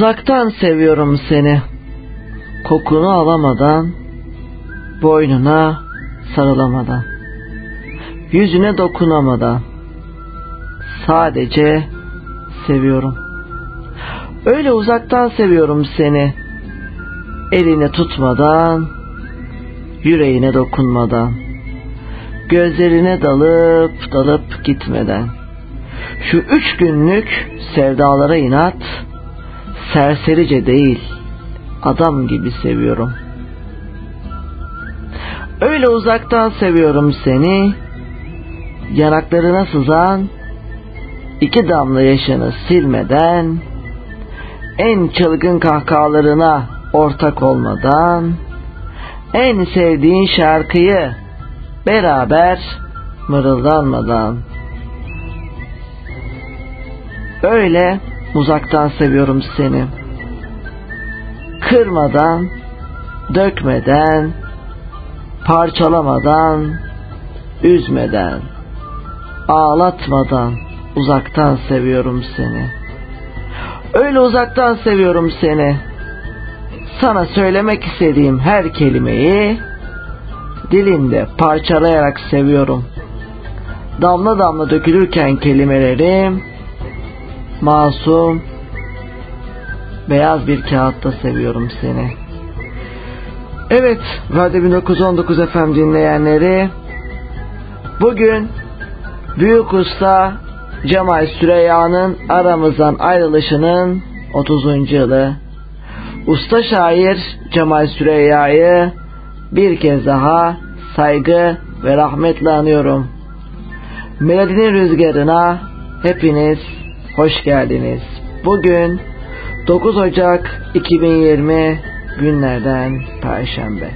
Uzaktan seviyorum seni. Kokunu alamadan, boynuna sarılamadan, yüzüne dokunamadan, sadece seviyorum. Öyle uzaktan seviyorum seni. Elini tutmadan, yüreğine dokunmadan, gözlerine dalıp dalıp gitmeden. Şu üç günlük sevdalara inat, serserice değil, adam gibi seviyorum. Öyle uzaktan seviyorum seni, yanaklarına sızan iki damla yaşını silmeden, en çılgın kahkahalarına ortak olmadan, en sevdiğin şarkıyı beraber mırıldanmadan. Öyle uzaktan seviyorum seni. Kırmadan, dökmeden, parçalamadan, üzmeden, ağlatmadan uzaktan seviyorum seni. Öyle uzaktan seviyorum seni. Sana söylemek istediğim her kelimeyi dilinde parçalayarak seviyorum. Damla damla dökülürken kelimelerim masum beyaz bir kağıtta seviyorum seni. Evet, Radyo 1919 FM dinleyenleri bugün Büyük Usta Cemal Süreyya'nın aramızdan ayrılışının 30. yılı. Usta şair Cemal Süreyya'yı bir kez daha saygı ve rahmetle anıyorum. Melodinin rüzgarına hepiniz hoş geldiniz. Bugün 9 Ocak 2020 günlerden Perşembe.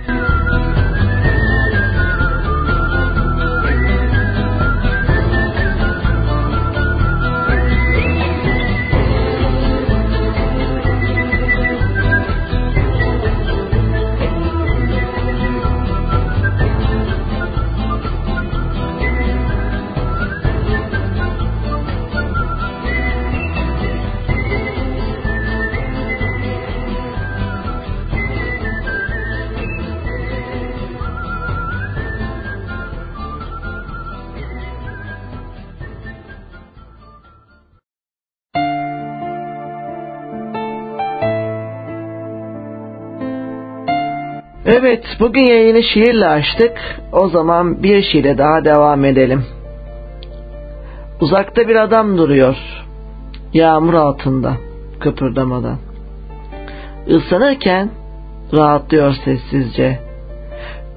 Evet, bugün yayını şiirle açtık. O zaman bir şiire daha devam edelim. Uzakta bir adam duruyor. Yağmur altında, kıpırdamadan. Islanırken rahatlıyor sessizce.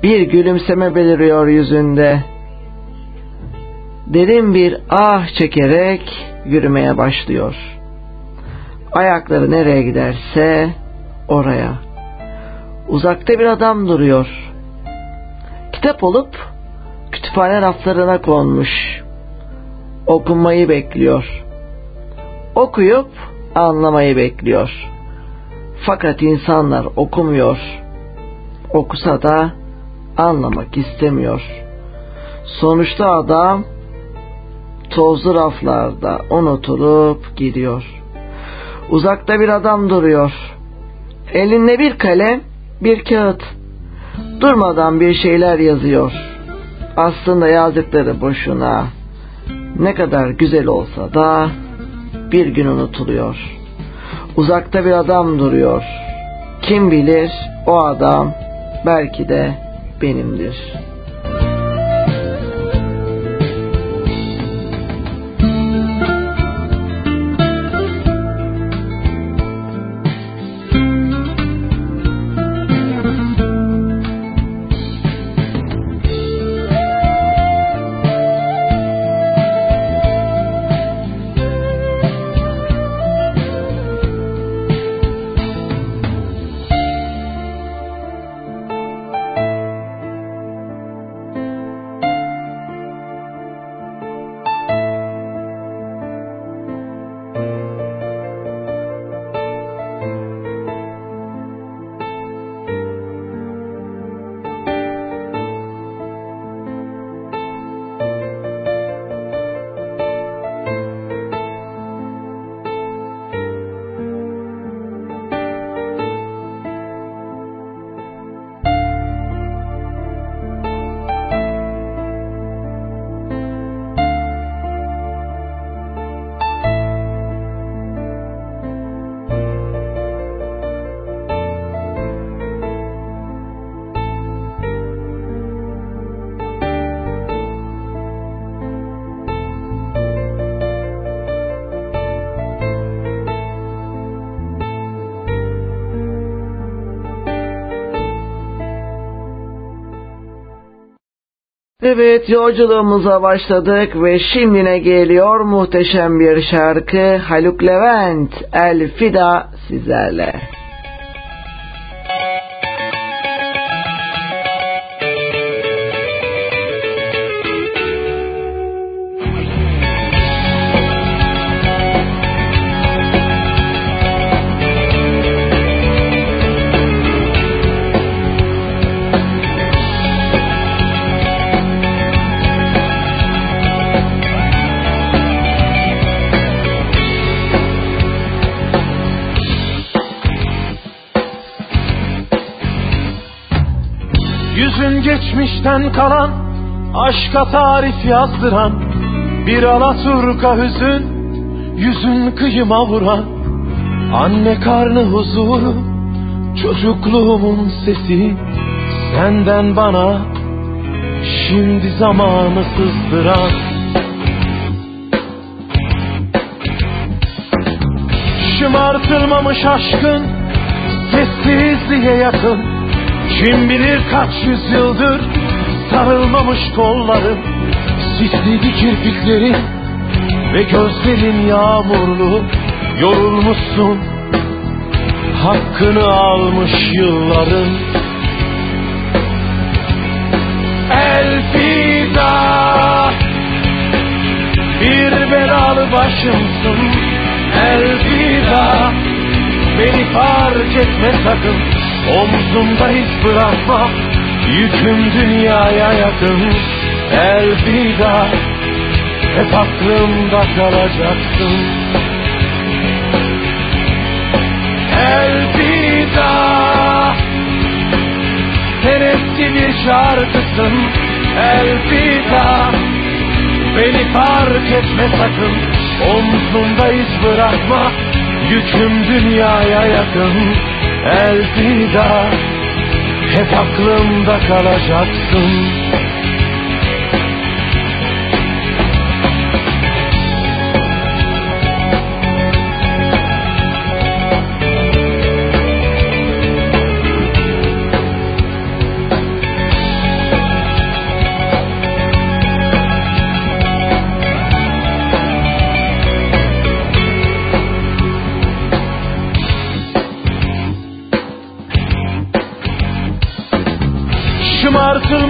Bir gülümseme beliriyor yüzünde. Derin bir ah çekerek yürümeye başlıyor. Ayakları nereye giderse oraya Uzakta bir adam duruyor. Kitap olup kütüphane raflarına konmuş. Okunmayı bekliyor. Okuyup anlamayı bekliyor. Fakat insanlar okumuyor. Okusa da anlamak istemiyor. Sonuçta adam tozlu raflarda unutulup gidiyor. Uzakta bir adam duruyor. Elinde bir kalem, bir kağıt. Durmadan bir şeyler yazıyor. Aslında yazdıkları boşuna. Ne kadar güzel olsa da bir gün unutuluyor. Uzakta bir adam duruyor. Kim bilir o adam belki de benimdir.'' Evet yolculuğumuza başladık ve şimdi ne geliyor muhteşem bir şarkı Haluk Levent El Fida sizlerle. Geçmişten kalan Aşka tarif yazdıran Bir alaturka hüzün Yüzün kıyıma vuran Anne karnı huzuru Çocukluğumun sesi Senden bana Şimdi zamanı sızdıran. Şımartılmamış aşkın Sessizliğe yakın kim bilir kaç yüzyıldır sarılmamış kolların Sisliydi kirpiklerin ve gözlerin yağmurlu Yorulmuşsun. Hakkını almış yılların. Elfida Bir belalı başımsın. Elfida Beni fark etme sakın Omzumda hiç bırakma Yüküm dünyaya yakın Elvida Hep aklımda kalacaksın. Elvida Sen eski bir şarkısın. Elvida Beni fark etme sakın. Omzumda iz bırakma Yüküm dünyaya yakın elvida Hep aklımda kalacaksın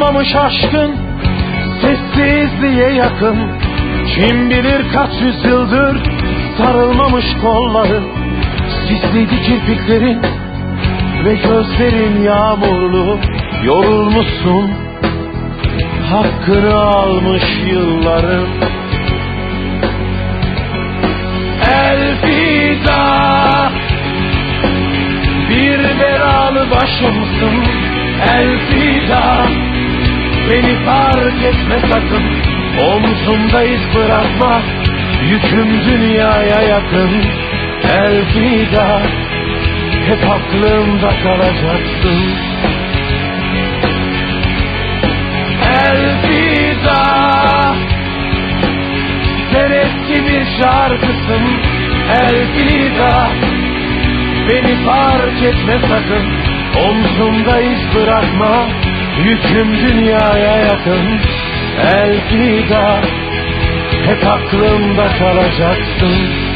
Şımartılmamış aşkın Sessizliğe yakın. Kim bilir kaç yüzyıldır Sarılmamış kolların Sisliydi kirpiklerin Ve gözlerin yağmurlu. Yorulmuşsun Hakkını almış yılların. Elfida Bir belalı başımsın. Elfida Beni fark etme sakın. Omzumda iz bırakma. Yüküm dünyaya yakın. Elfida Hep aklımda kalacaksın. Elfida Sen eski bir şarkısın. Elfida Beni fark etme sakın. Omzumda iz bırakma Yüküm dünyaya yakın Elfida Hep aklımda kalacaksın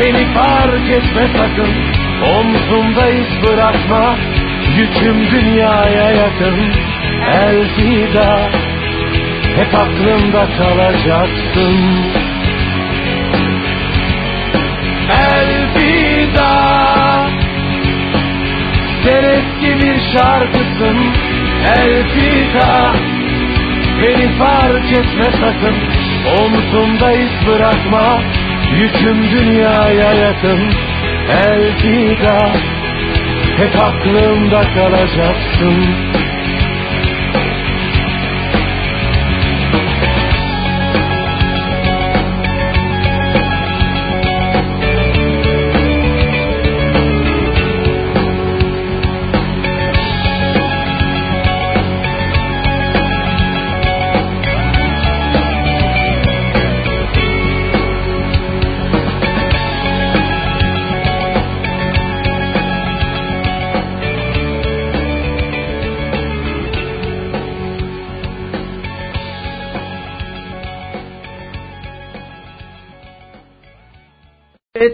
Beni fark etme sakın. Omzumda iz bırakma Yüküm dünyaya yakın. Elfida Hep aklımda kalacaksın. Elfida Sen eski bir şarkısın. Elfida Beni fark etme sakın. Omzumda iz bırakma Yüküm dünyaya yakın Elfida Hep aklımda kalacaksın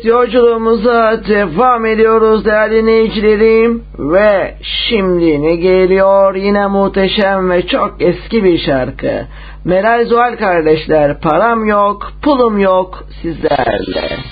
Yolculuğumuza devam ediyoruz değerli dinleyicilerim ve şimdi ne geliyor yine muhteşem ve çok eski bir şarkı. Meral Zuhal kardeşler param yok pulum yok sizlerle.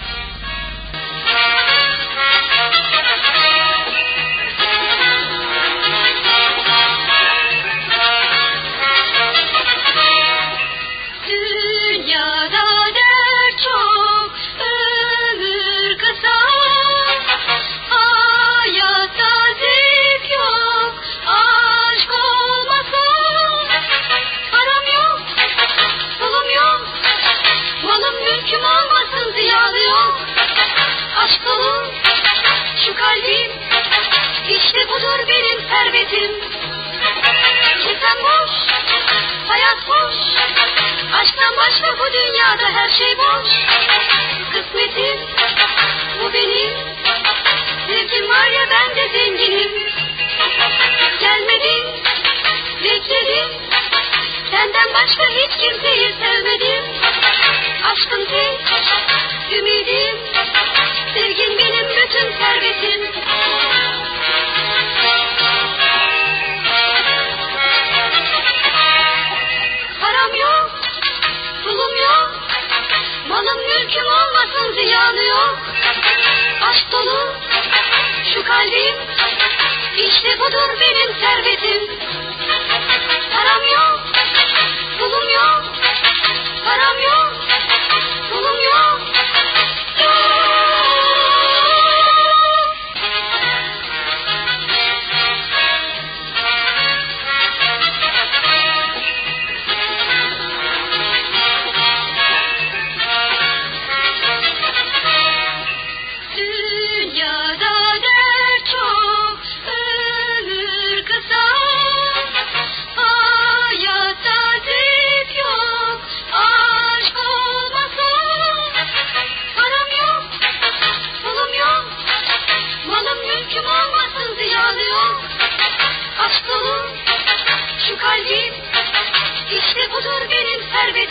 Malım mülküm olmasın ziyanı yok. Aşk dolu şu kalbim, işte budur benim servetim. Param yok, pulum yok, param yok.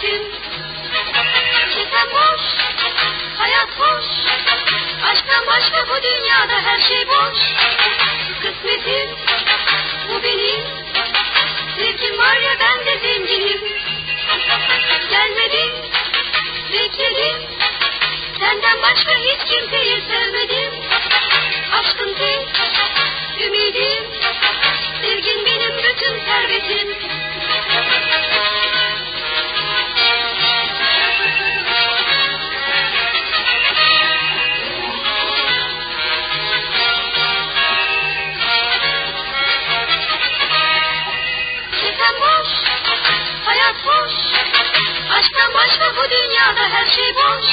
mümkün. Kefen boş, hayat boş. Aşktan başka bu dünyada her şey boş. Kısmetim, bu benim. Zevkim var ya ben de zenginim. Gelmedim, bekledim. Senden başka hiç kimseyi sevmedim. Aşkın tek, ümidim. Sevgin benim bütün servetim. Boş, hayat boş. Aşktan başka bu dünyada her şey boş.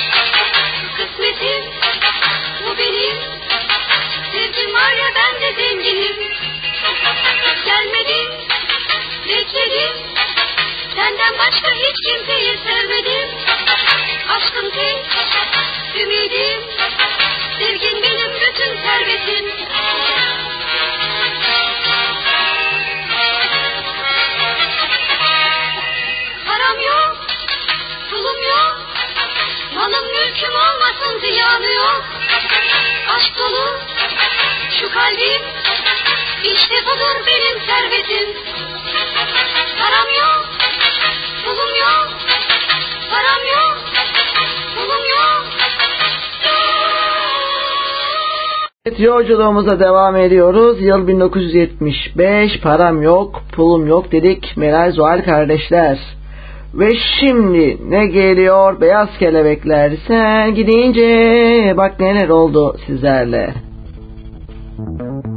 Kısmetim, bu benim. Sevgim var ya ben de zenginim. Gelmedin, bekledim. Senden başka hiç kimseyi sevmedim. Aşkım tek, ümidim. Sevgin benim bütün servetim. Malım mülküm olmasın ziyanı yok. Aşk dolu şu kalbim. İşte budur benim servetim. Param yok, pulum yok. Param yok, pulum yok. Evet, yolculuğumuza devam ediyoruz. Yıl 1975, param yok, pulum yok dedik. Meral Zuhal kardeşler. Ve şimdi ne geliyor beyaz kelebekler sen gidince bak neler oldu sizlerle. Müzik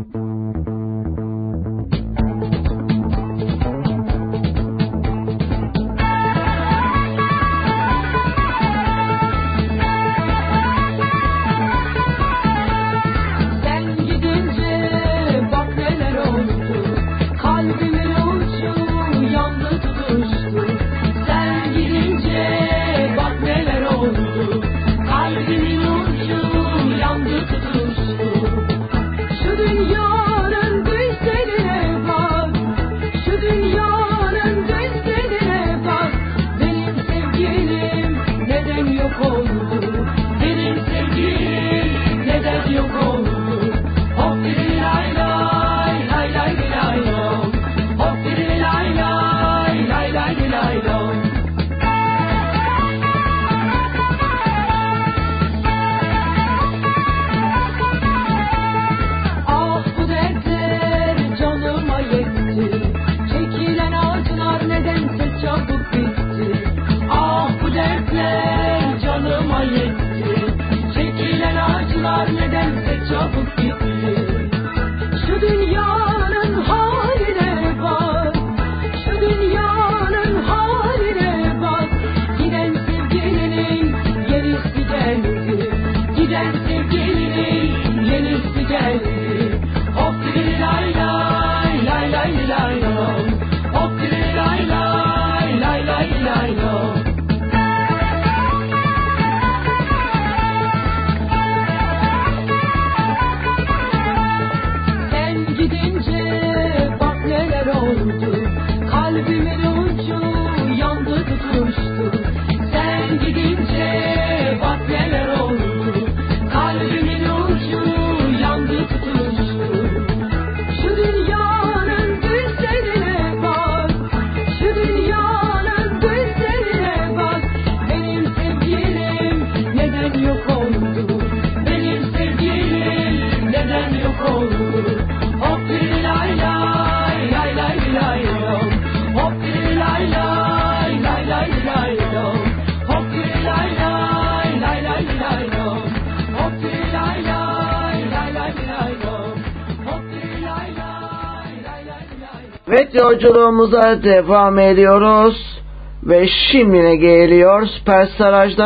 yolculuğumuza devam ediyoruz. Ve şimdi ne geliyor? Süper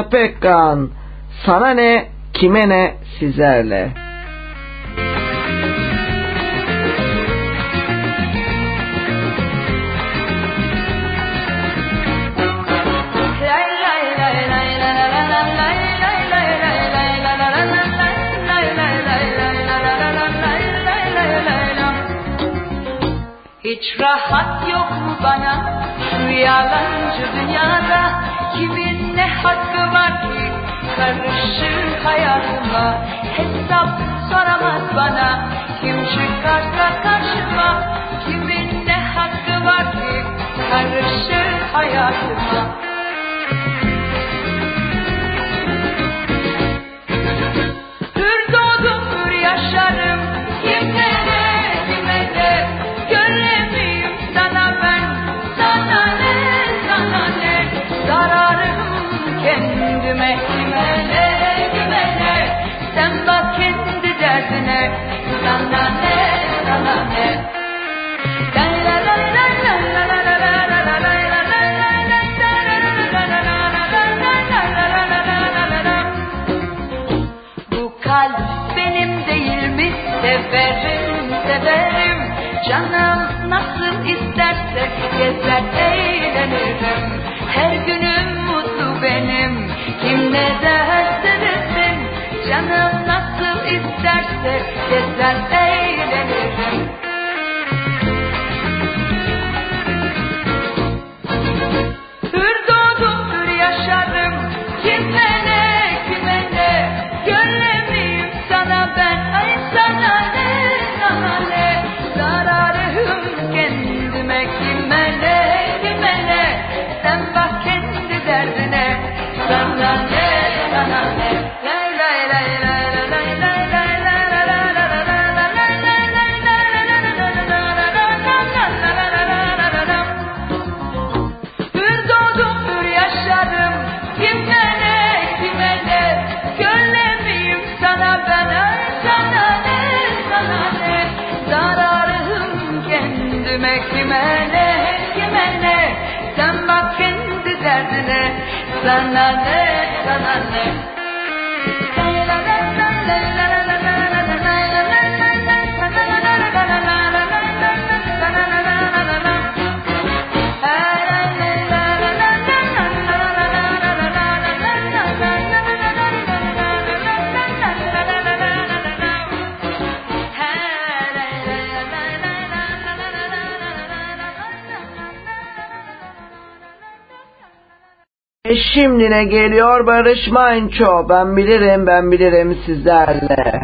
Pekkan. Sana ne, kime ne, sizlerle. I should Canım sana ne sana ne Şimdi ne geliyor Barış Manço? Ben bilirim ben bilirim sizlerle.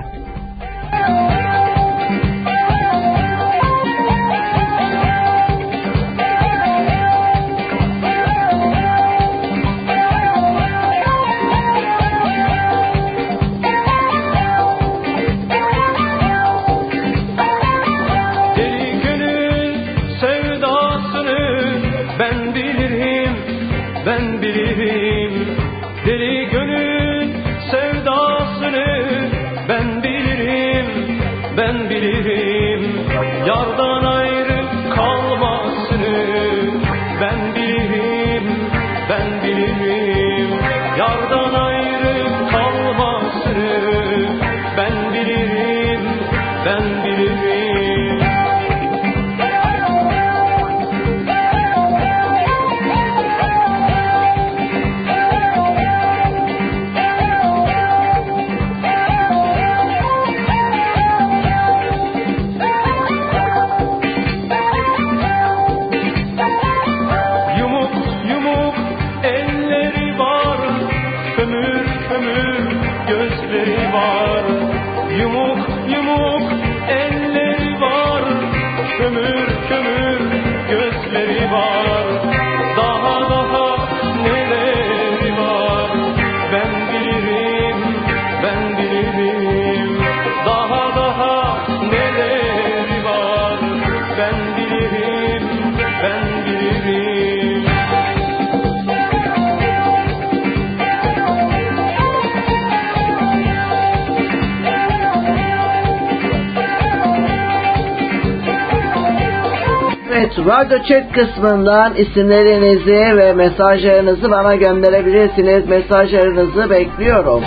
Radyo chat kısmından isimlerinizi ve mesajlarınızı bana gönderebilirsiniz. Mesajlarınızı bekliyorum.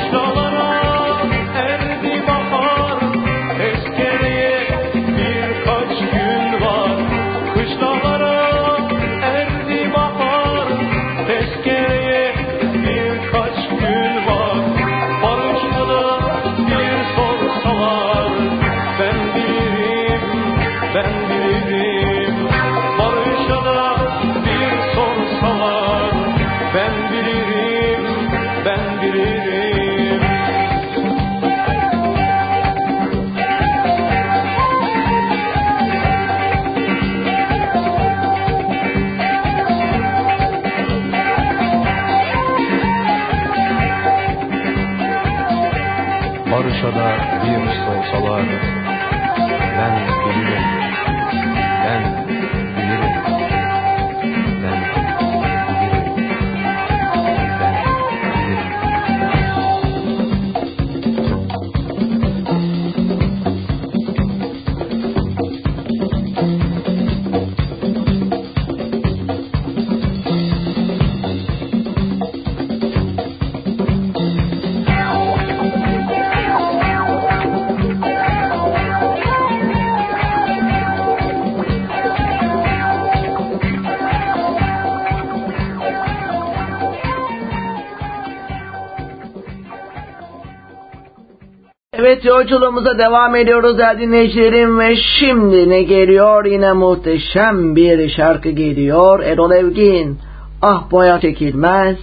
Evet yolculuğumuza devam ediyoruz değerli dinleyicilerim. Ve şimdi ne geliyor? Yine muhteşem bir şarkı geliyor. Erol Evgin Ah boya çekilmez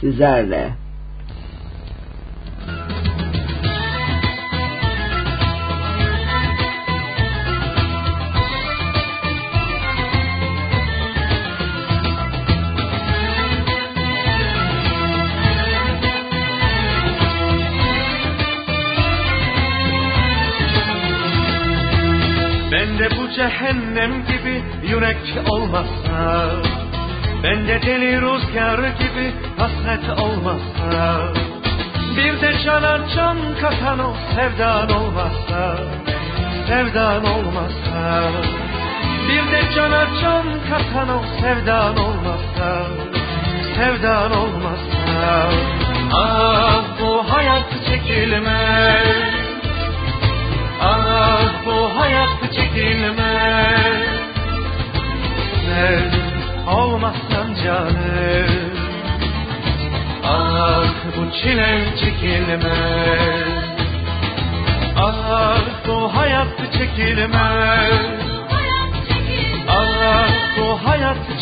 sizlerle. O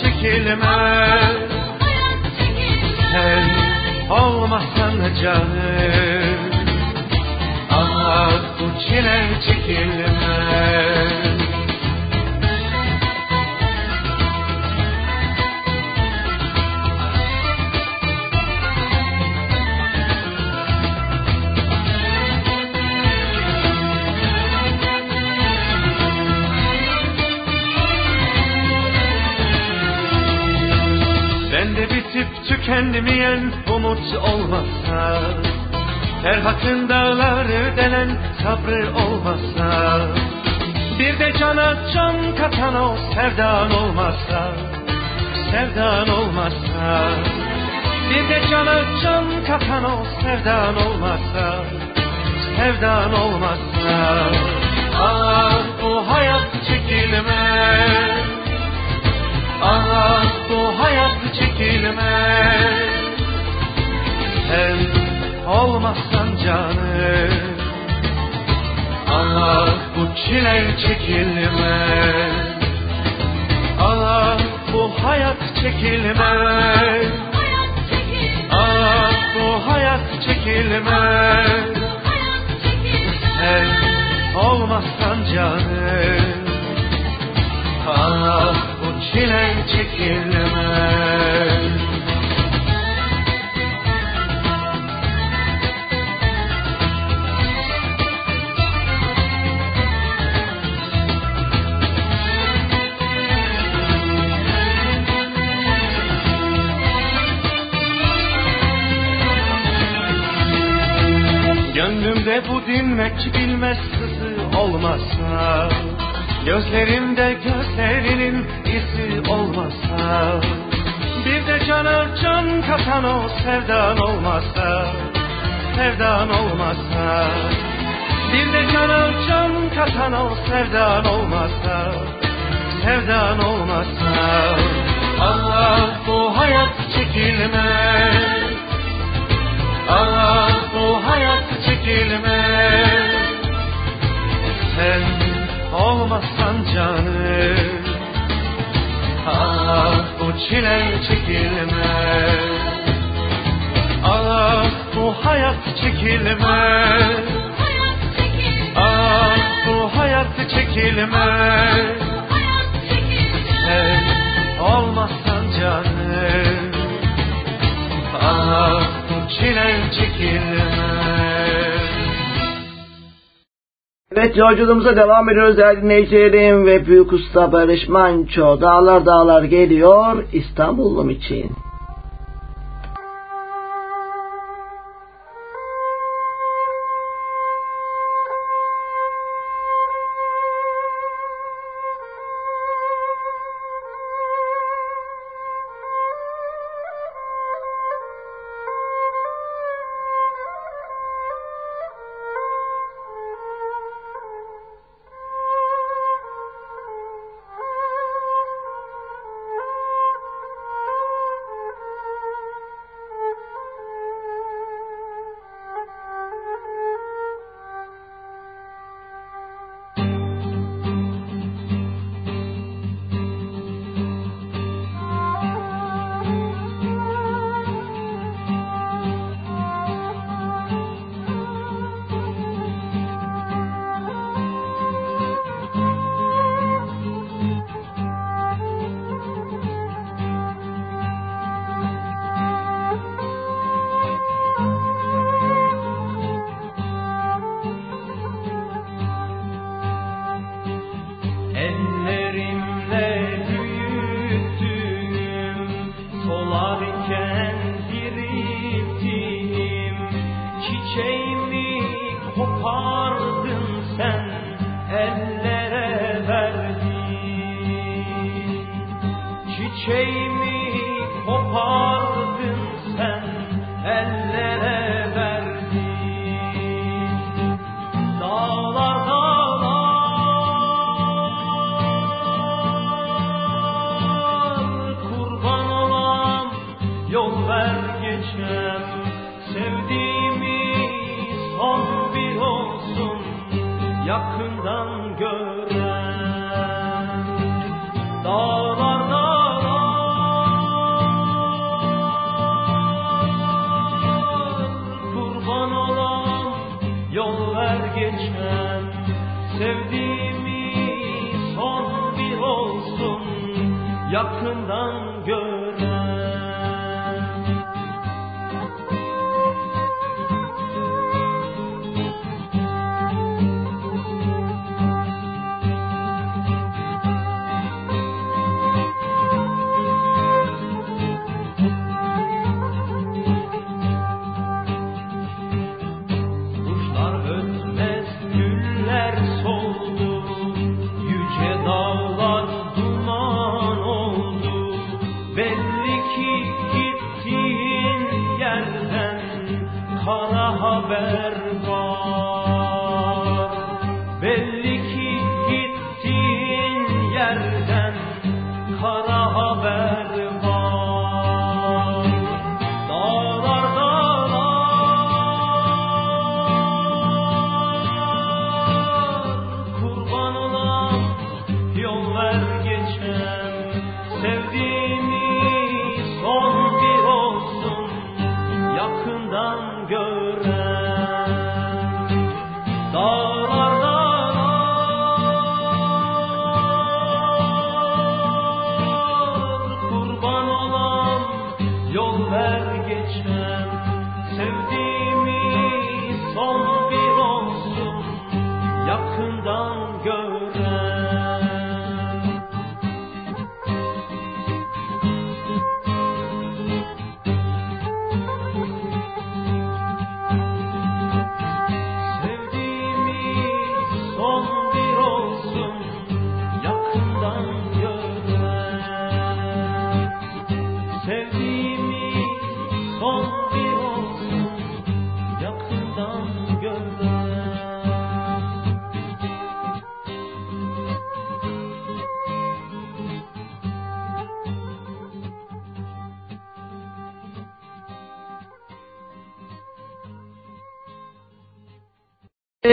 çekilmez. Sen olmazsan canım. Ah bu çile çekilmez tükenmeyen umut olmazsa Ferhat'ın dağları delen sabrı olmazsa Bir de cana can katan o sevdan olmazsa Sevdan olmazsa Bir de cana can katan o sevdan olmazsa Sevdan olmazsa Ah bu hayat çekilmez Ah bu hayat çekilmez. Sen olmazsan canım Ah bu çile çekilmez. Ah bu hayat çekilmez. Ah bu hayat çekilmez. Sen olmazsan canım Ah bu çile çekilmez. Gönlümde bu dinmek bilmez sızı olmazsa Gözlerimde gözlerinin izi olmazsa Bir de cana can katan o sevdan olmazsa Sevdan olmazsa. Bir de cana can katan o sevdan olmazsa Sevdan olmazsa. Allah bu hayat çekilmez. Ah bu hayat çekilmez. Sen olmazsan canım Ah bu çile çekilmez. Ah bu hayat çekilmez. Ah bu hayat çekilmez. Sen olmazsan canım Ah bu çile çekilmez Evet yolculuğumuza devam ediyoruz değerli dinleyicilerim ve Büyük Usta Barış Manço Dağlar Dağlar geliyor İstanbul'um için.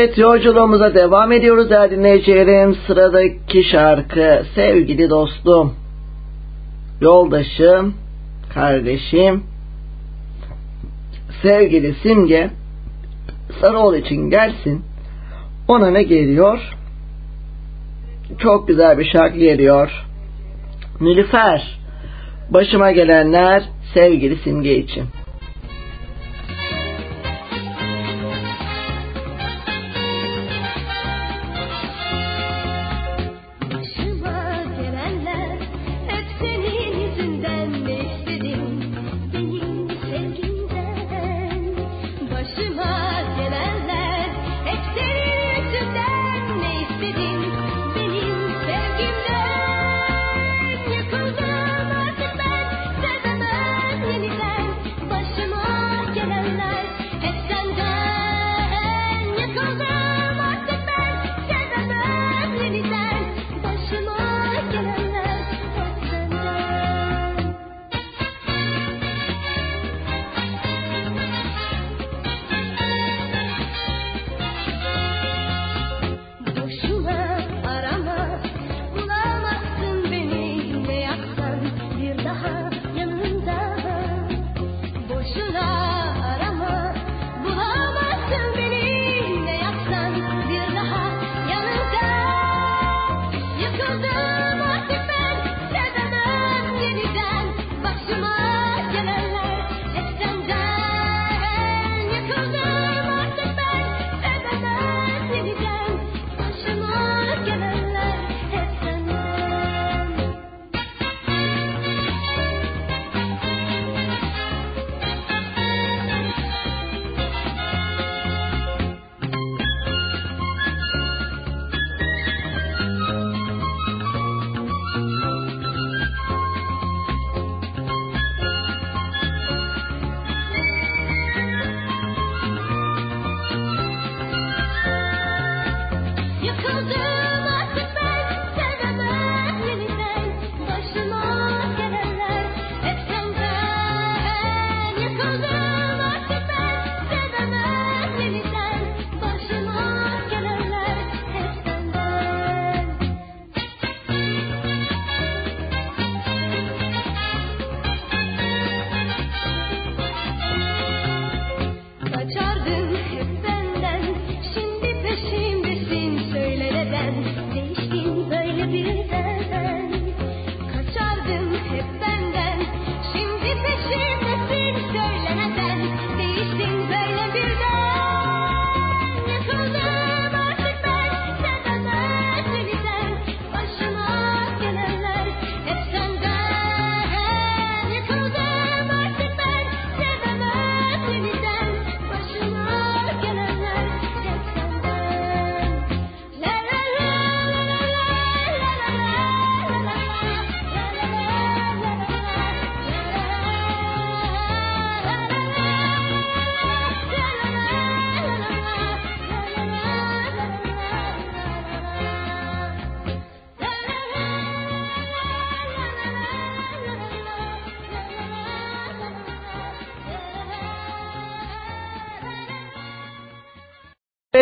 Evet yolculuğumuza devam ediyoruz değerli dinleyicilerim. Sıradaki şarkı sevgili dostum, yoldaşım, kardeşim, sevgili Simge Sarıoğlu için gelsin. Ona ne geliyor? Çok güzel bir şarkı geliyor. Nilüfer, başıma gelenler sevgili Simge için.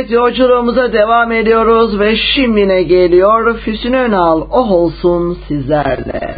Yolculuğumuza devam ediyoruz ve şimdi ne geliyor? Füsun Önal, oh olsun sizlerle.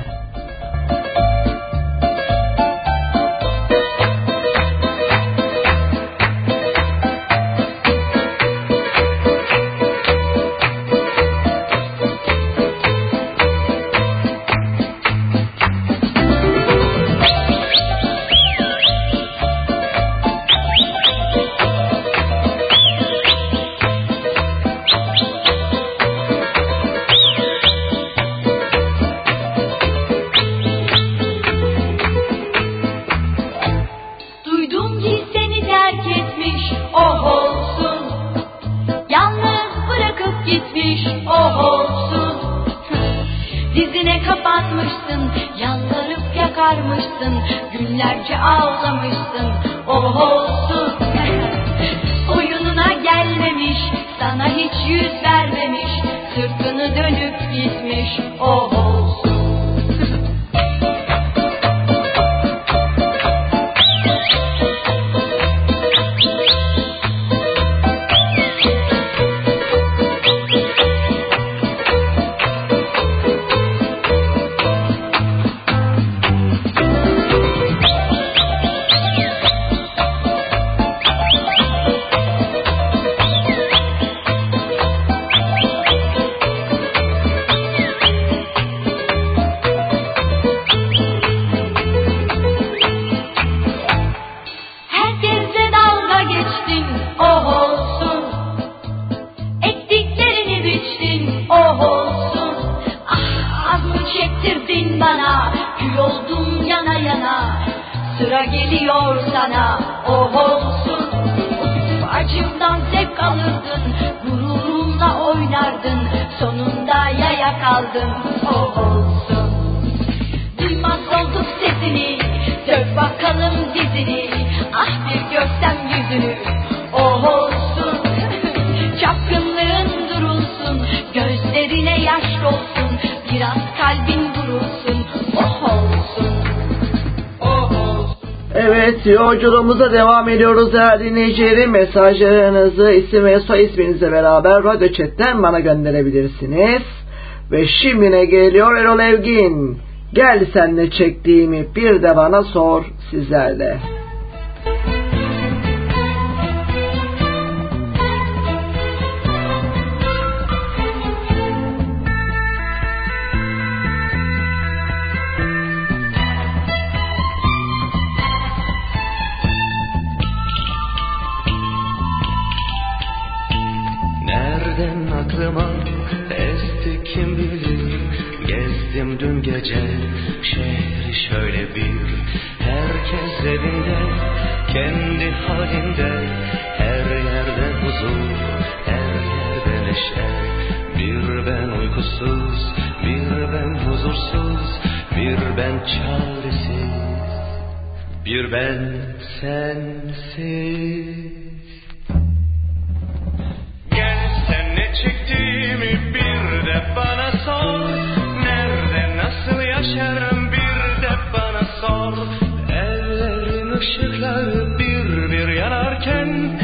Evet yolculuğumuza devam ediyoruz değerli dinleyicilerim. Mesajlarınızı isim ve soy isminizle beraber radyo chatten bana gönderebilirsiniz. Ve şimdi ne geliyor Erol Evgin? Gel senle çektiğimi bir de bana sor sizlerle. Nereden gece şehri şöyle bir Herkes evinde kendi halinde Her yerde huzur her yerde neşe. Bir ben uykusuz bir ben huzursuz Bir ben çaresiz. Bir ben sensiz. Gel sen ne çektiğimi bir de bana sor nasıl yaşarım bir de bana sor. Ellerin ışıkları bir bir yanarken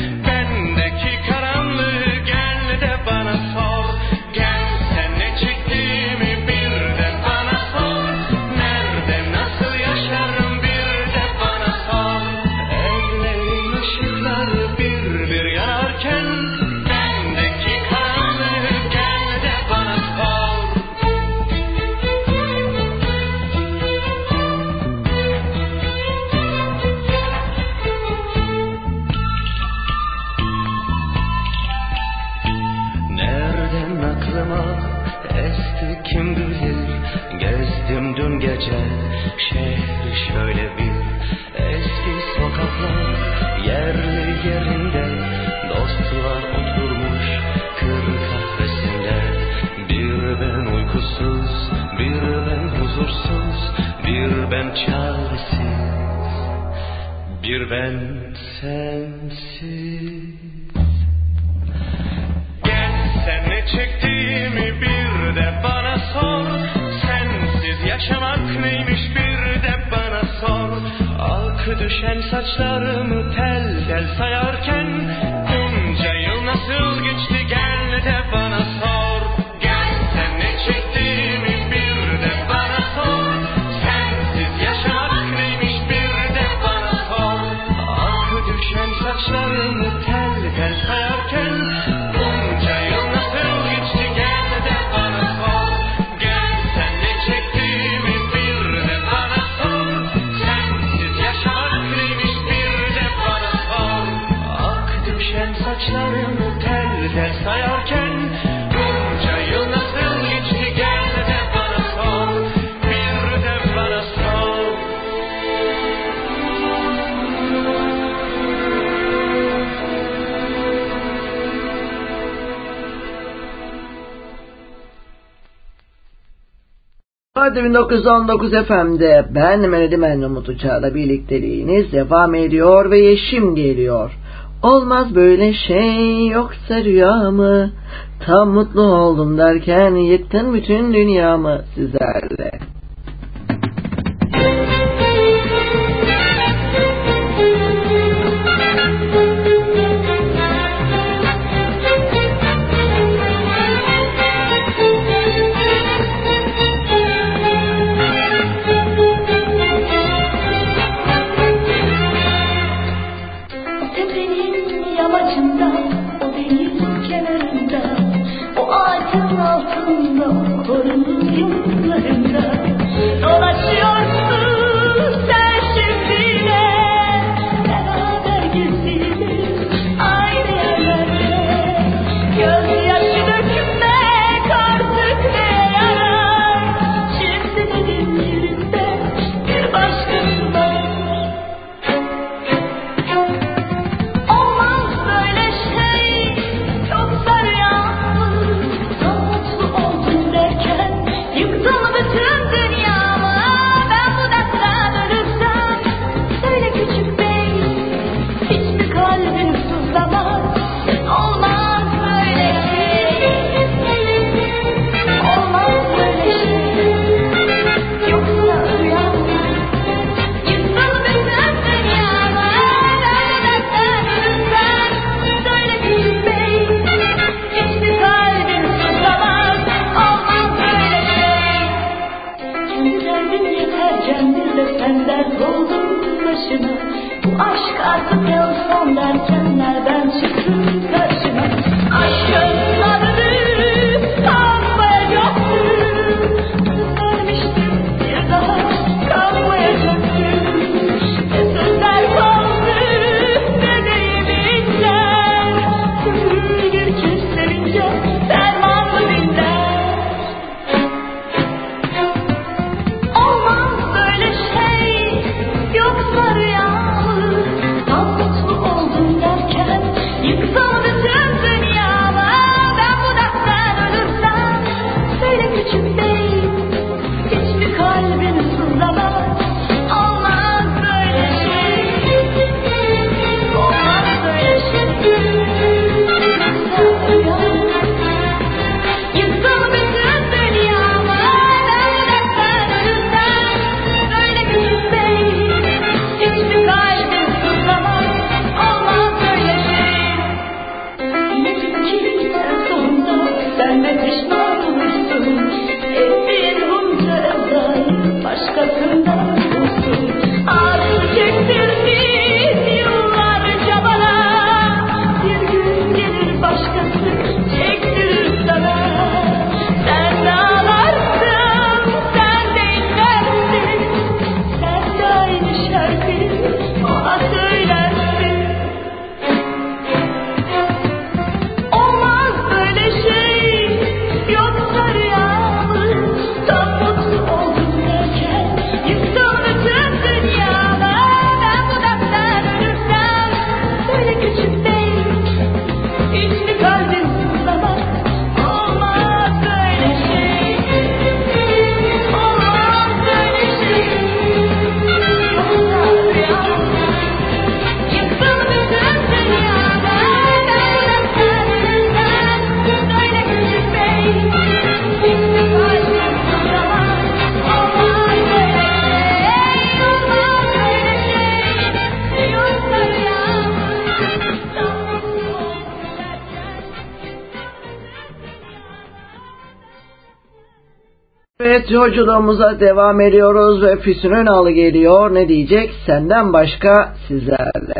ben sensiz. Gel sen ne çektiğimi bir de bana sor. Sensiz yaşamak neymiş bir de bana sor. Akı düşen saçlarımı tel tel sayarken Bunca yıl nasıl geçti Radyo 1919 FM'de ben Melodi Menlo Umut Uçar'la birlikteliğiniz devam ediyor ve yeşim geliyor. Olmaz böyle şey yoksa rüya mı? Tam mutlu oldum derken yıktın bütün dünyamı sizlerle. Yolculuğumuza devam ediyoruz ve Füsun Önal geliyor. Ne diyecek? Senden başka sizlerle.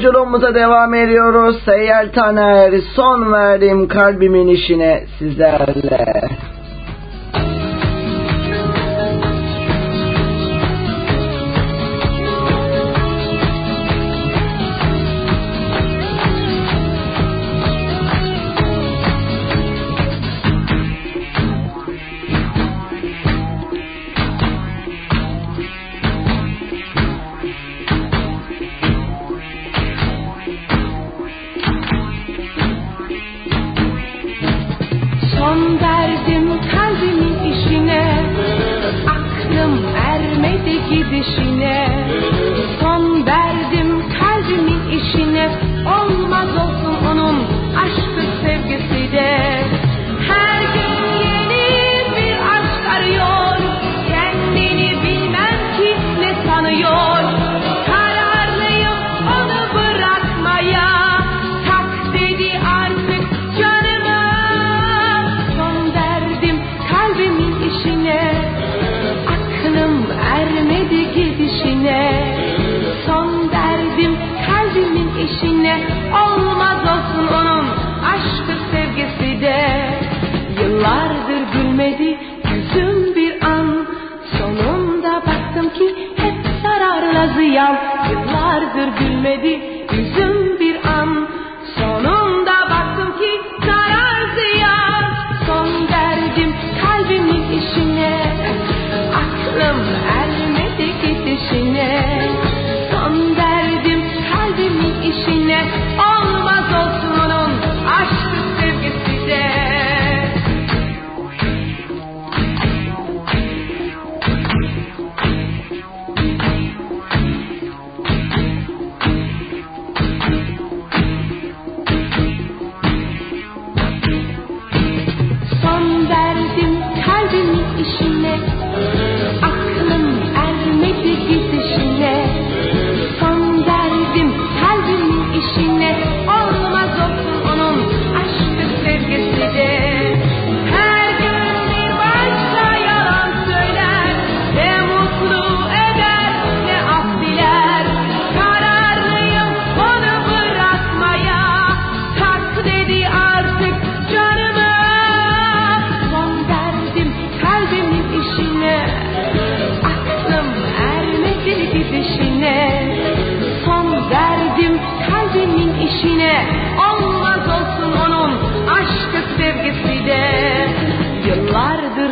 Yolculuğumuza devam ediyoruz. Seyyel Taner son verdim kalbimin işine sizlerle.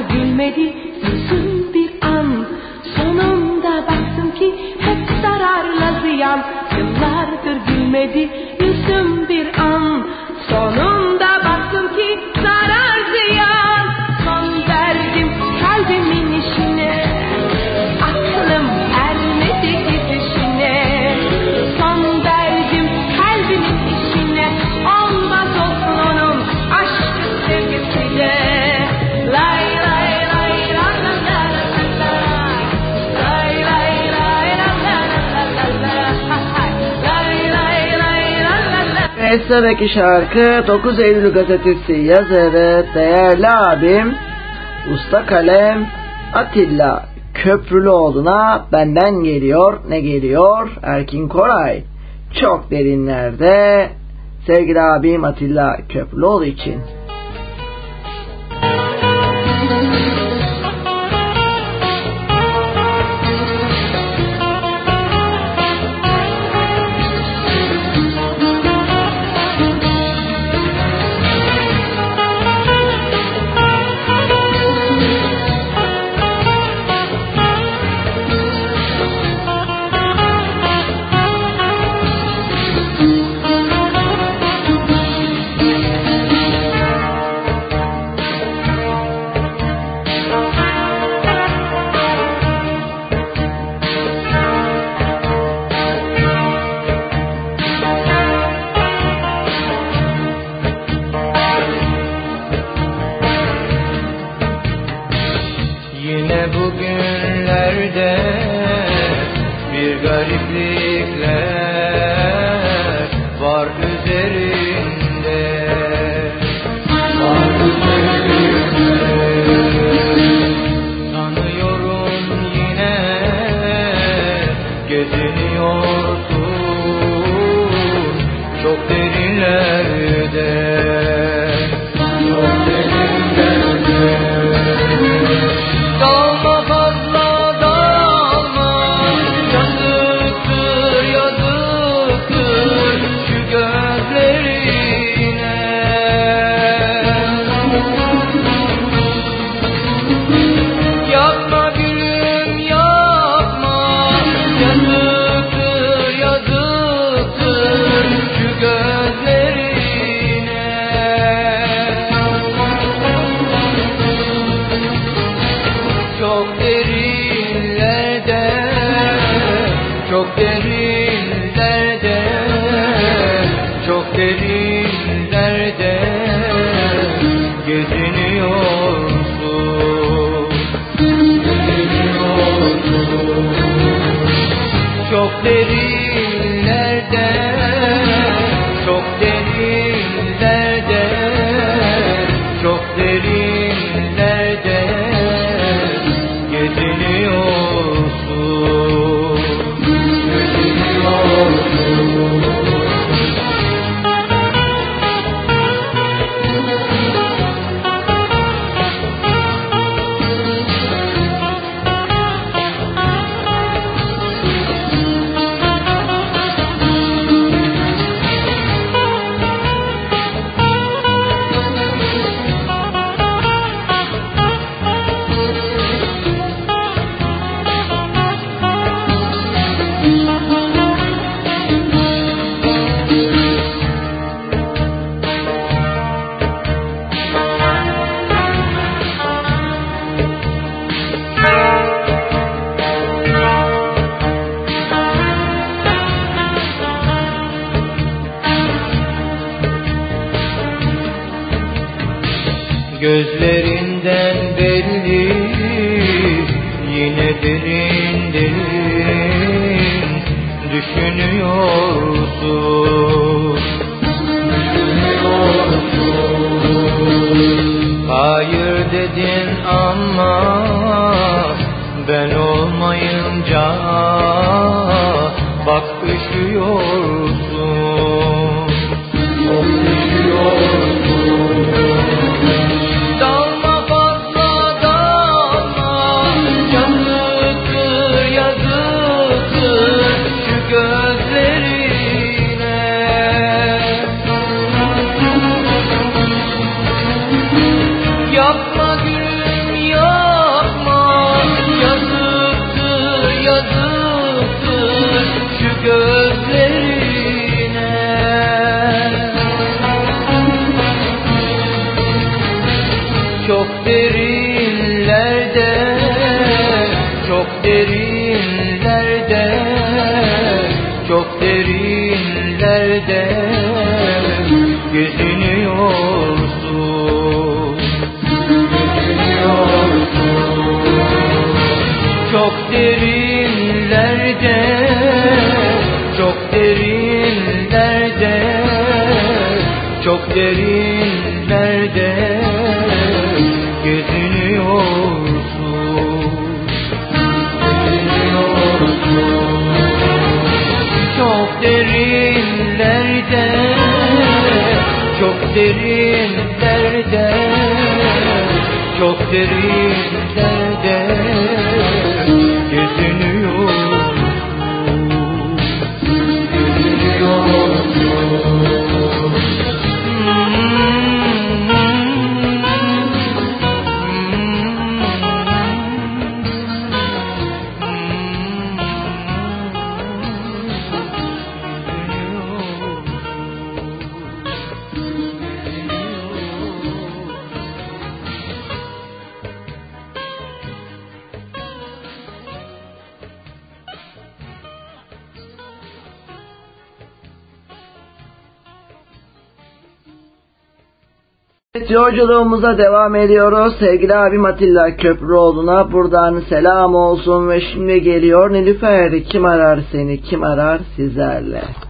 gülmedi sıradaki şarkı 9 Eylül gazetesi yazarı değerli abim Usta Kalem Atilla Köprülüoğlu'na benden geliyor ne geliyor Erkin Koray çok derinlerde sevgili abim Atilla Köprülüoğlu için. Yolculuğumuza devam ediyoruz. Sevgili abim Atilla Köprüoğlu'na buradan selam olsun ve şimdi geliyor Nilüfer kim arar seni kim arar sizlerle.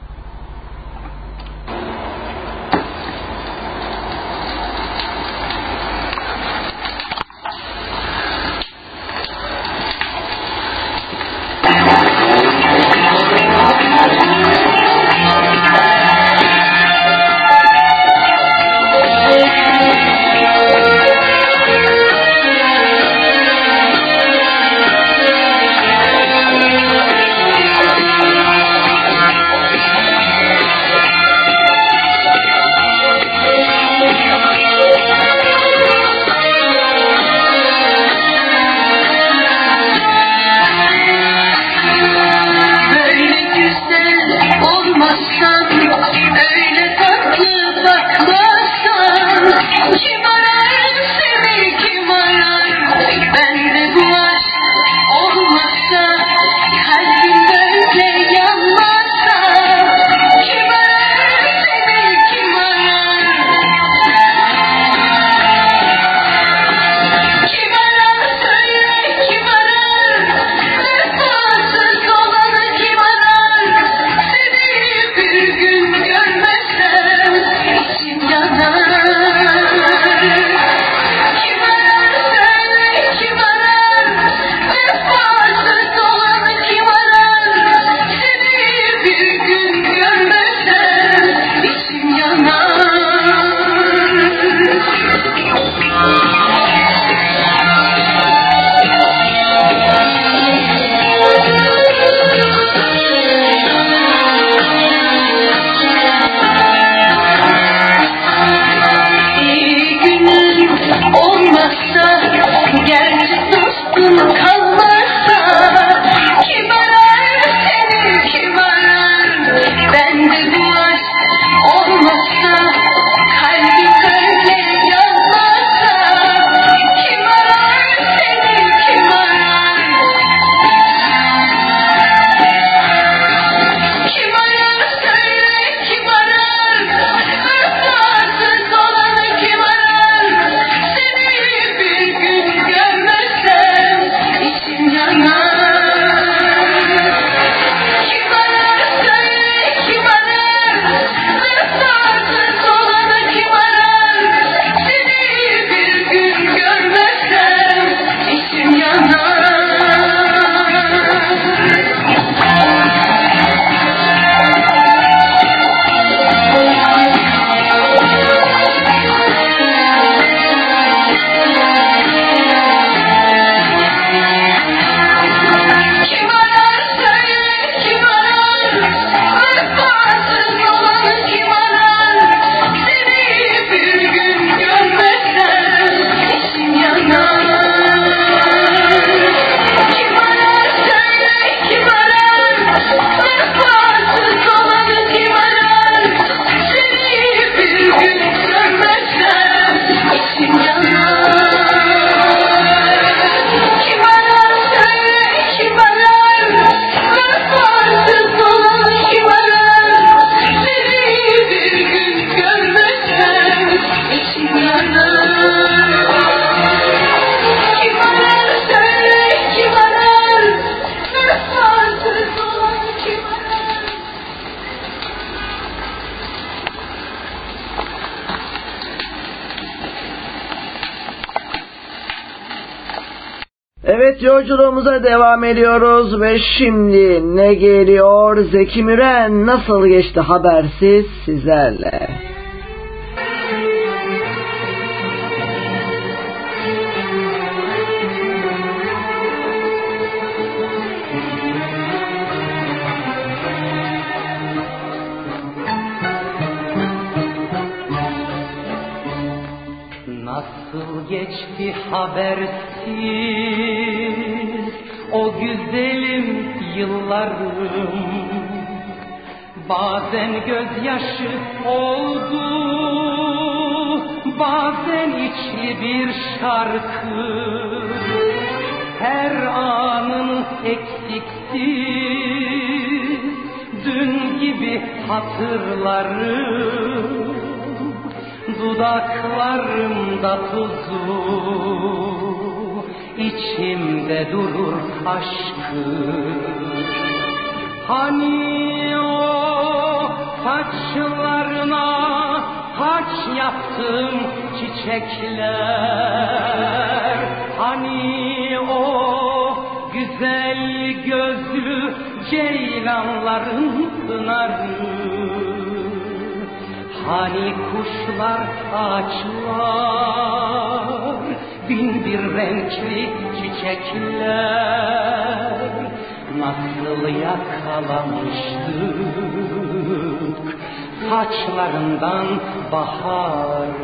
Devam ediyoruz ve şimdi ne geliyor? Zeki Müren nasıl geçti habersiz sizlerle. Hatırlarım Dudaklarımda tuzu içimde durur aşkı. Hani o saçlarına taç yaptım çiçekler? Hani o güzel gözlü ceylanların pınarı Hani kuşlar ağaçlar bin bir renkli çiçekler. Nasıl yakalamıştık saçlarından baharı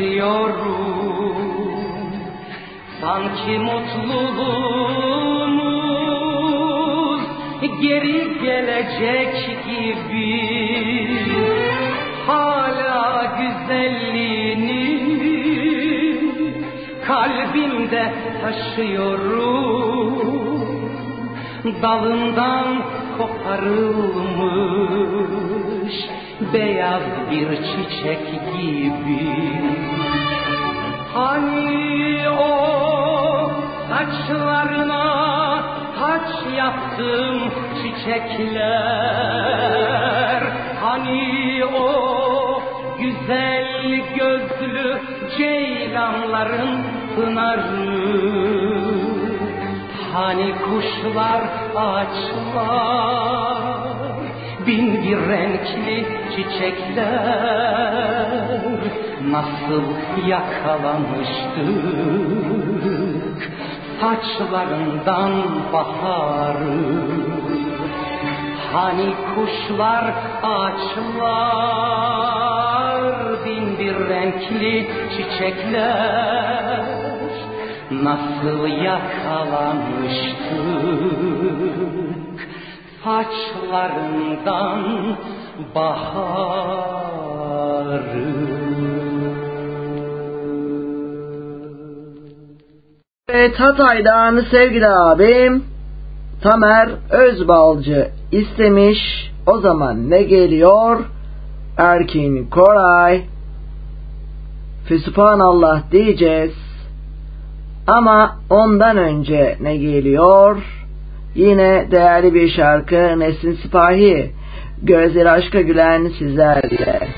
yaşıyorum. Sanki mutluluğumuz geri gelecek gibi. Hala güzelliğini kalbimde taşıyorum Dalından koparılmış beyaz bir çiçek gibi. Hani o saçlarına taç yaptım çiçekler? Hani o güzel gözlü ceylanların pınarı Hani kuşlar ağaçlar bin bir renkli çiçekler nasıl yakalamıştık? Saçlarından baharı. Hani kuşlar ağaçlar bin bir renkli çiçekler nasıl yakalamıştık saçlarından baharı. Evet Hatay'dan sevgili abim Tamer Özbalcı istemiş. O zaman ne geliyor? Erkin Koray Fesubhanallah diyeceğiz. Ama ondan önce ne geliyor? Yine değerli bir şarkı Nesin Sipahi. Gözleri aşka gülen sizlerle.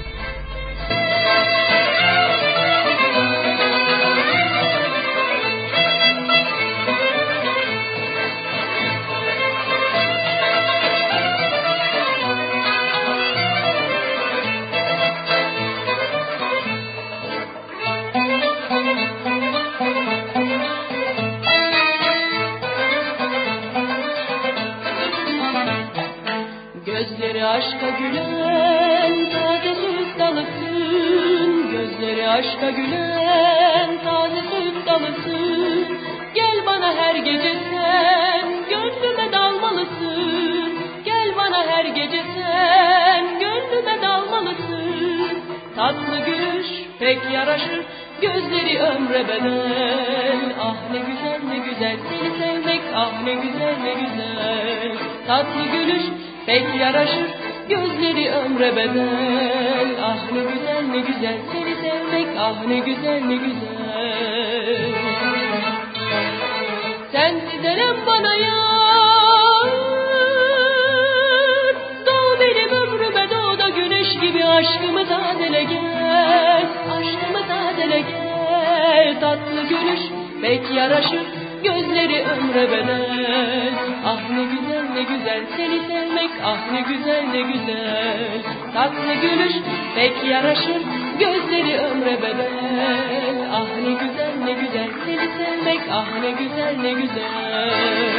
Gözleri ömre bedel. Ah ne güzel ne güzel. Seni sevmek ah ne güzel ne güzel. Tatlı gülüş pek yaraşır. Gözleri ömre bedel. Ah ne güzel ne güzel. Seni sevmek Ah ne güzel ne güzel. Sensiz elem bana yar. Doğ benim ömrüme doğ da güneş gibi Aşkımı tazele gel Tatlı gülüş pek yaraşır Gözleri ömre bedel Ah ne güzel ne güzel seni sevmek Ah ne güzel ne güzel. Tatlı gülüş pek yaraşır Gözleri ömre bedel Ah ne güzel ne güzel seni sevmek Ah ne güzel ne güzel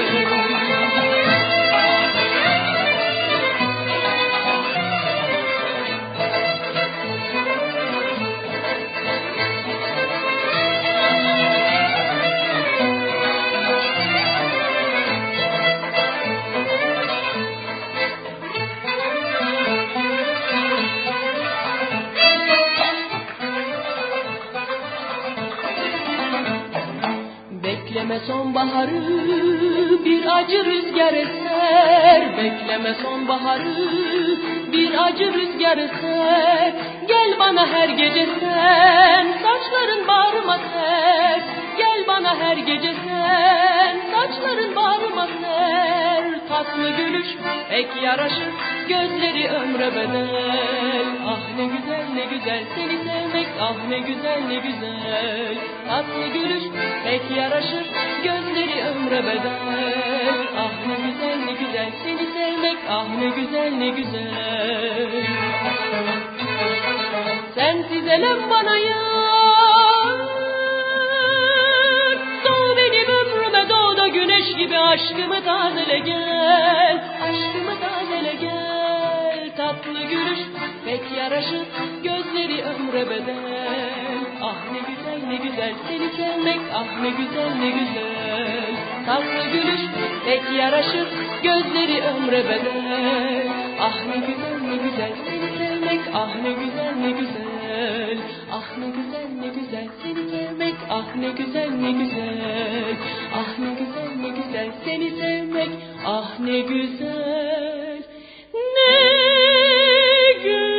sonbaharı bir acı rüzgar eser. Bekleme sonbaharı bir acı rüzgar eser. Gel bana her gece sen saçların bağrıma ser. Gel bana her gece sen saçların bağrıma ser Tatlı gülüş pek yaraşır gözleri ömre bedel. Ah ne güzel ne güzel seni sevmek ah ne güzel ne güzel. Tatlı gülüş pek yaraşır gözleri ömre bedel. Ah ne güzel ne güzel seni sevmek ah ne güzel ne güzel. Sensiz elem bana yar güneş gibi aşkımı tazele gel Aşkımı tazele gel. Tatlı gülüş pek yaraşır gözleri ömre bedel. Ah ne güzel ne güzel seni sevmek ah ne güzel ne güzel. Tatlı gülüş pek yaraşır gözleri ömre bedel. Ah ne güzel ne güzel seni sevmek ah ne güzel ne güzel Ah ne güzel ne güzel seni sevmek. Ah ne güzel ne güzel. Ah ne güzel ne güzel seni sevmek. Ah ne güzel. Ne güzel.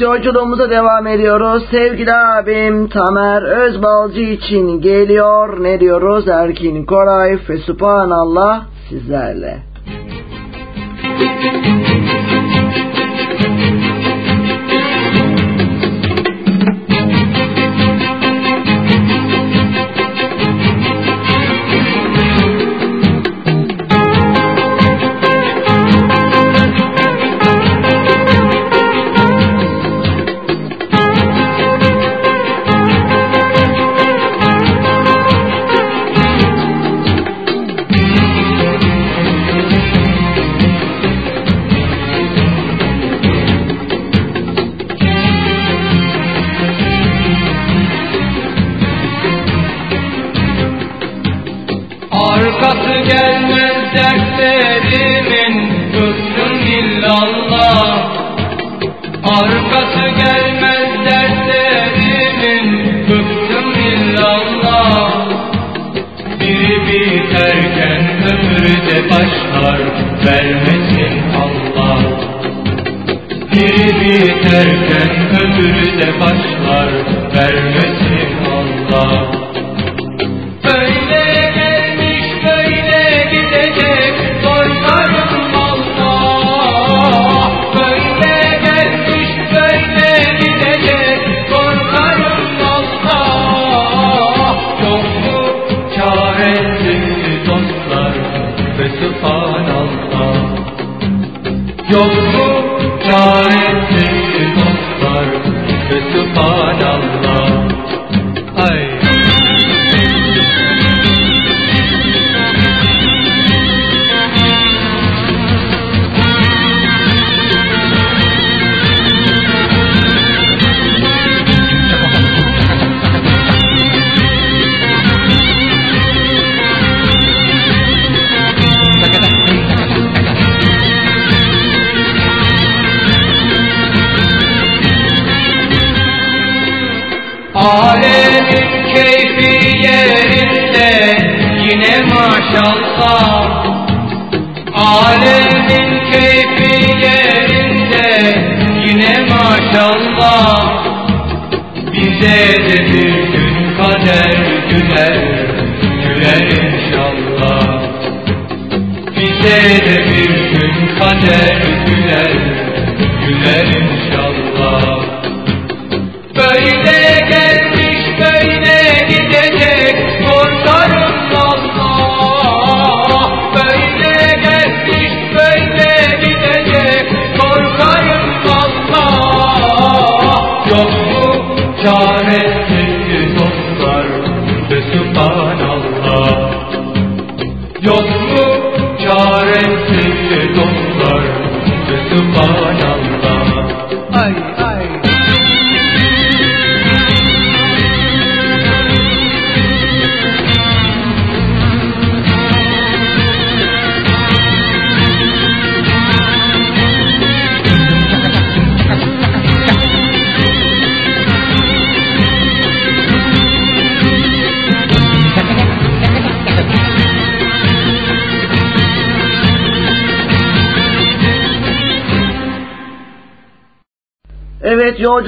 Yolculuğumuza devam ediyoruz. Sevgili abim Tamer Özbalcı için geliyor. Ne diyoruz? Erkin Koray ve Subhanallah sizlerle. Arkası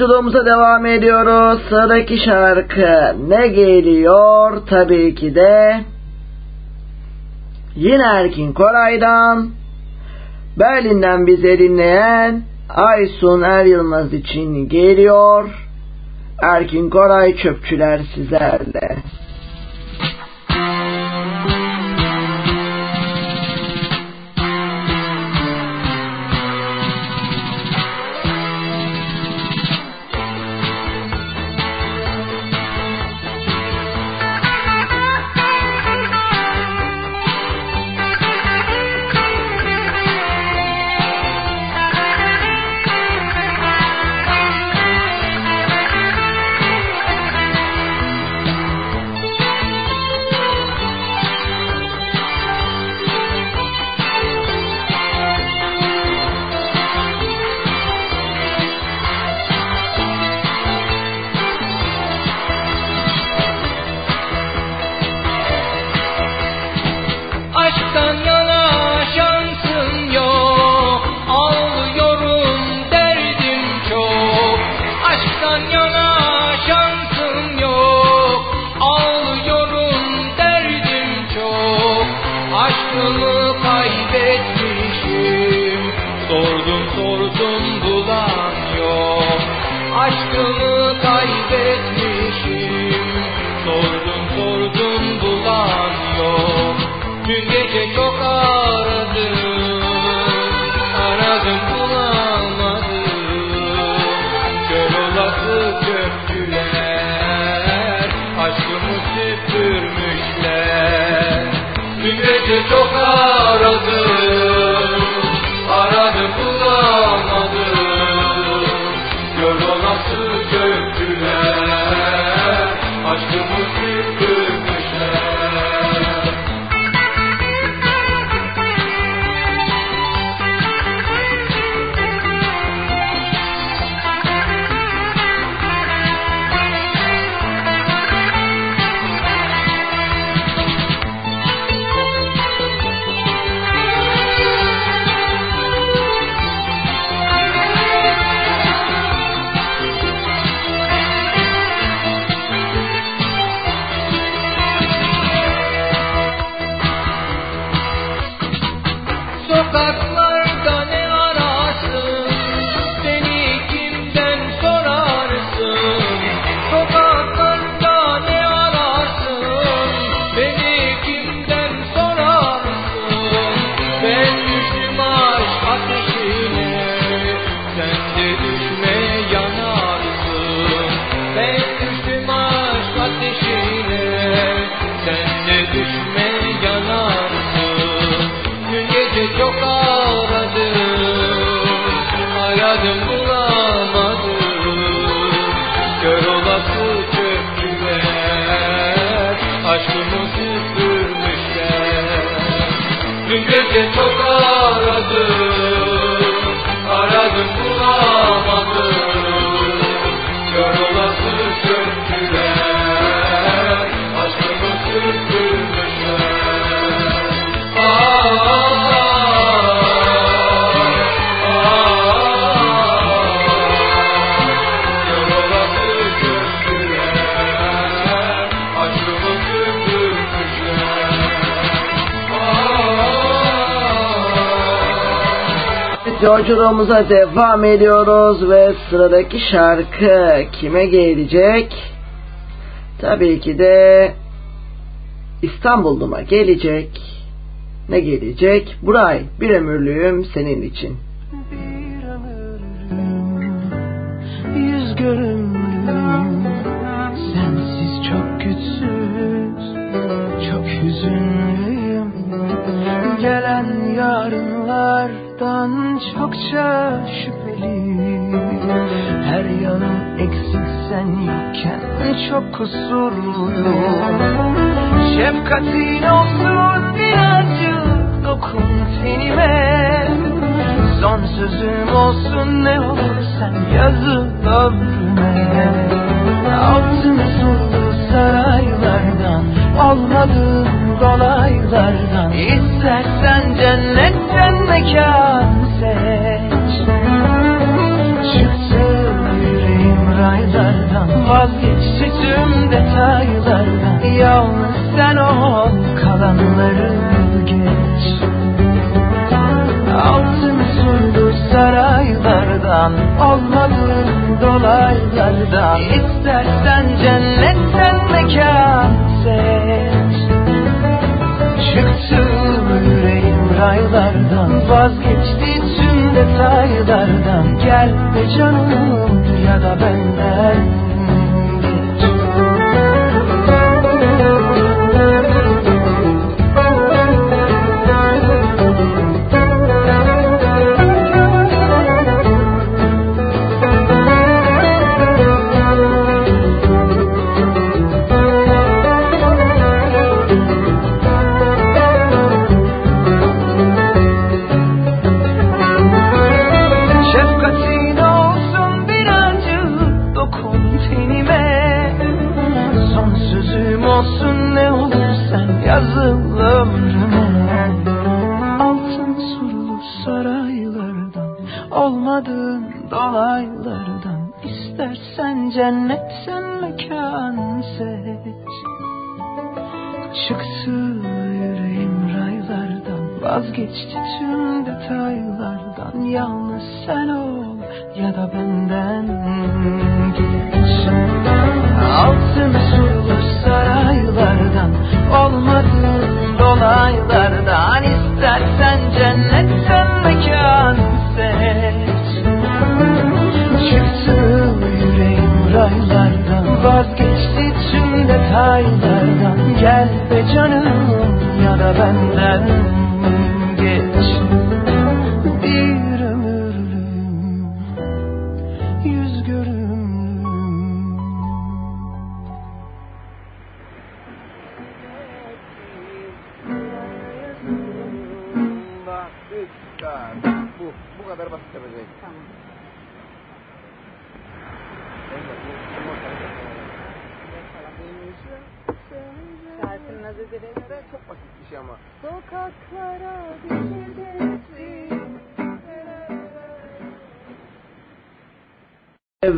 Yolculuğumuza devam ediyoruz. Sıradaki şarkı ne geliyor? Tabii ki de yine Erkin Koray'dan Berlin'den bizi dinleyen Aysun Er Yılmaz için geliyor. Erkin Koray çöpçüler sizlerle. Yolculuğumuza devam ediyoruz ve sıradaki şarkı kime gelecek? Tabii ki de İstanbul'uma gelecek. Ne gelecek? Buray bir ömürlüğüm senin için. Yarınlardan çokça şüpheli Her yanım eksik sen yokken çok kusurluyum. Şefkatin olsun birazcık dokun tenime. Son sözüm olsun ne olursan yazı ömrüme. Altın surlu saraylardan olmadığım dolaylardan İstersen cennetten mekan seç. Çıktı yüreğim raylardan. Vazgeçti tüm detaylardan. Yalnız sen ol kalanları geç. Altın surlu saraylardan. Olmadığım dolaylardan. İstersen cennetten Çıktı yüreğim raylardan Vazgeçti tüm detaylardan. Gel be canım ya da benden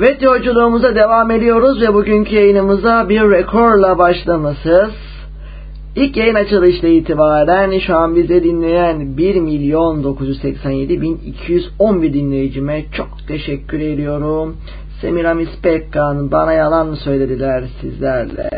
Evet yolculuğumuza devam ediyoruz ve bugünkü yayınımıza bir rekorla başlamışız. İlk yayın açılışla itibaren şu an bize dinleyen 1 milyon 987 bin 211 dinleyicime çok teşekkür ediyorum. Semiramis Pekkan bana yalan mı söylediler sizlerle.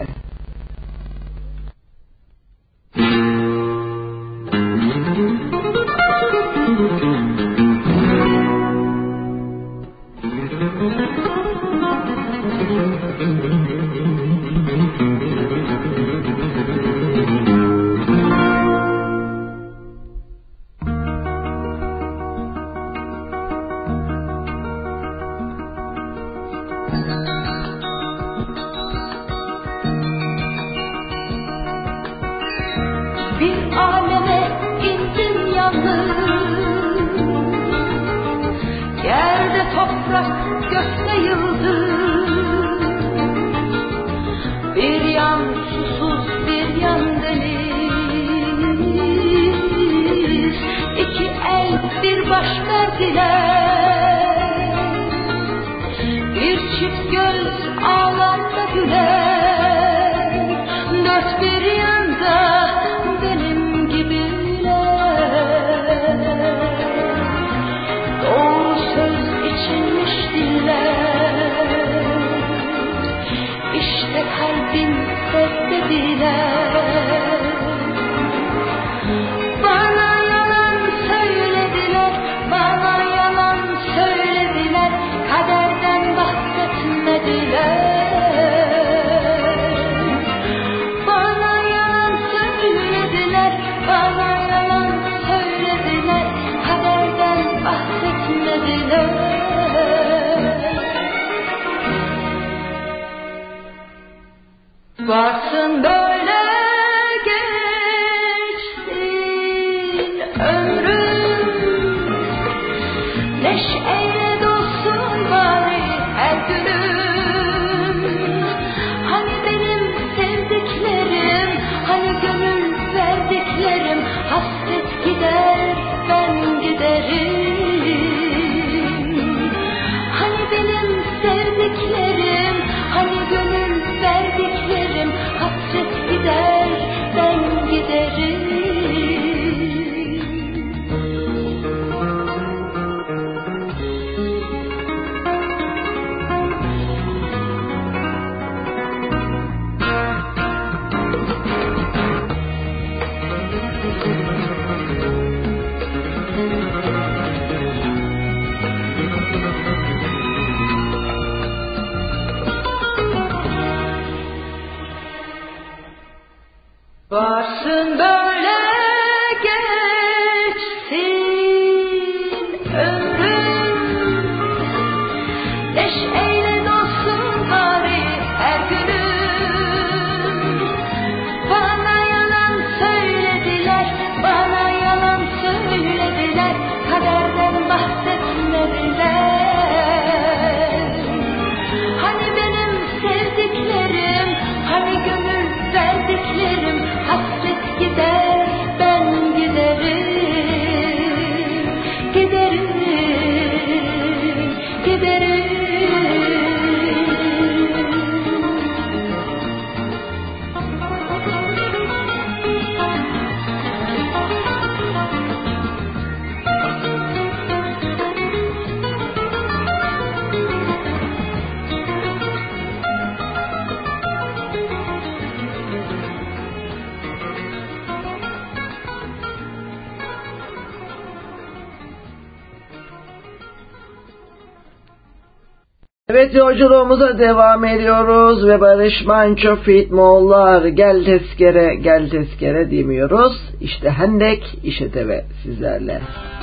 Evet yolculuğumuza devam ediyoruz ve Barış Manço Fit Moğollar gel tezkere gel tezkere demiyoruz. İşte Hendek işe deve sizlerle. ya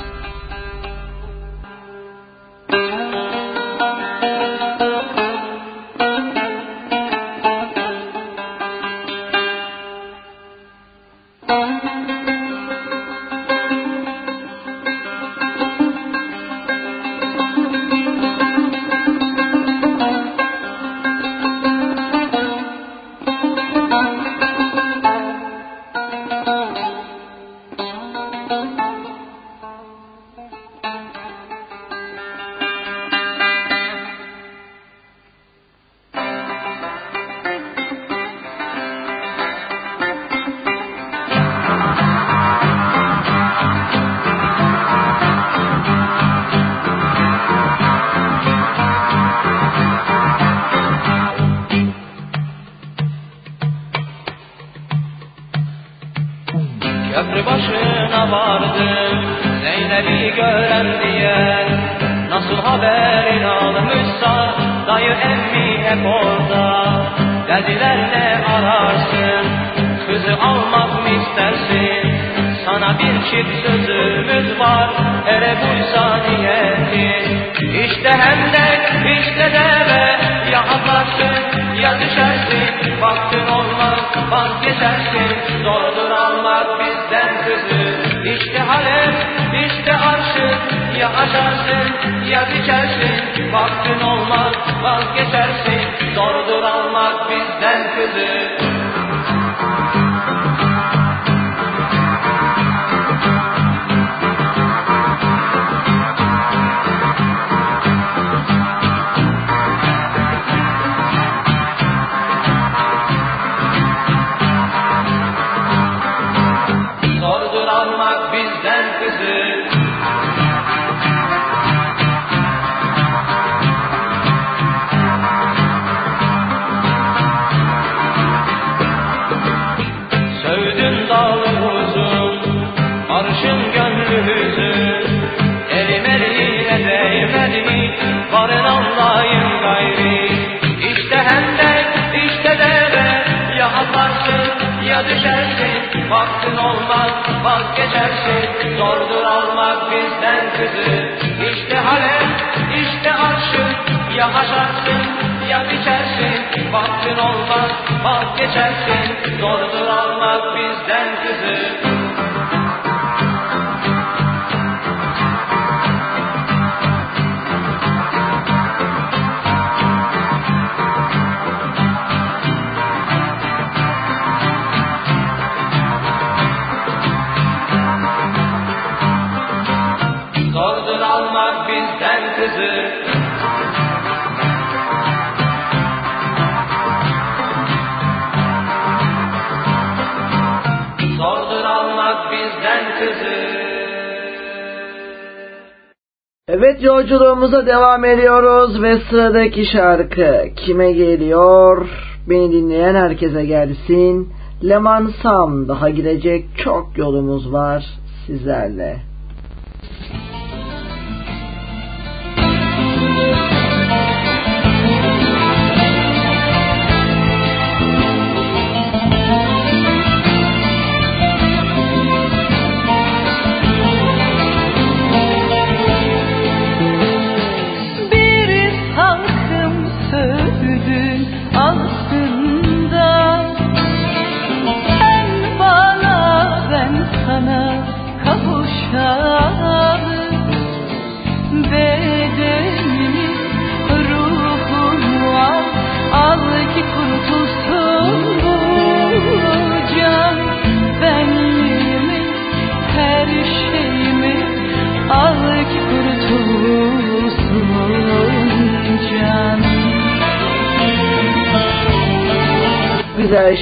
yolculuğumuza devam ediyoruz ve sıradaki şarkı kime geliyor? Beni dinleyen herkese gelsin. Leman Sam daha gidecek çok yolumuz var sizlerle.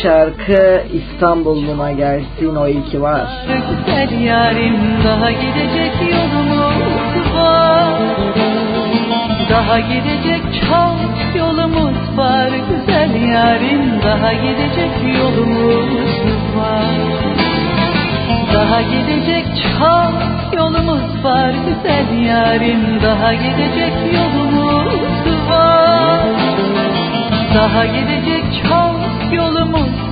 Şarkı İstanbul'uma gelsin o iyi ki var. Güzel yarim daha gidecek yolumuz var Daha gidecek çok yolumuz var. Güzel yarim daha gidecek yolumuz var. Daha gidecek çok yolumuz var. Güzel yarim daha gidecek yolumuz var. Daha gidecek çok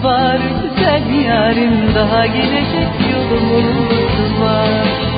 var. Güzel yarim daha gidecek yolumuz var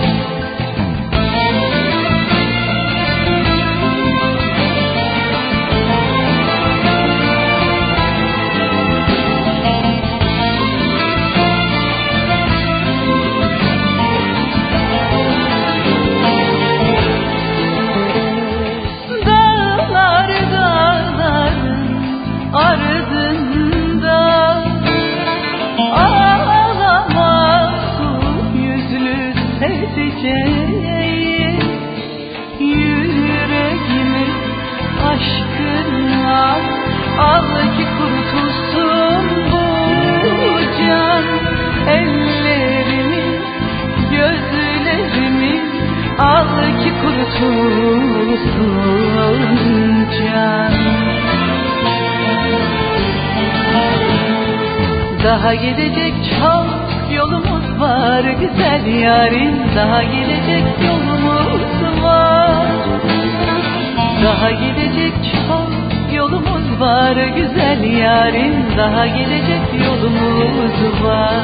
güzel yarim Daha gidecek yolumuz var. Daha gidecek çok yolumuz var. Güzel yarim Daha gidecek yolumuz var.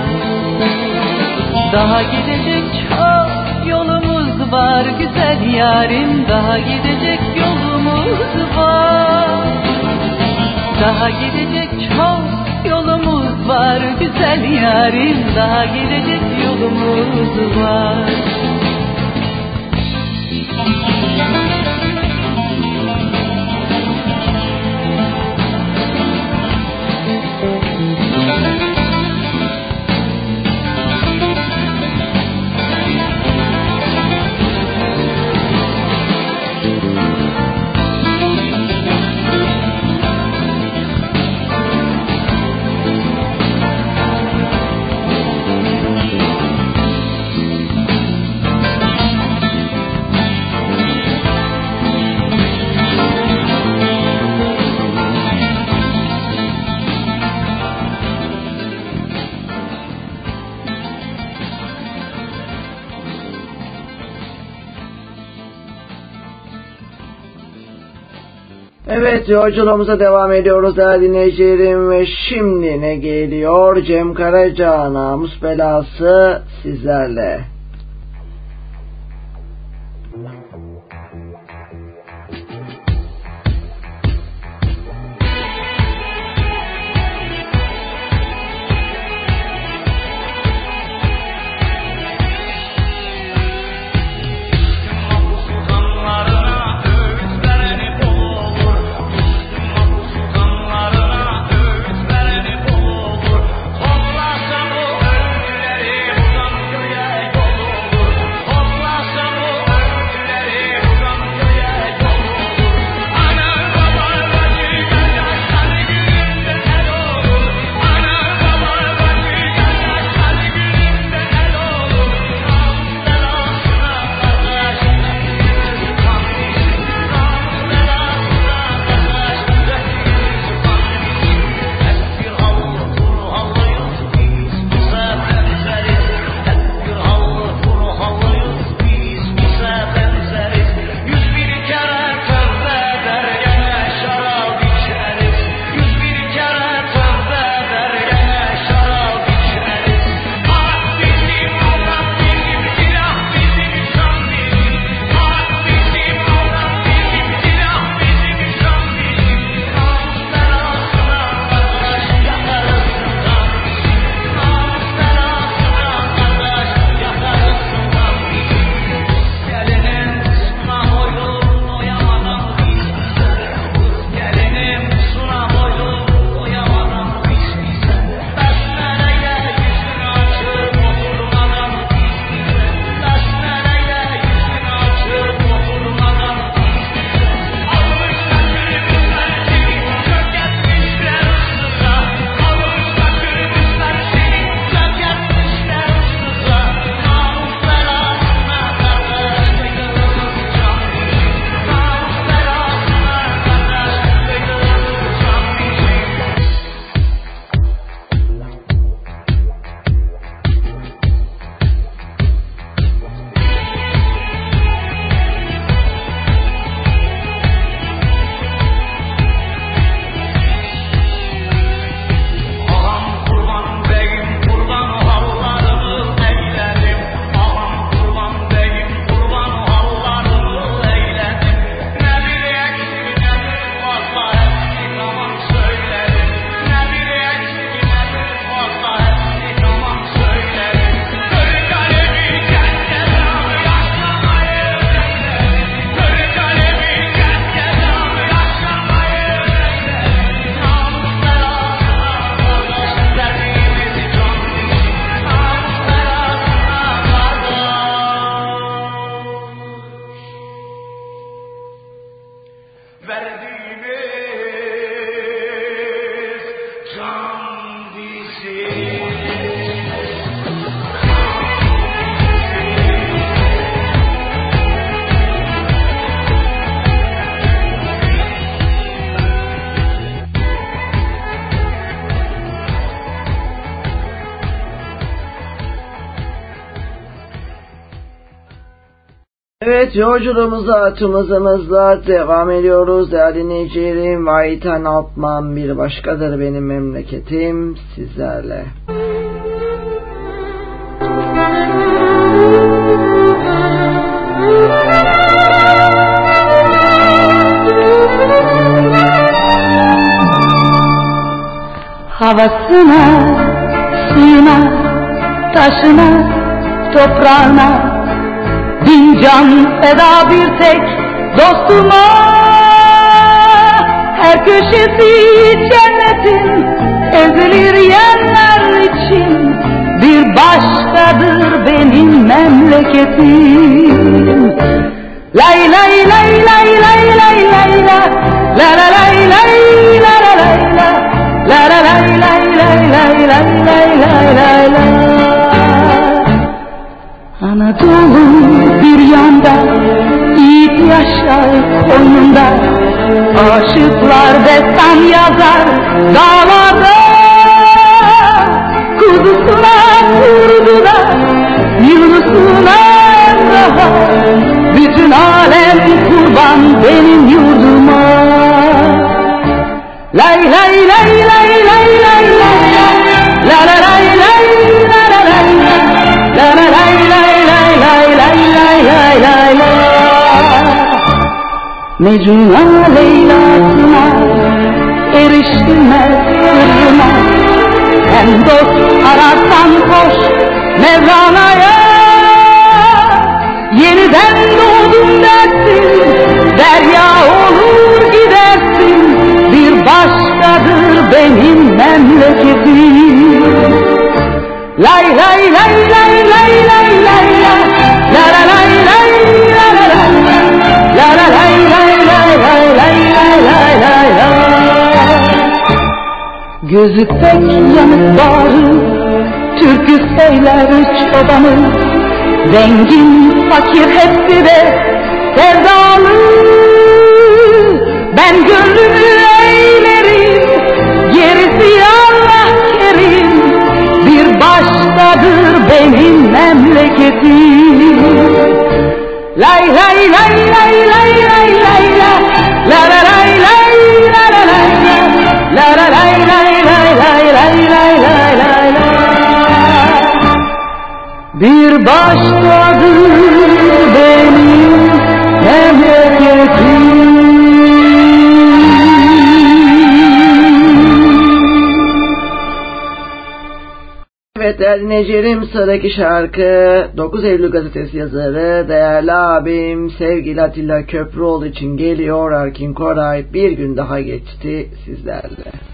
Daha gidecek çok yolumuz var. Güzel yarim Daha gidecek yolumuz var. Daha gidecek çok var güzel yarim Daha gidecek yolumuz var Yolculuğumuza devam ediyoruz değerli dinleyicilerim ve şimdi ne geliyor Cem Karaca namus belası sizlerle. Evet yolculuğumuza tımızımızla devam ediyoruz değerli dinleyicilerim. Vahiten Altman bir başkadır benim memleketim sizlerle. Havasına, suyuna, taşına, toprağına Bin can feda bir tek dostuma Her köşesi cennetin ezilir yerler için Bir başkadır benim memleketim Lay lay lay lay lay lay lay la La la lay lay la la lay la La la lay lay lay lay lay lay lay lay lay Anadolu kayar koynunda Aşıklar destan yazar dağlarda Kudusuna kurduna Yunus'una daha Bütün alem kurban benim yurduma Lay lay lay lay lay lay lay lay lay lay Mecnun'a Leyla'sına eriştiler sırrına Sen dost yürek yanık bağrı Türkü söyler çobanı Zengin fakir hep bire sevdalı. Ben gönlümü eğlerim gerisi Allah kerim. Bir başkadır benim memleketim. Lay lay lay lay lay lay. Bir başkadır benim memleketim Evet El Necir'im sıradaki şarkı 9 Eylül gazetesi yazarı değerli abim sevgili Atilla Köprüoğlu için geliyor Erkin Koray bir gün daha geçti sizlerle.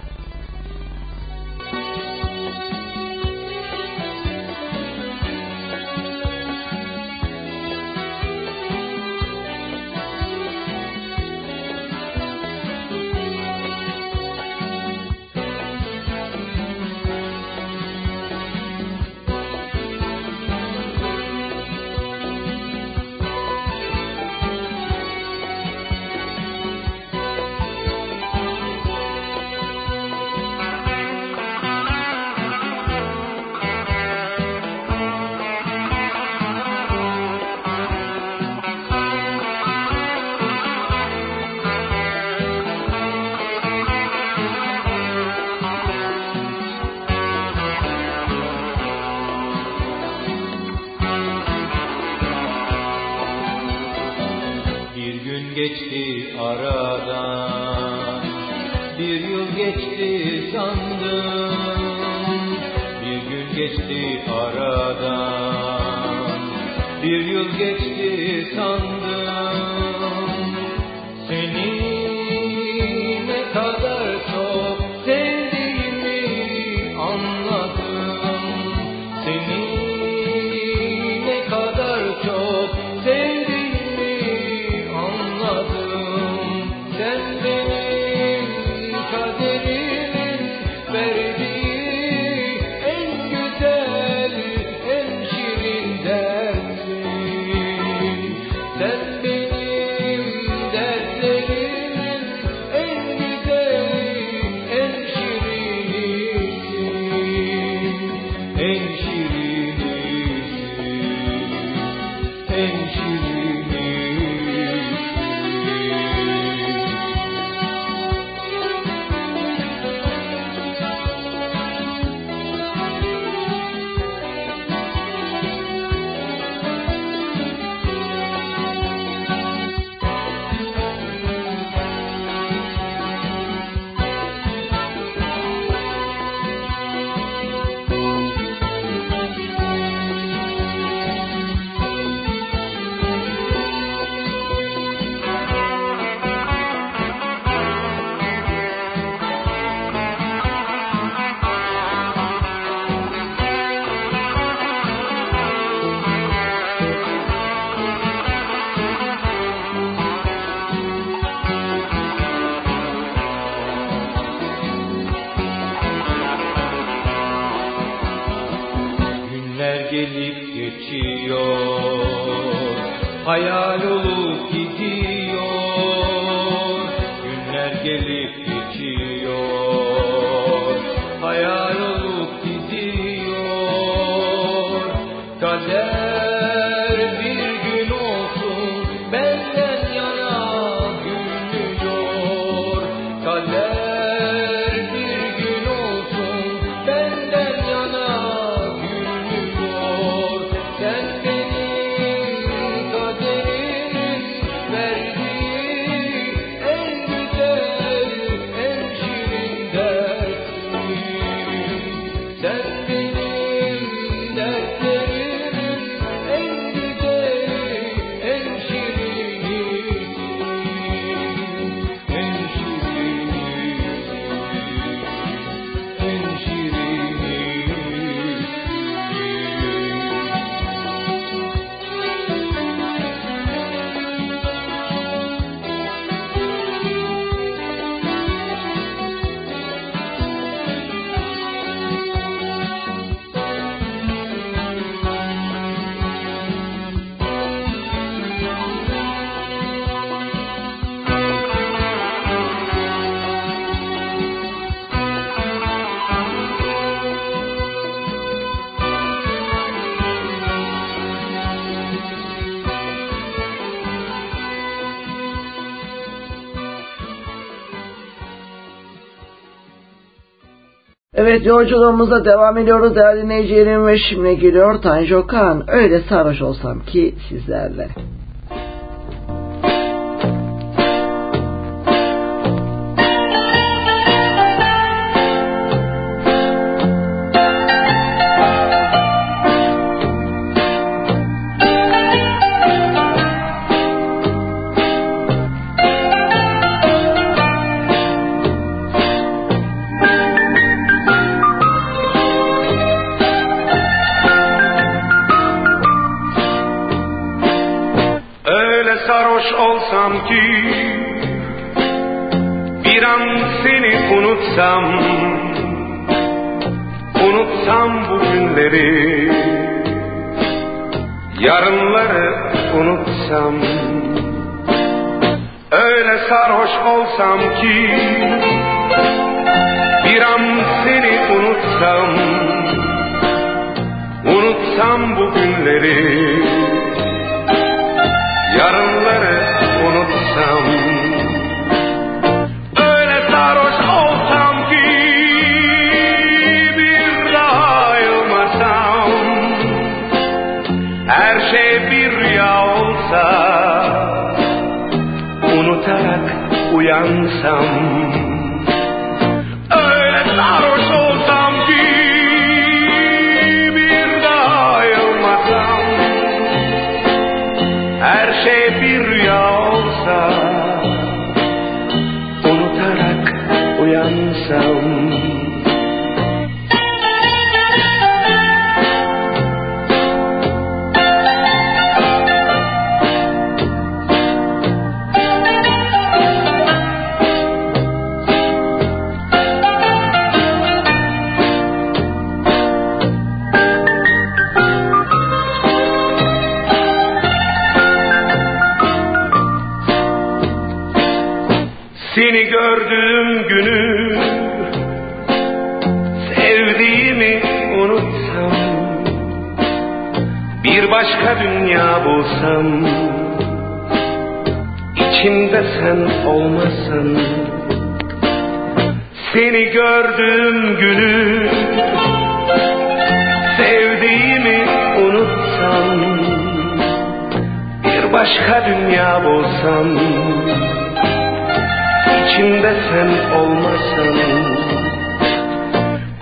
Evet yolculuğumuza devam ediyoruz değerli dinleyicilerim ve şimdi geliyor Tanju Okan. Öyle sarhoş olsam ki sizlerle. Unutsam bu günleri. Yarınları unutsam Öyle sarhoş olsam ki Bir an seni unutsam Unutsam bu uyansam gördüğüm günü Sevdiğimi unutsam Bir başka dünya bulsam İçimde sen olmasan Seni gördüğüm günü Sevdiğimi unutsam Bir başka dünya bulsam içinde sen olmasan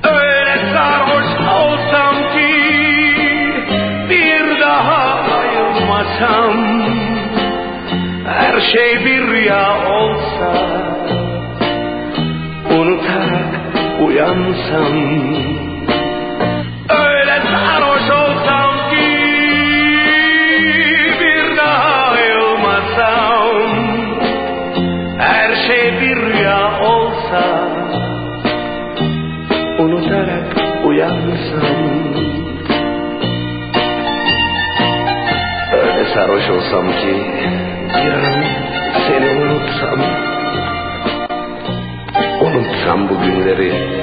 Öyle sarhoş olsam ki bir daha ayılmasam Her şey bir rüya olsa unutarak uyansam uyansam öyle sarhoş olsam ki bir an seni unutsam. Unutsam bu günleri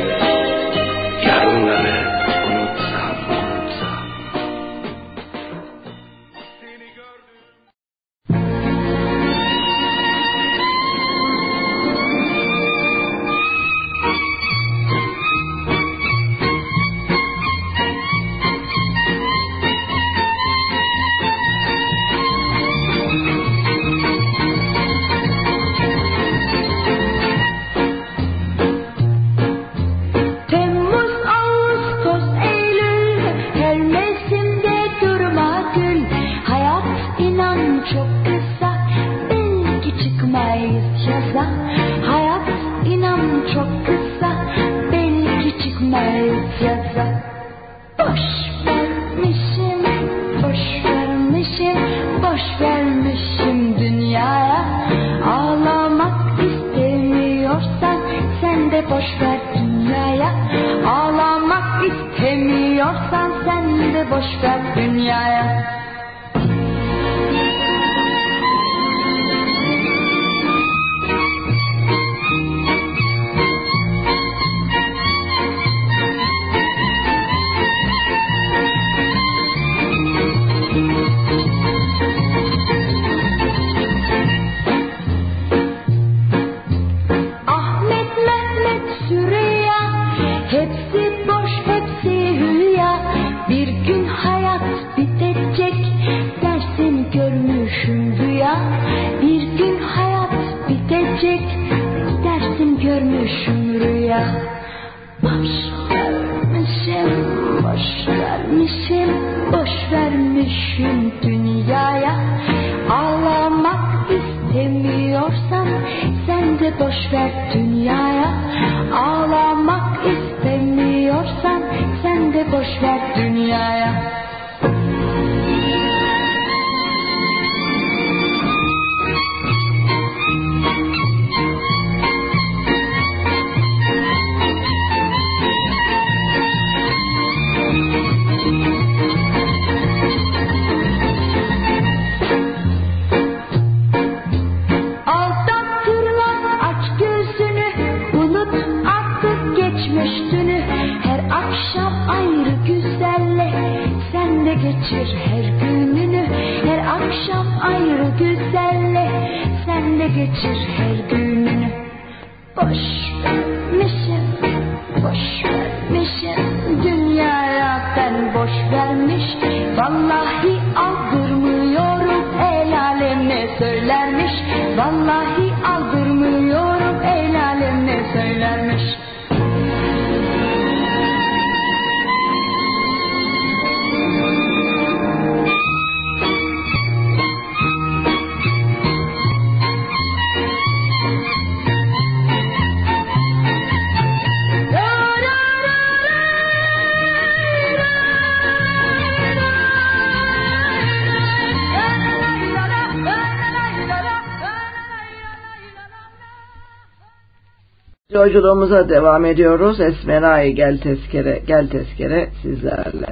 Yolculuğumuza devam ediyoruz. Esmeray gel tezkere, gel tezkere sizlerle.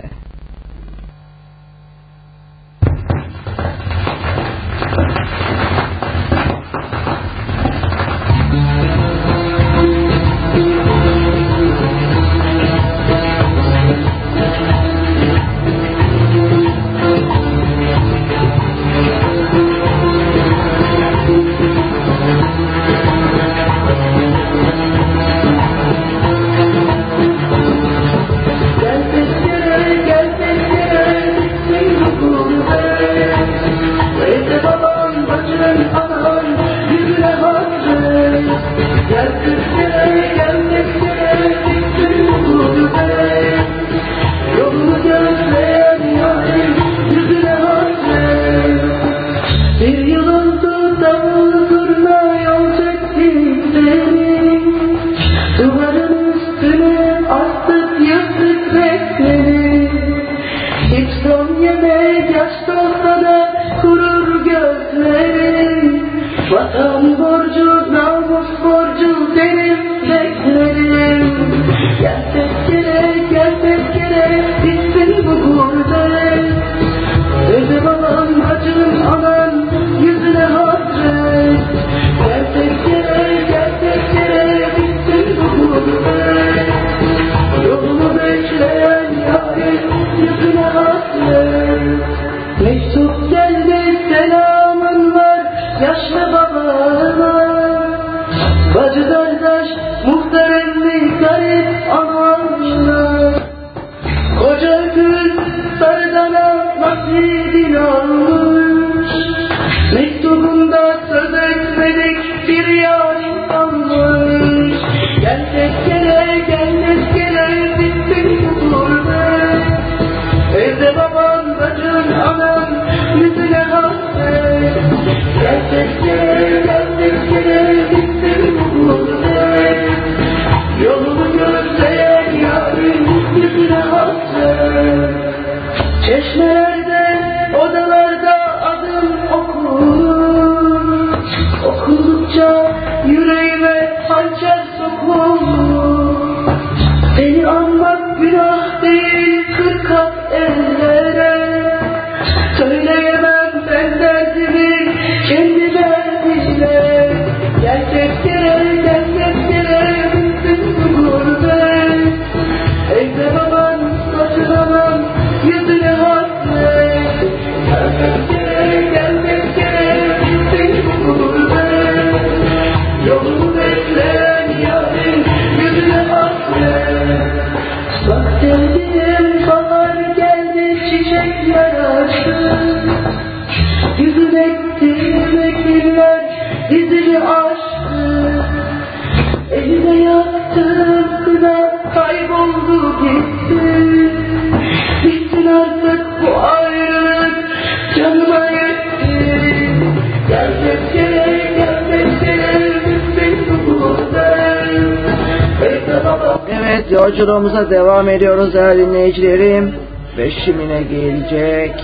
Devam ediyoruz değerli dinleyicilerim. Ve şimine gelecek.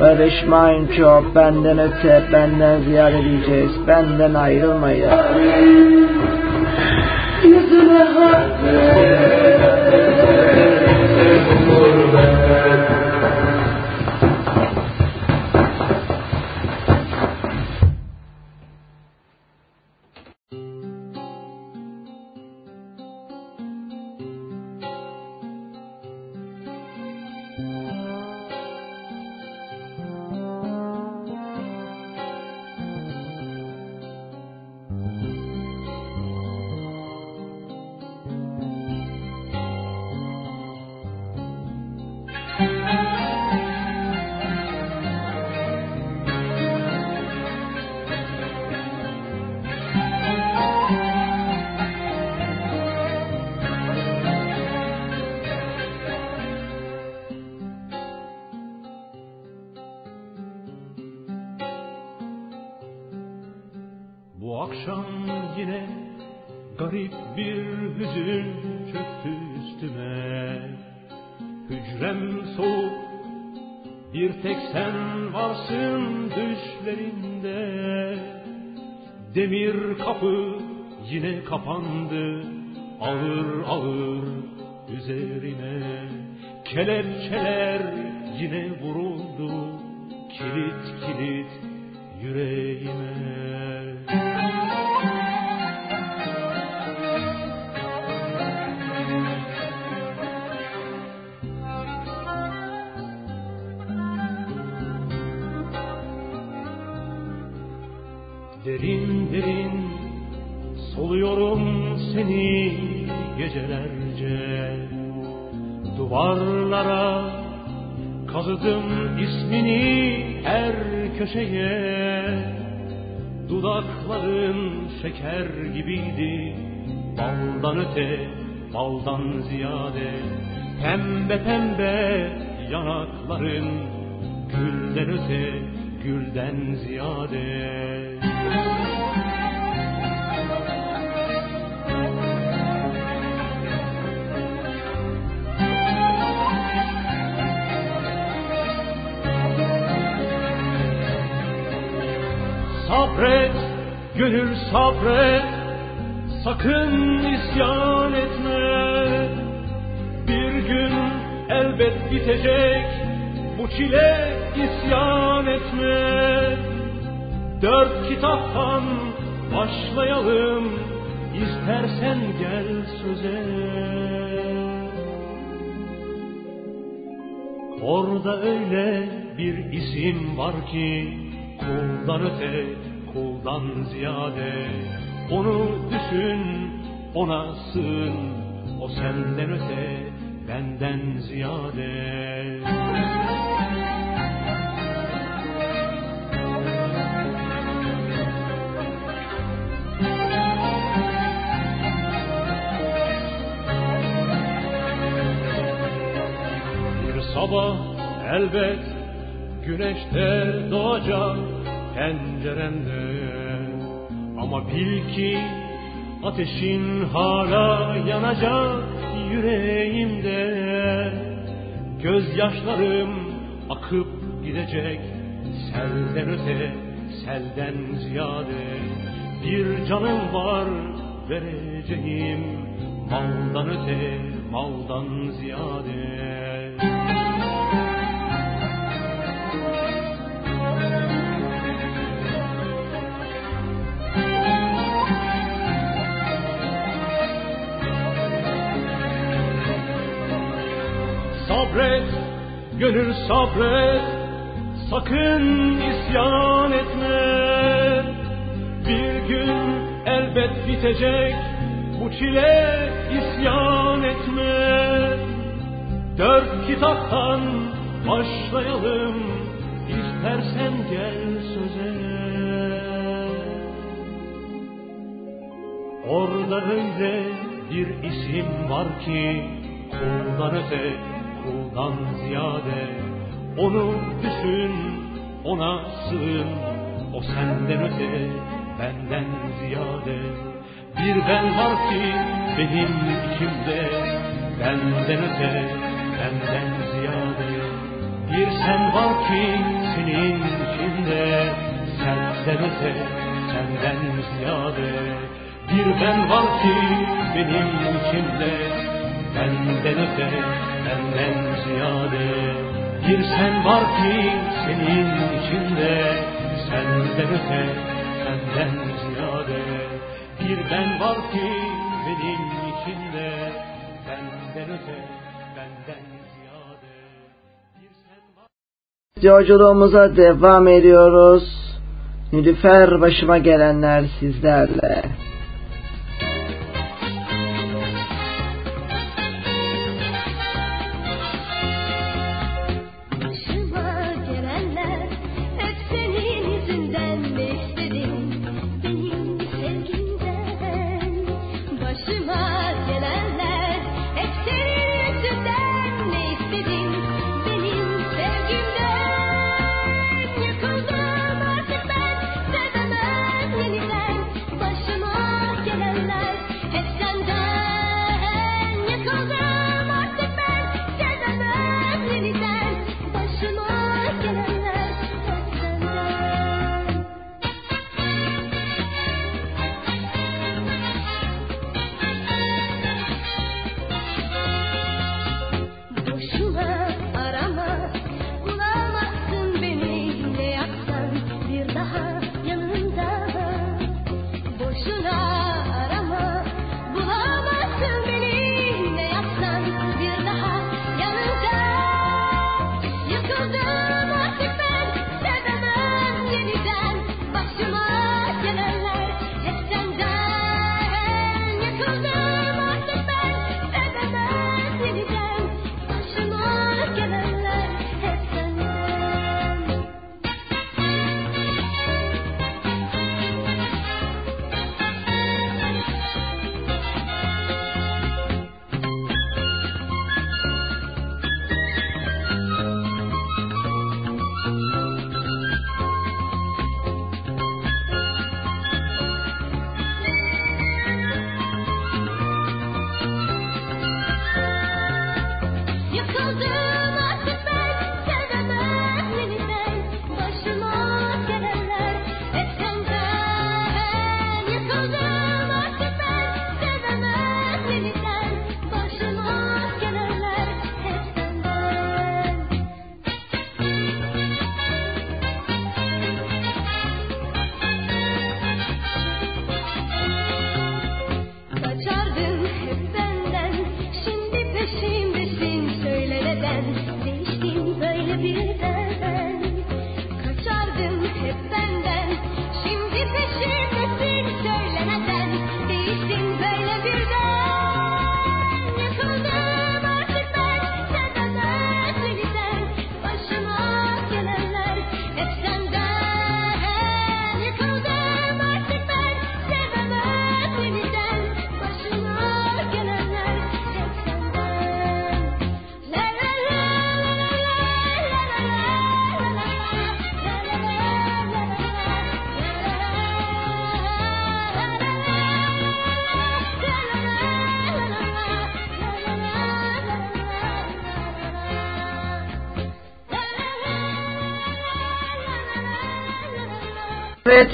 Barış Manço benden öte benden ziyade diyeceğiz. Benden ayrılmayın. Yanacak yüreğimde. Gözyaşlarım akıp gidecek selden öte selden ziyade. Bir canım var vereceğim maldan öte maldan ziyade gönül sabret, sakın isyan etme. Bir gün elbet bitecek, bu çile isyan etme. Dört kitaptan başlayalım, istersen gel söze. Orada öyle bir isim var ki, kuldan öte, kuldan ziyade Onu düşün, ona sığın. O senden öte, benden ziyade. Bir ben var ki benim içimde benden öte, benden ziyade. Bir sen var ki senin içinde, senden öte, senden ziyade. Bir ben var ki benim içimde, benden öte, benden ziyade. Bir sen var ki senin içinde, senden öte, senden ziyade. Bir ben var ki benim içinde, benden öte, benden Yolculuğumuza devam ediyoruz. Nilüfer başıma gelenler sizlerle.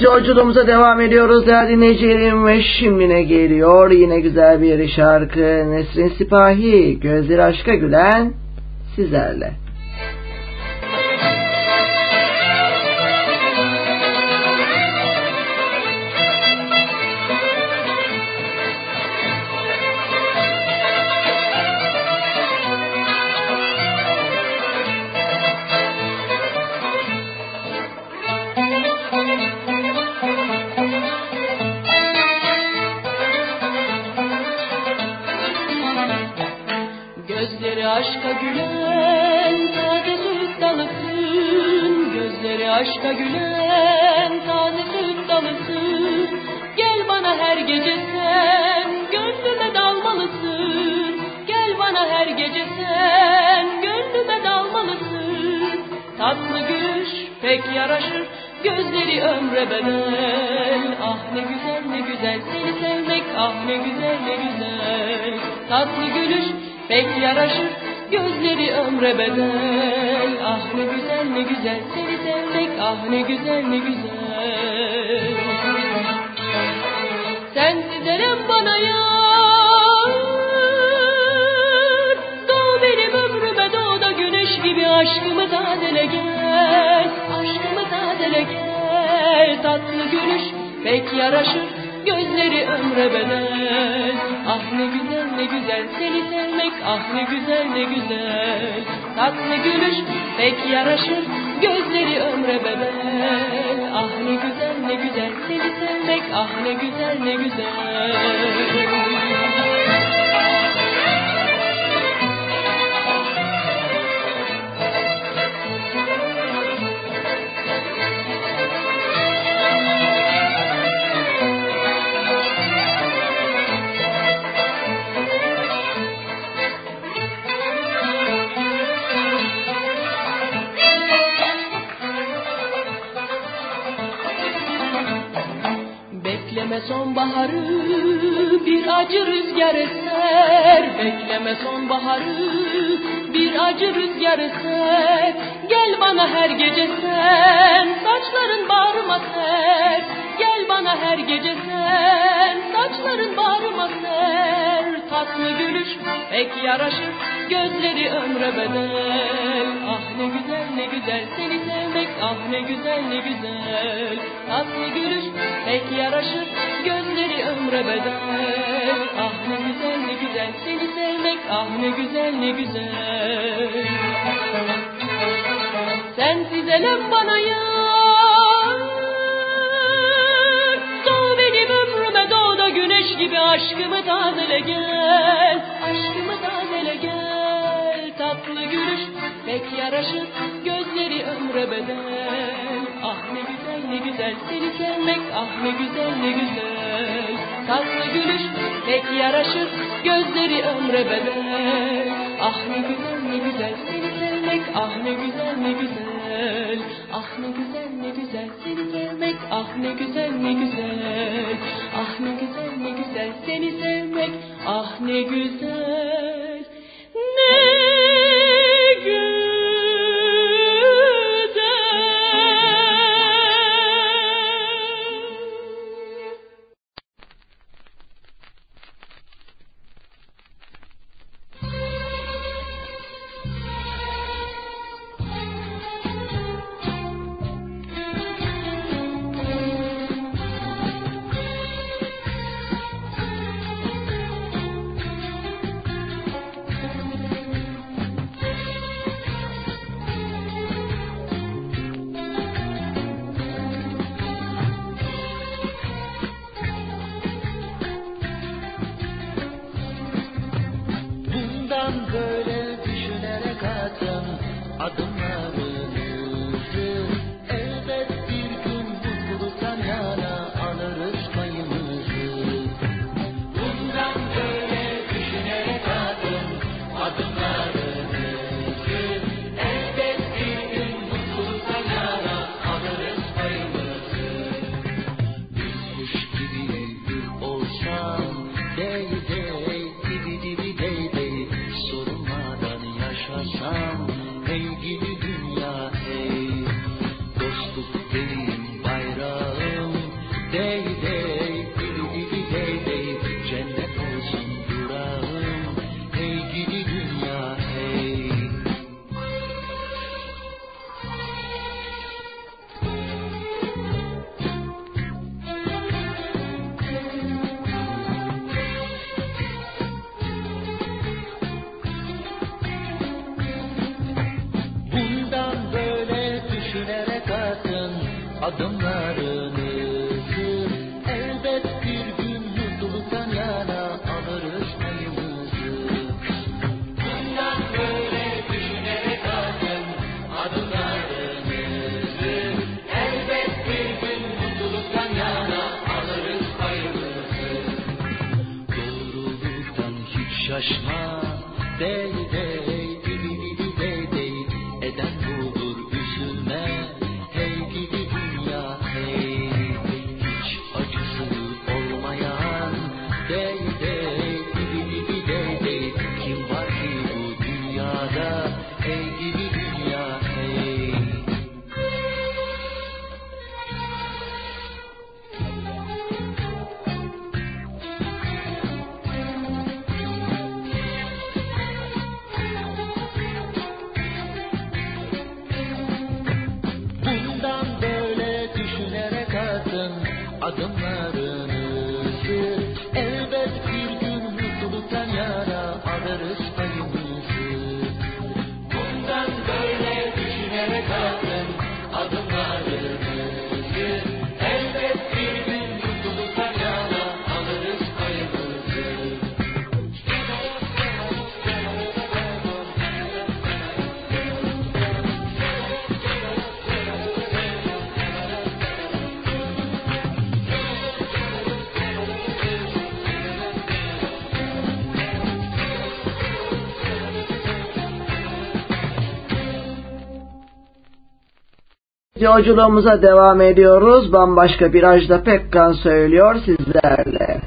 Yolculuğumuza devam ediyoruz değerli dinleyicilerim ve şimdi ne geliyor yine güzel bir şarkı Nesrin Sipahi gözleri aşka gülen sizlerle. Ah ne güzel ne güzel seni sevmek. Ah ne güzel ne güzel. Tatlı gülüş pek yaraşır. Gözleri ömre bedel. Ah ne güzel ne güzel seni sevmek. Ah ne güzel ne güzel Bekleme sonbaharı bir acı rüzgar eser. Bekleme sonbaharı bir acı rüzgar eser. Gel bana her gece sen saçların bağrıma ser. Gel bana her gece sen saçların bağrıma ser. Tatlı gülüş pek yaraşır gözleri ömre bedel. Ah ne güzel güzel seni sevmek ah ne güzel ne güzel. Tatlı gülüş pek yaraşır gözleri ömre bedel. Ah ne güzel ne güzel seni sevmek ah ne güzel ne güzel. Sensiz elem bana yar. Doğ benim ömrüme doğ da güneş gibi aşkımı tazele gel. Aşkımı tazele gel. Tatlı gülüş pek yaraşır ömre bedel Ah ne güzel ne güzel seni sevmek ah ne güzel ne güzel Tatlı gülüş pek yaraşır gözleri ömre bedel Ah ne güzel ne güzel seni sevmek ah ne güzel ne güzel Ah ne güzel ne güzel seni sevmek ah ne güzel ne güzel Ah ne güzel ne güzel seni sevmek ah ne güzel ne Yolculuğumuza devam ediyoruz. Bambaşka bir ajda Pekkan söylüyor sizlerle.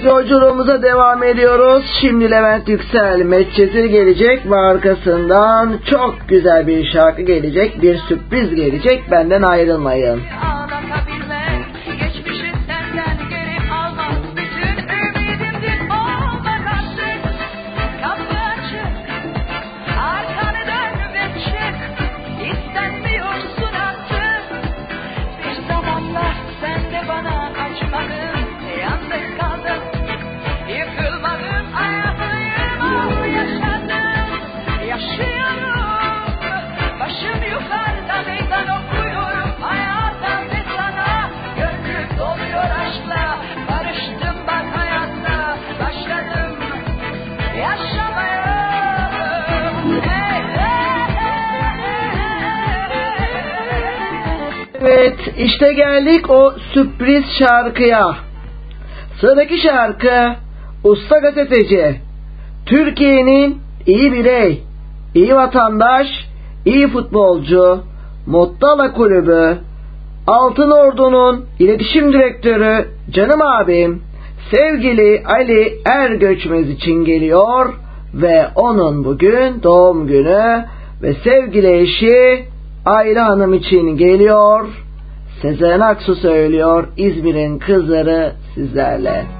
Evet yolculuğumuza devam ediyoruz. Şimdi Levent Yüksel, Medcezir gelecek ve arkasından çok güzel bir şarkı gelecek, bir sürpriz gelecek. Benden ayrılmayın. Geldik o sürpriz şarkıya. Sıradaki şarkı Usta Gazeteci. Türkiye'nin iyi birey, iyi vatandaş, iyi futbolcu, Mottala Kulübü, Altın Ordu'nun iletişim direktörü canım abim sevgili Ali Ergöçmez için geliyor ve onun bugün doğum günü ve sevgili eşi Ayla Hanım için geliyor. Sezen Aksu söylüyor. İzmir'in kızları sizlerle.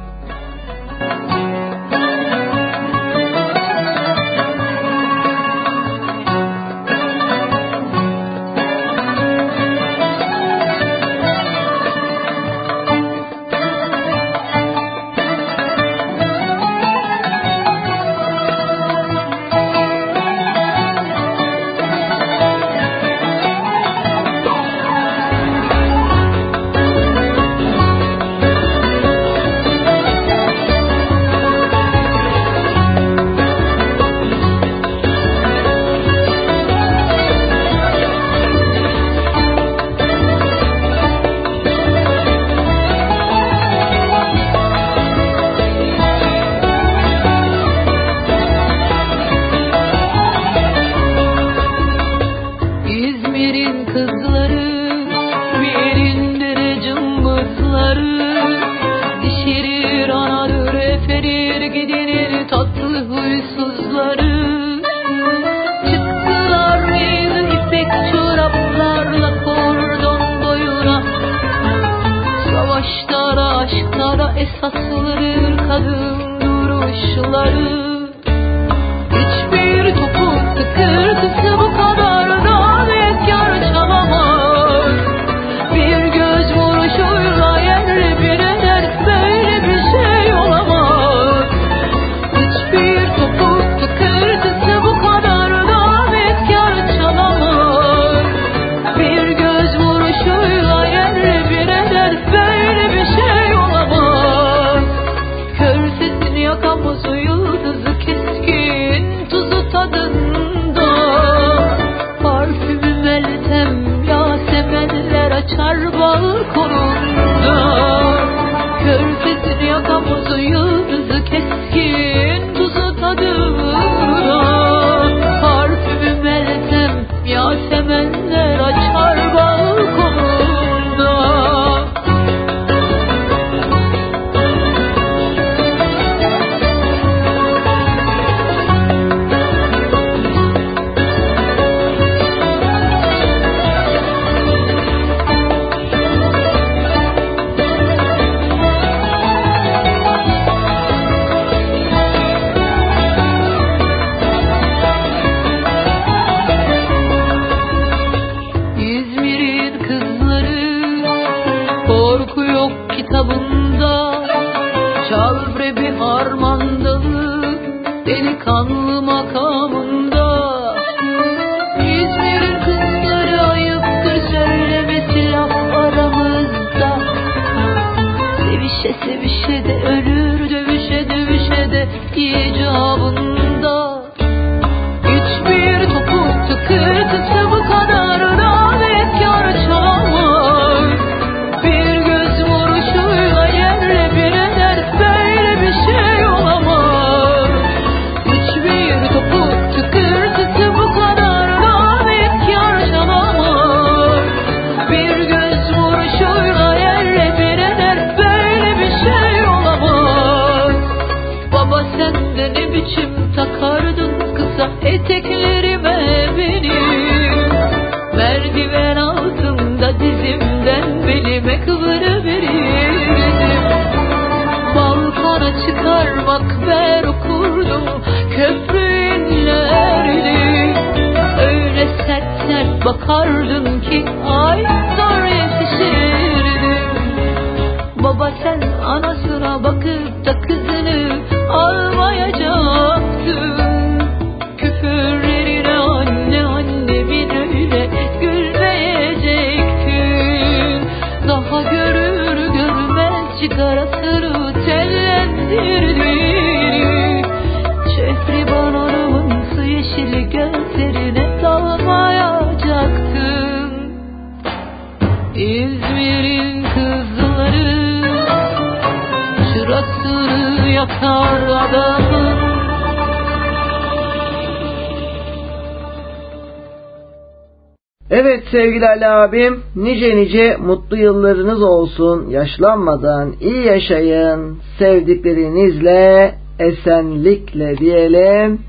Bilal abim nice nice mutlu yıllarınız olsun. Yaşlanmadan iyi yaşayın. Sevdiklerinizle esenlikle diyelim.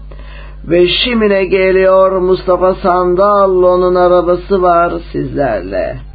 Ve şimdi geliyor Mustafa Sandal, Sandallo'nun arabası var sizlerle.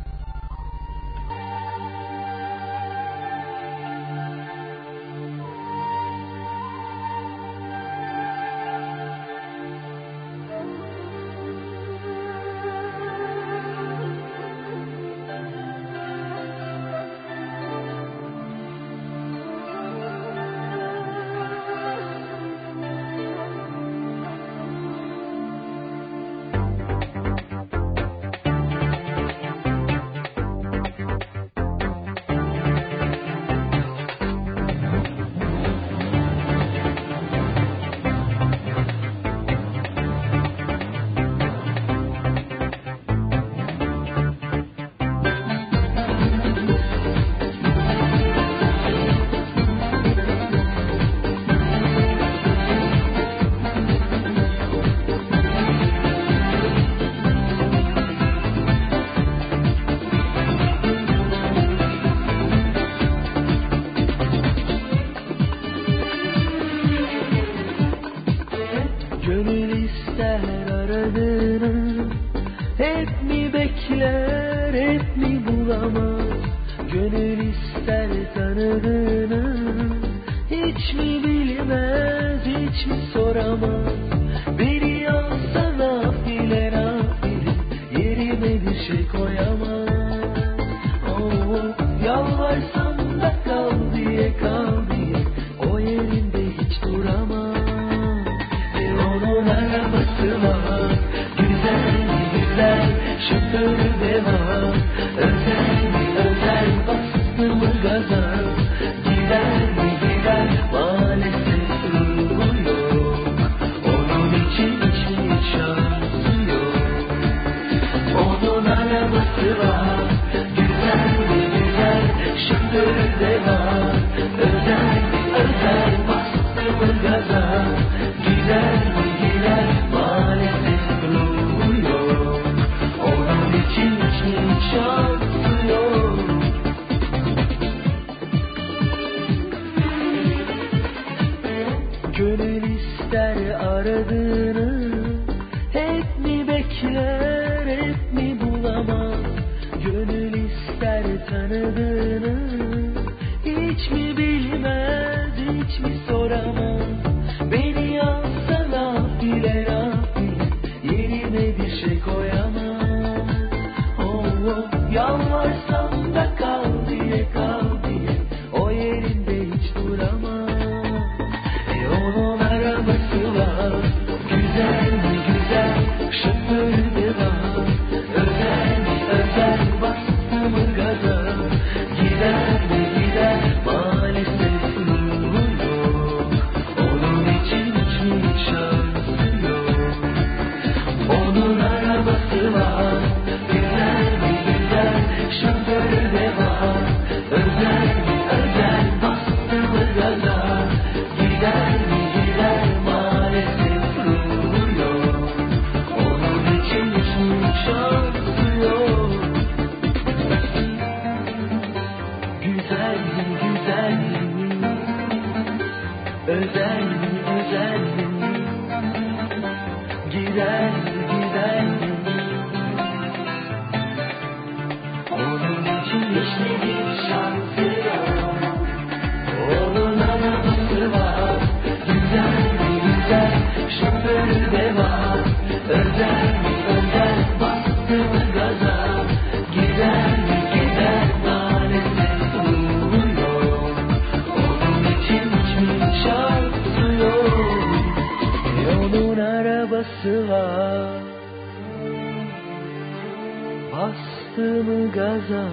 Bastım gaza.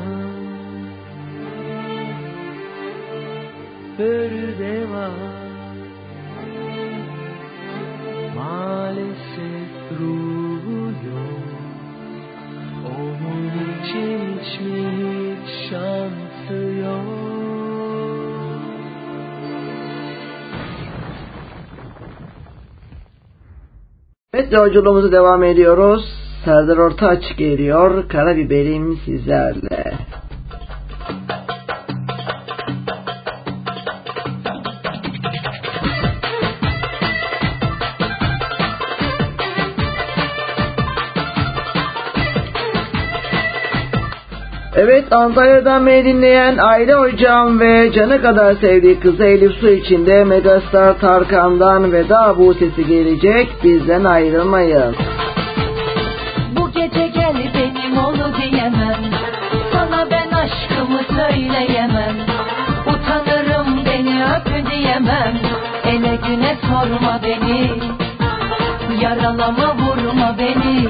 Var Maalesef ruhu yok Onun için hiç mi hiç şansı yok. Evet yolculuğumuza devam ediyoruz. Serdar Ortaç geliyor. Karabiberim sizlerle. Evet Antalya'dan beni dinleyen aile hocam ve canı kadar sevdiği kızı Elif Su içinde Megastar Tarkan'dan veda bu sesi gelecek bizden ayrılmayın. Diyemem. Ele güne sorma beni. Yaralama vurma beni.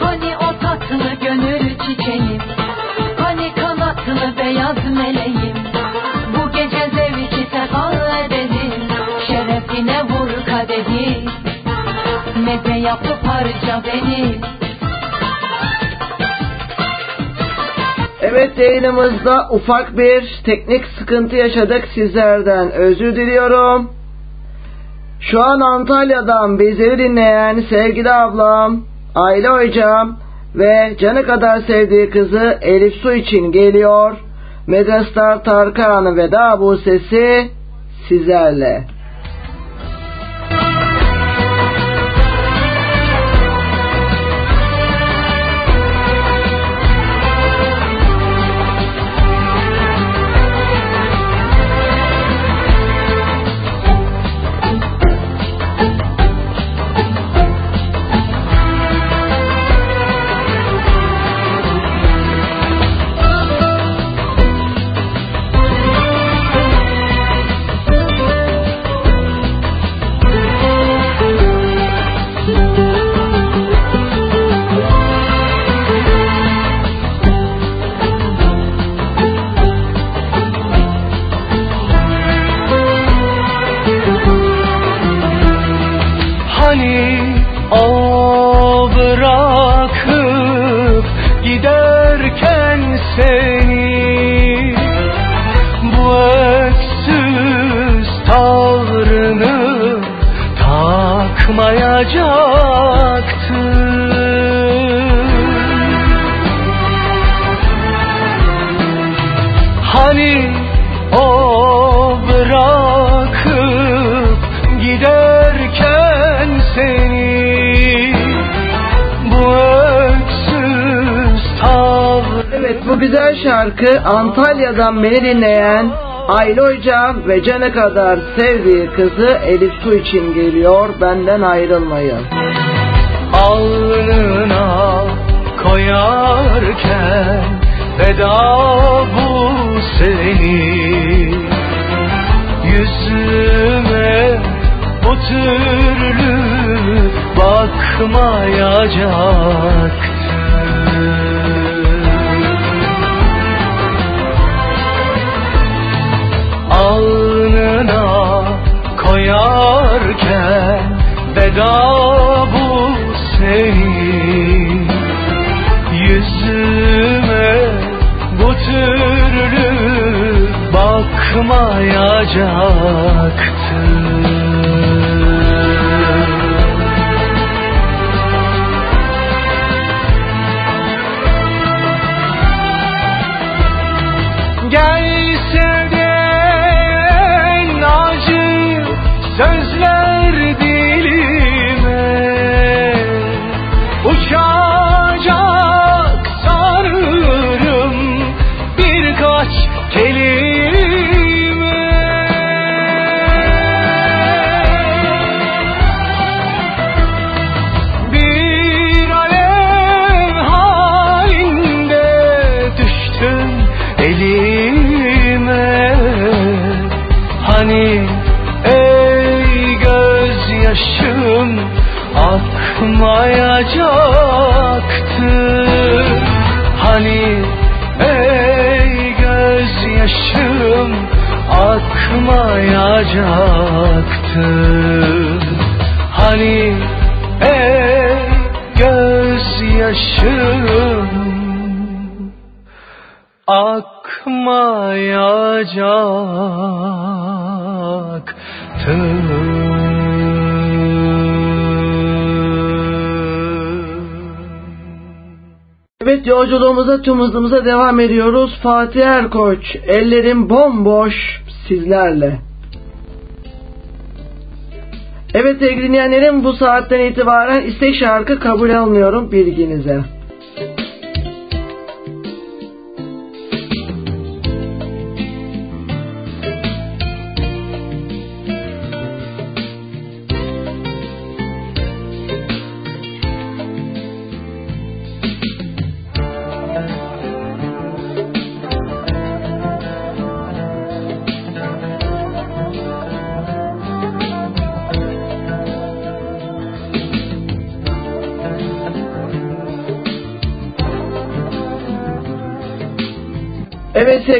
Hani o tatlı gönül çiçeğim? Hani kanatlı beyaz meleğim? Bu gece zevki sefal edelim Şerefine vur kadehi. Meze yapıp harca beni Evet yayınımızda ufak bir teknik sıkıntı yaşadık sizlerden özür diliyorum. Şu an Antalya'dan bizleri dinleyen sevgili ablam, aile hocam ve canı kadar sevdiği kızı Elif Su için geliyor. Megastar Tarkan'ın veda bu sesi sizlerle. Şarkı Antalya'dan beni dinleyen Aile hocam ve canı kadar sevdiği kızı Elif Su için geliyor. Benden ayrılmayın. alnına koyarken Veda bu seni Yüzüme bu türlü bakmayacaktı Alnına koyarken Veda bu seni Yüzüme bu türlü bakmayacaktı akmayacaktı Hani ey gözyaşım akmayacaktı Evet yolculuğumuza tüm hızımıza devam ediyoruz. Fatih Erkoç, ellerim bomboş sizlerle. Evet sevgili dinleyenlerim bu saatten itibaren istek şarkı kabul almıyorum bilginize.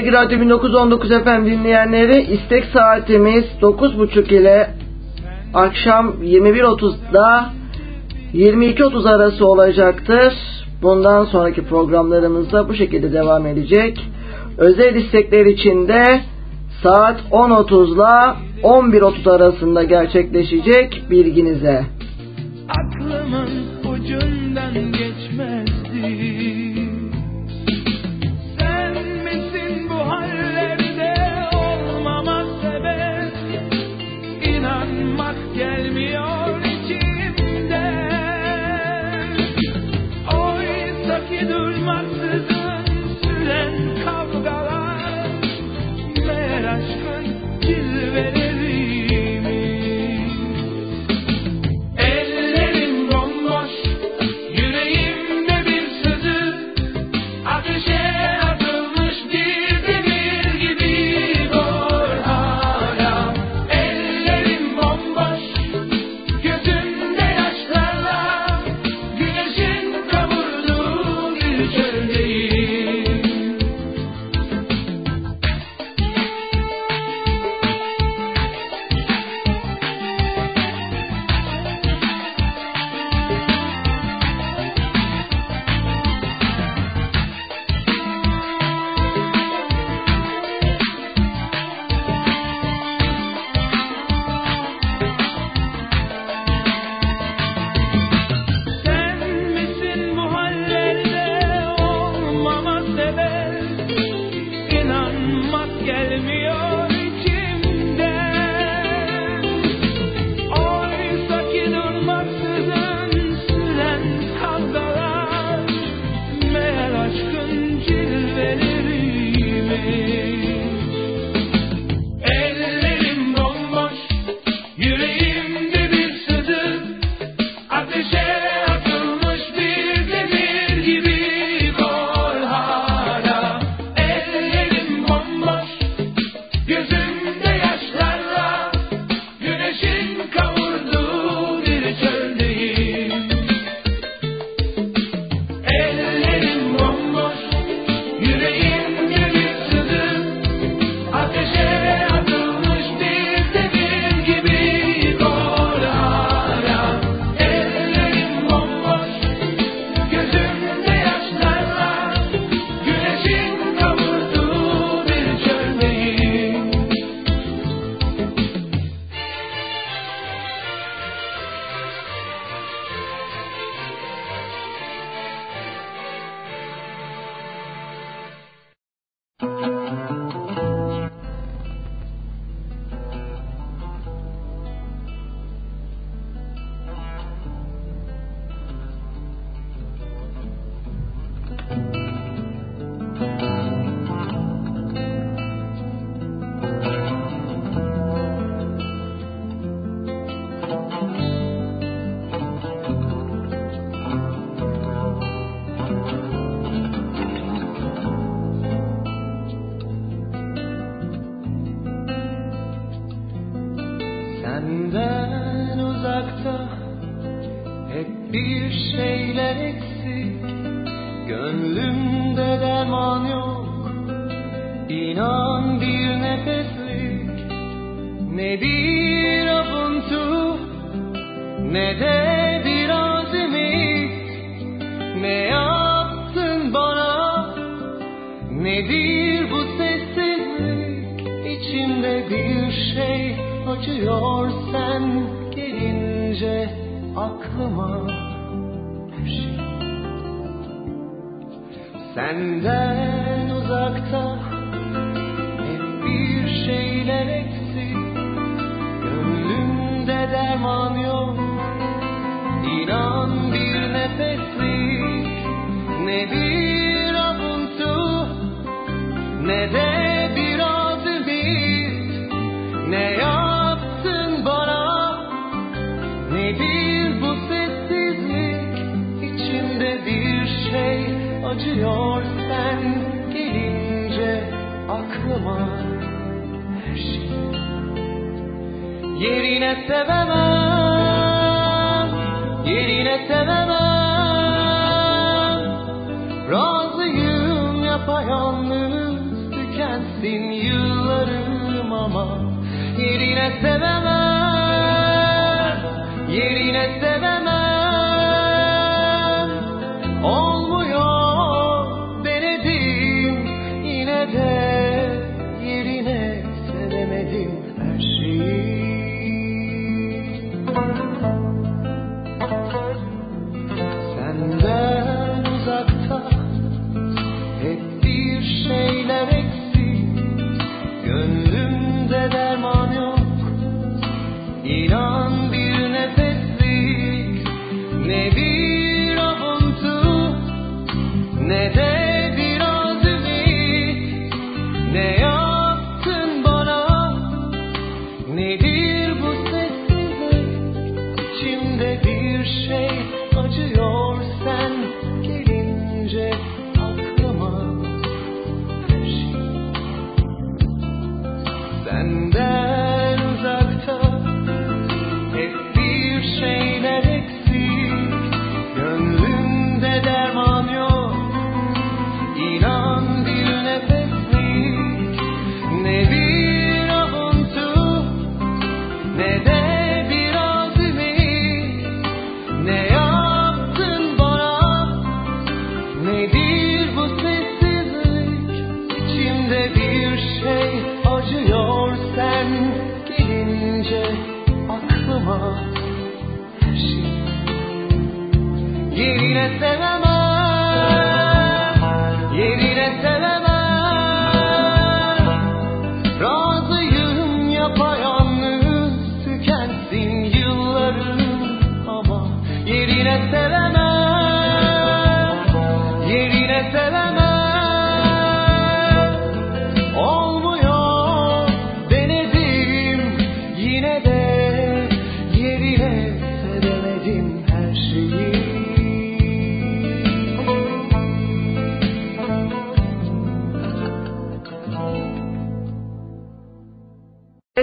Sevgili Radyo 1919 FM dinleyenleri istek saatimiz 9.30 ile akşam 21.30'da 22.30 arası olacaktır. Bundan sonraki programlarımızda bu şekilde devam edecek. Özel istekler için de saat 10.30 ile 11.30 arasında gerçekleşecek bilginize. Aklımın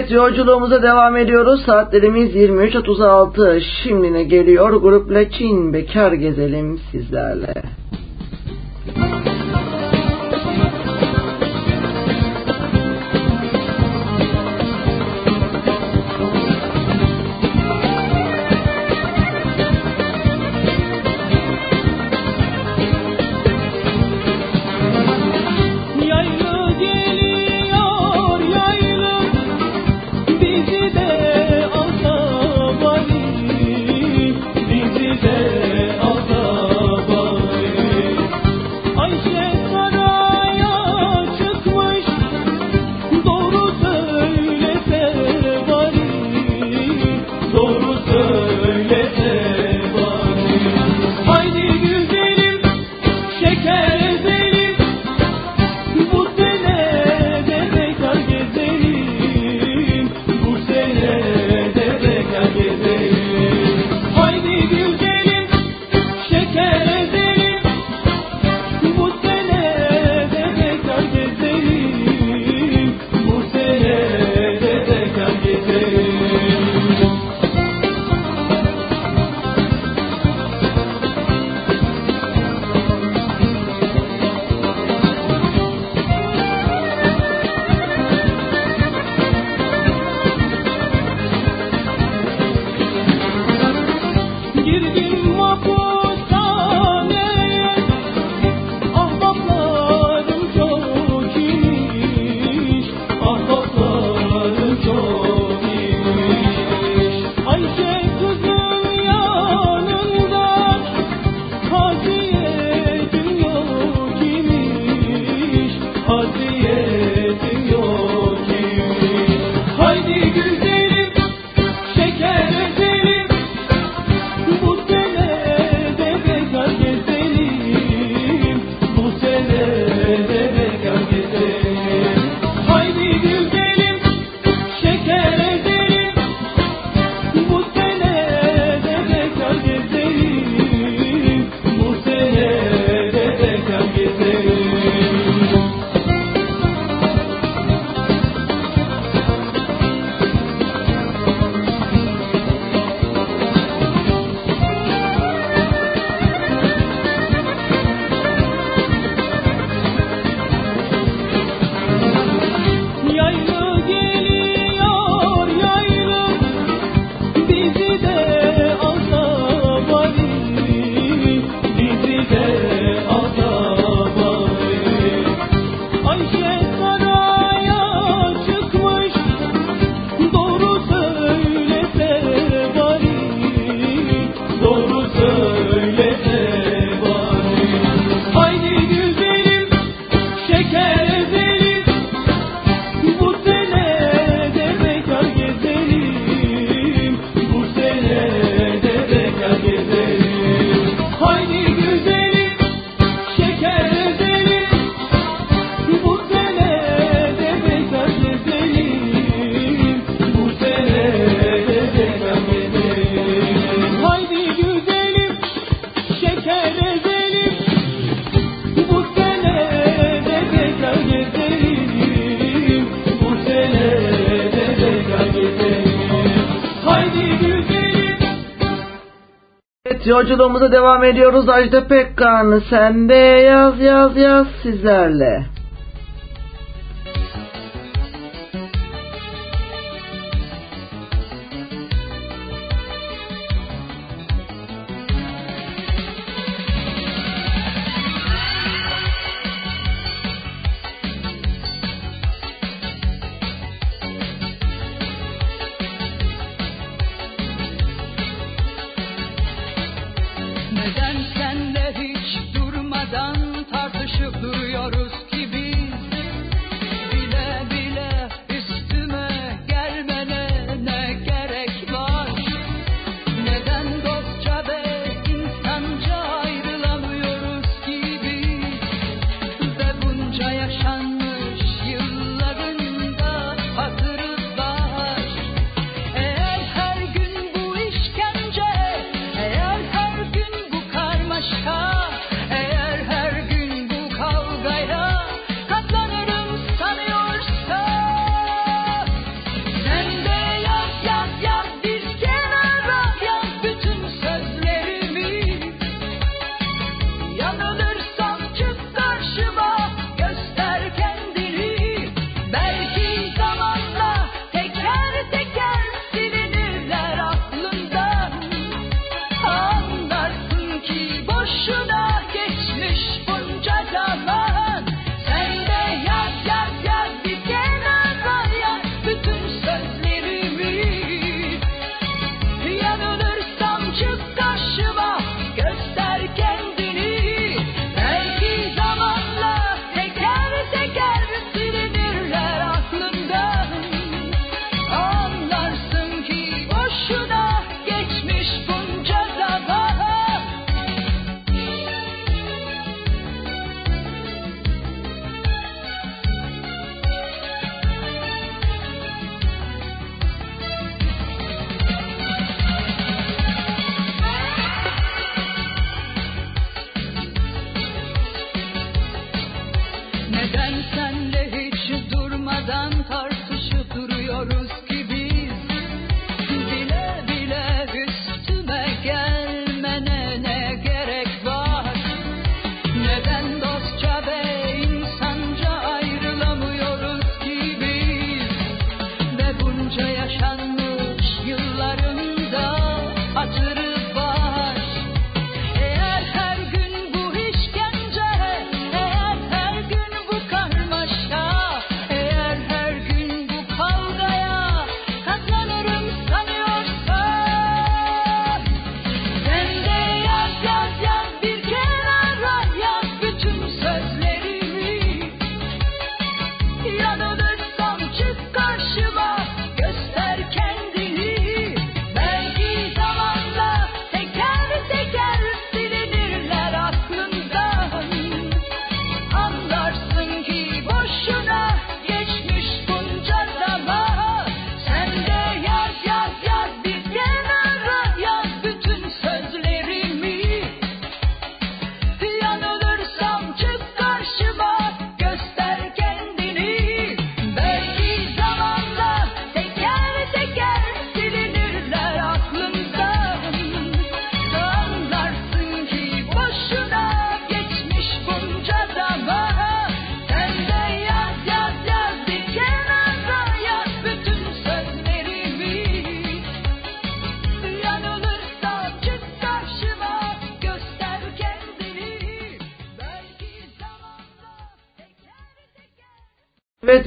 Evet yolculuğumuza devam ediyoruz. Saatlerimiz 23.36. Şimdine geliyor. Grupla Çin Bekar Gezelim sizlerle. Yolculuğumuza devam ediyoruz. Ajda Pekkan sen de yaz yaz yaz sizlerle.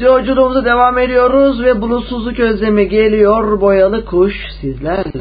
Yolculuğumuza devam ediyoruz ve bulutsuzluk özlemi geliyor boyalı kuş sizlerle.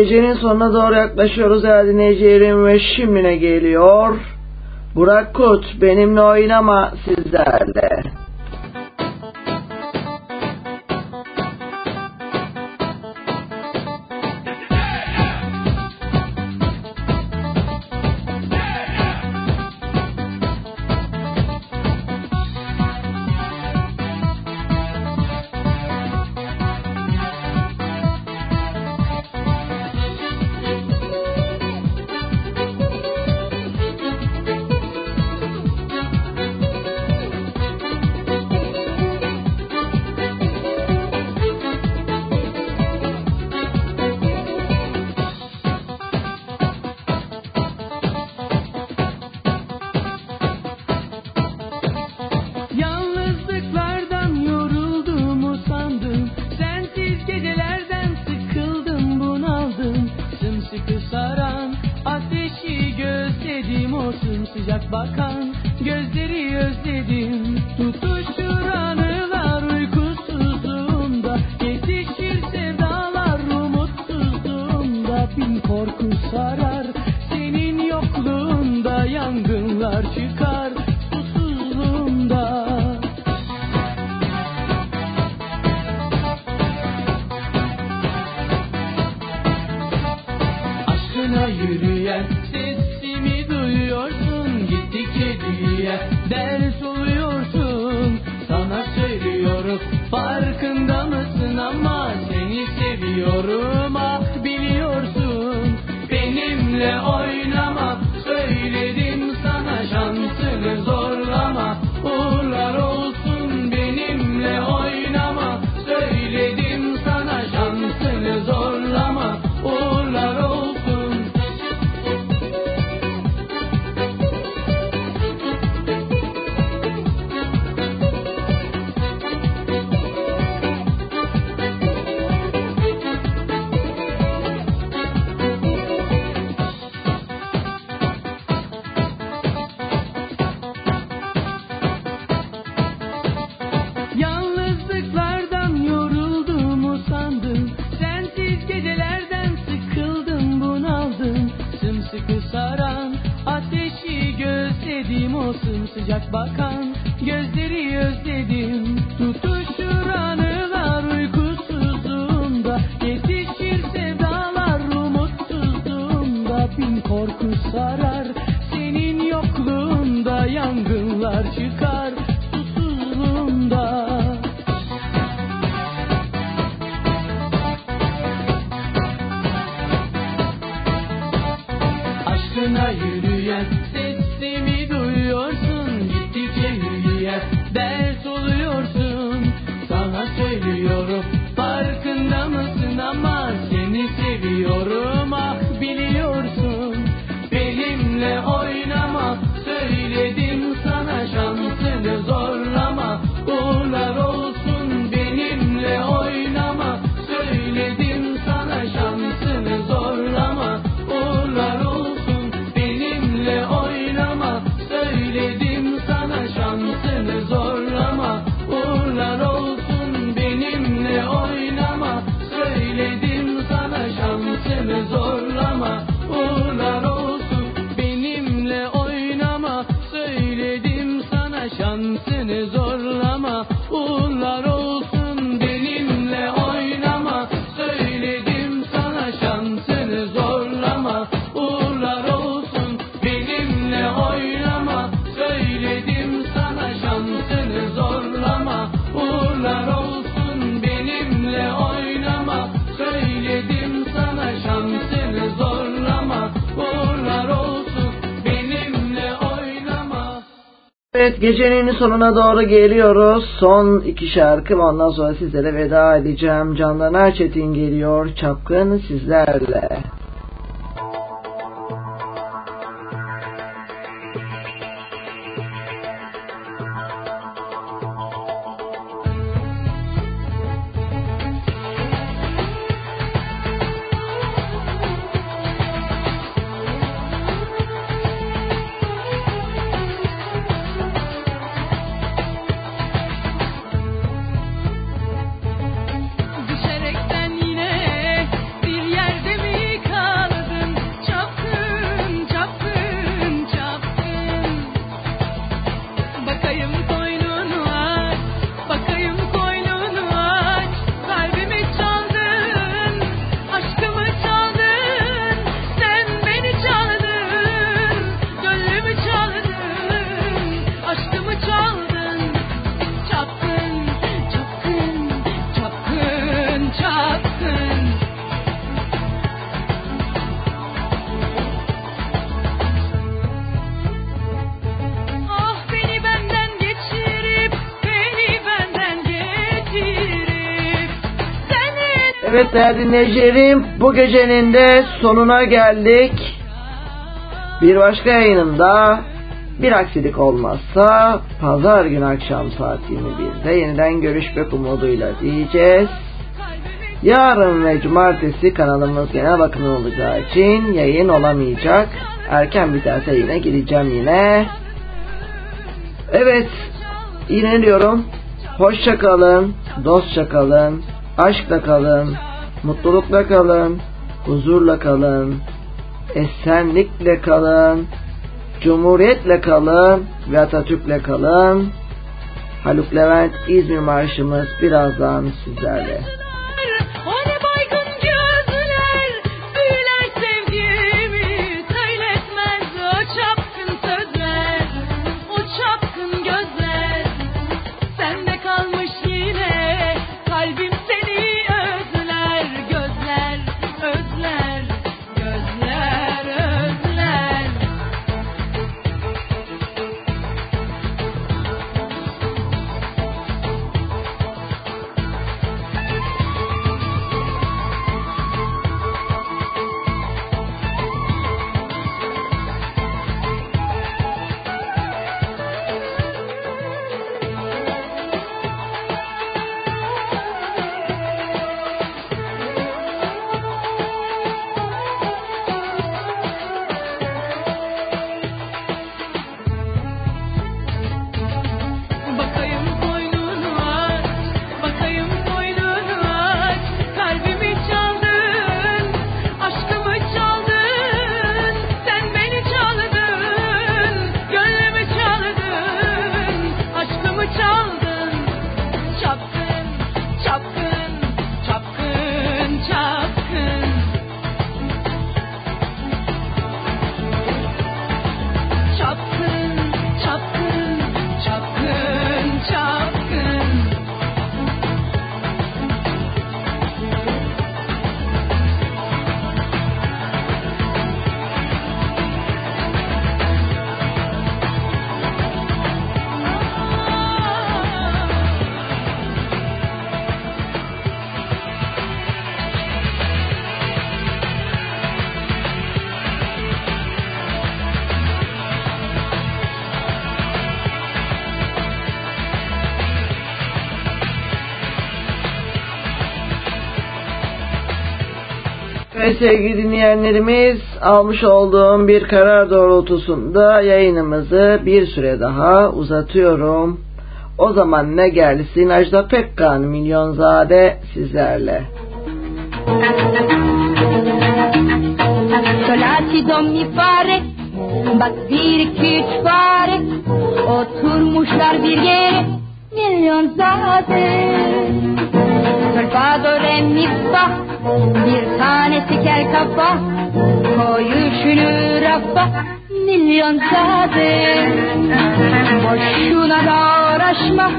Gecenin sonuna doğru yaklaşıyoruz değerli dinleyicilerim ve şimdine geliyor. Burak Kut benimle oynama sizlerle. Gecenin sonuna doğru geliyoruz. Son iki şarkı ondan sonra sizlere veda edeceğim. Candan Erçetin geliyor. Çapkın sizlerle. Evet değerli dinleyicilerim bu gecenin de sonuna geldik. Bir başka yayınımda bir aksilik olmazsa pazar günü akşam saat 21'de yeniden görüşmek umuduyla diyeceğiz. Yarın ve cumartesi kanalımız genel bakımı olacağı için yayın olamayacak. Erken biterse yine gireceğim yine. Evet, yine diyorum. Hoşça kalın, dostça kalın, aşkla kalın, Mutlulukla kalın, huzurla kalın, esenlikle kalın, cumhuriyetle kalın ve Atatürk'le kalın. Haluk Levent İzmir Marşımız birazdan sizlerle. Sevgili dinleyenlerimiz almış olduğum bir karar doğrultusunda yayınımızı bir süre daha uzatıyorum. O zaman ne gelsin Ajda Pekkan Milyonzade sizlerle. Solati don mi fare Bak bir iki üç fare Oturmuşlar bir yere Milyonzade Sol fa do re mi fa Bir tanesi kel kafa Koyuşunu rafa. Milyonzade Boşuna da uğraşma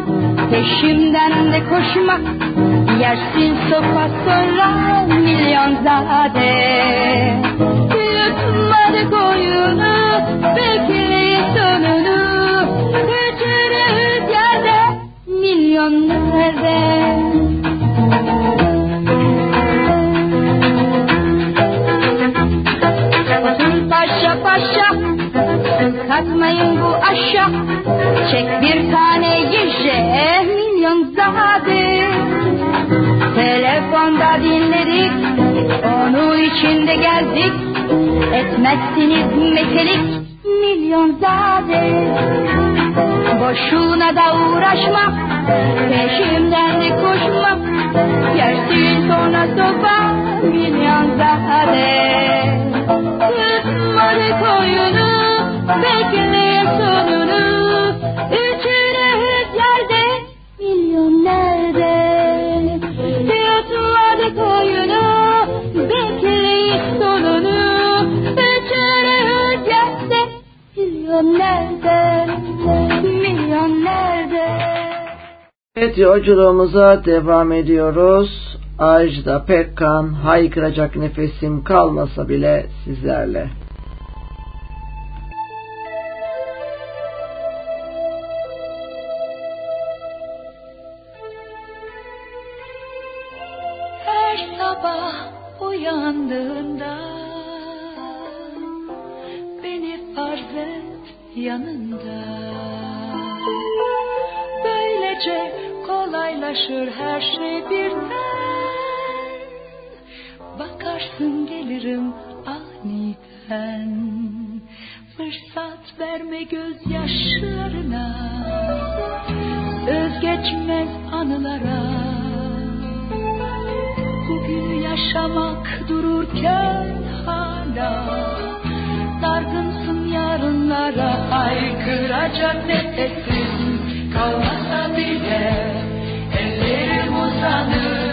Peşimden de koşma. Yersin sopa sonra milyonzade Yutmadı koyunu Bekleyin sonunu. Kaçırır yerde Milyon nerede Kalkmayın bu aşağı. Çek bir tane yeşe Milyon zade Telefonda dinledik. Onu içinde geldik. Etmezsiniz metelik. Milyon zade Boşuna da uğraşma. Peşimden de koşma. Yersin sonra soba Milyon zade Evet yolculuğumuza devam ediyoruz. Ajda Pekkan haykıracak nefesim kalmasa bile sizlerle. Kolaylaşır her şey birden. Bakarsın gelirim aniden. Fırsat verme gözyaşlarına. Özgeçmez anılara. Bugünü yaşamak dururken hala Dargınsın yarınlara Haykıracak nefesin kalmasa bile Ellerim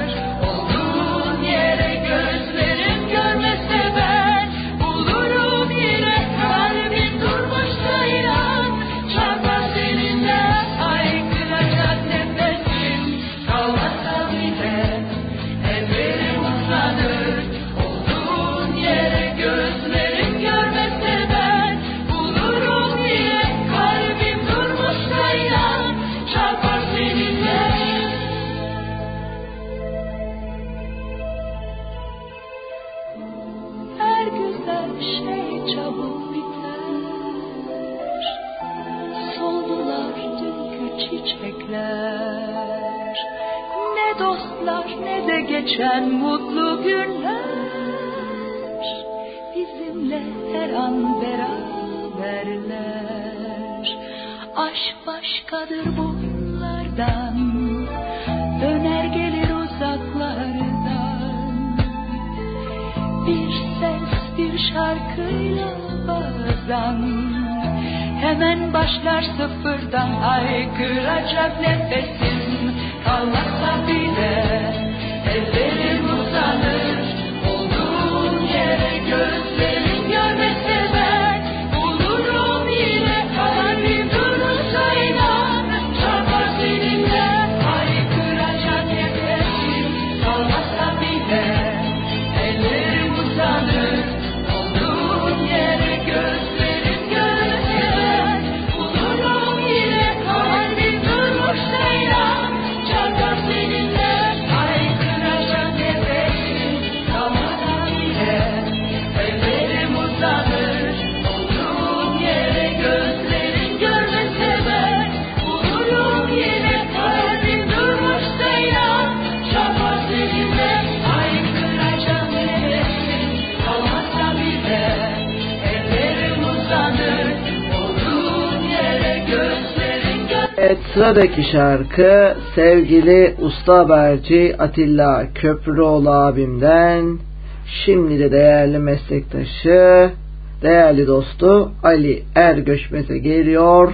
geçen mutlu günler Bizimle her an beraberler. Aşk başkadır bunlardan Döner gelir uzaklardan. Bir ses bir şarkıyla bazen Hemen başlar sıfırdan. Haykıracak nefesim Kalmasa bile ellerim uzanır Olduğun yere gözlerim Evet sıradaki şarkı sevgili usta haberci Atilla Köprüoğlu abimden şimdi de değerli meslektaşı değerli dostu Ali Ergöçmez'e geliyor.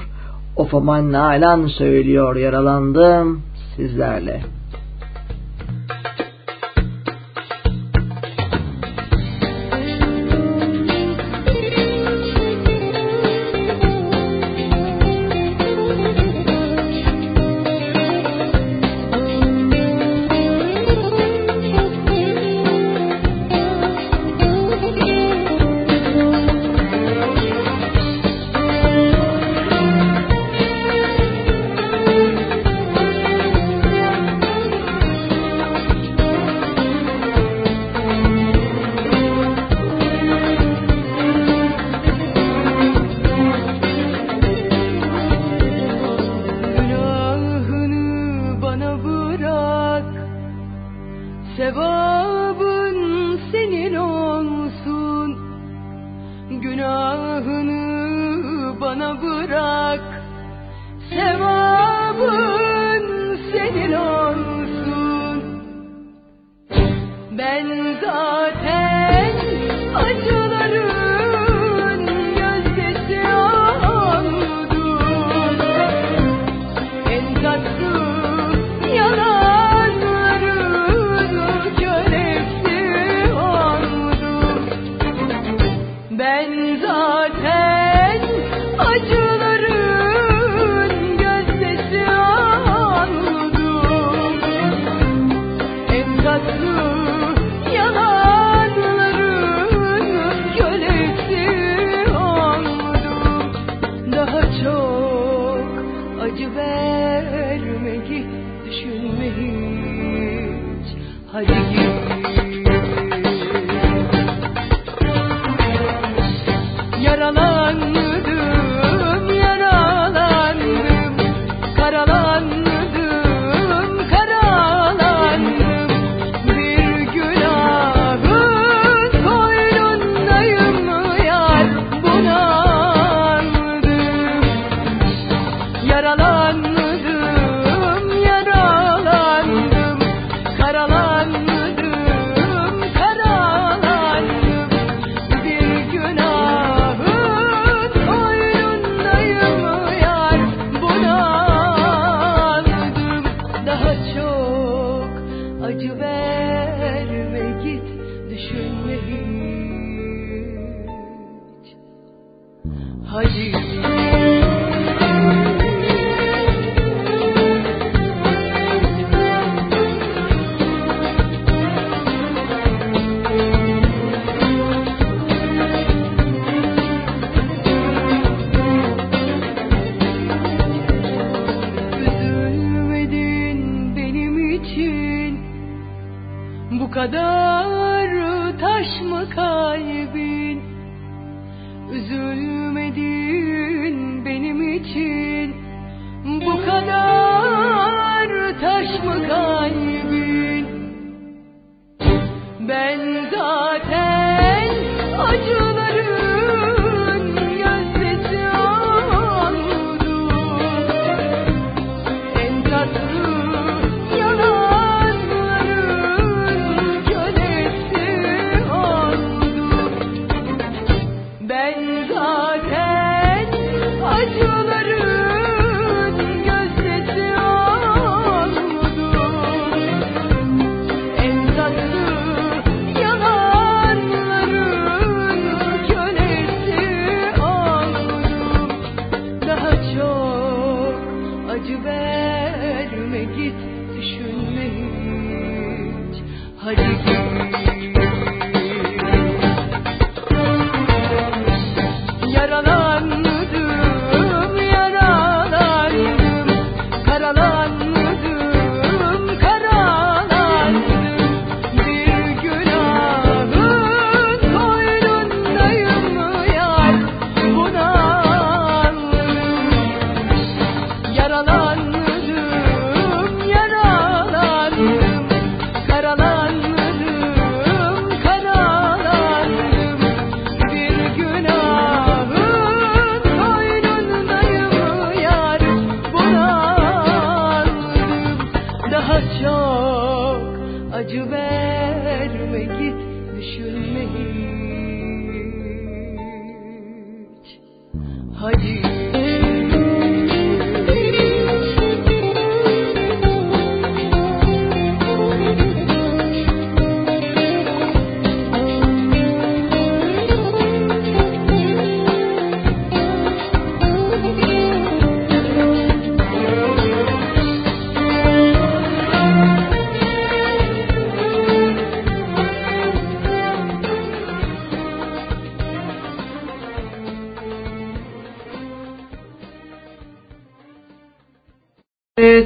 Of aman nalan söylüyor yaralandım sizlerle.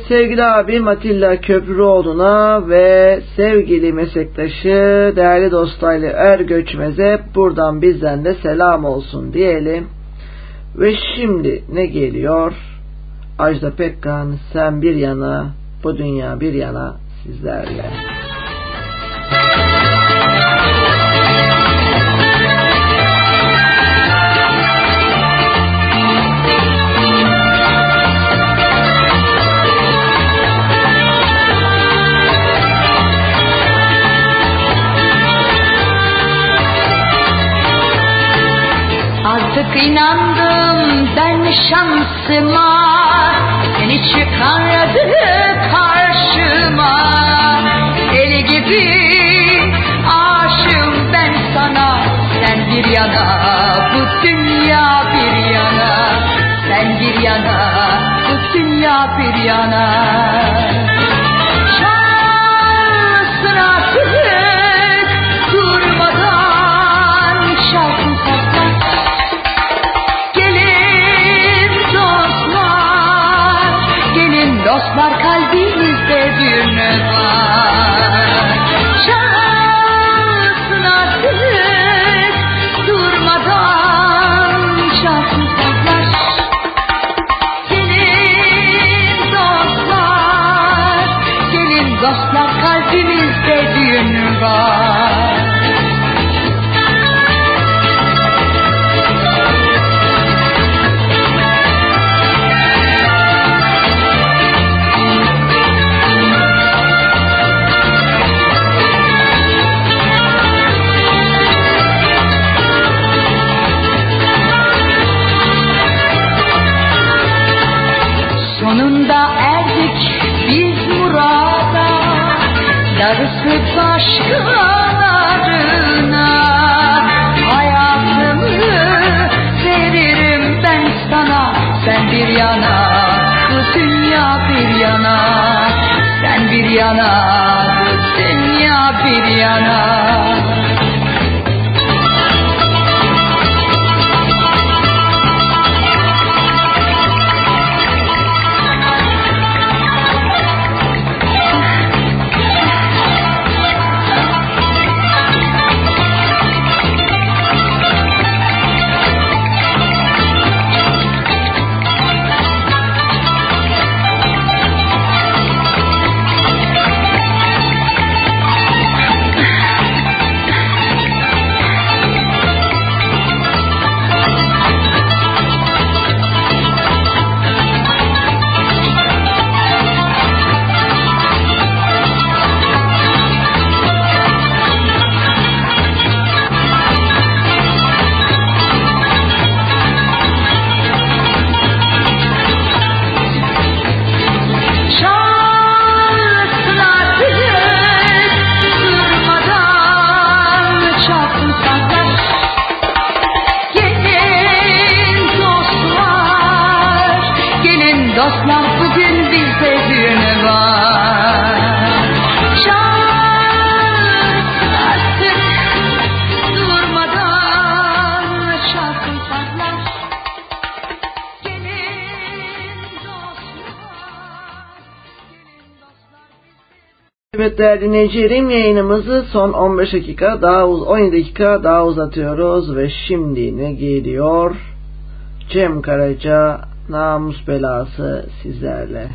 Sevgili abi Matilla Köprüoğlu'na ve sevgili meslektaşı değerli dostaylı Er Göçmez'e buradan bizden de selam olsun diyelim. Ve şimdi ne geliyor? Ajda Pekkan sen bir yana bu dünya bir yana sizlerle. İnandım ben şansıma Seni çıkardı karşıma. Eli gibi aşığım ben sana Sen bir yana bu dünya bir yana. Sen bir yana bu dünya bir yana değerli dinleyicilerim yayınımızı son 15 dakika daha uz 17 dakika daha uzatıyoruz ve şimdi ne geliyor? Cem Karaca namus belası sizlerle.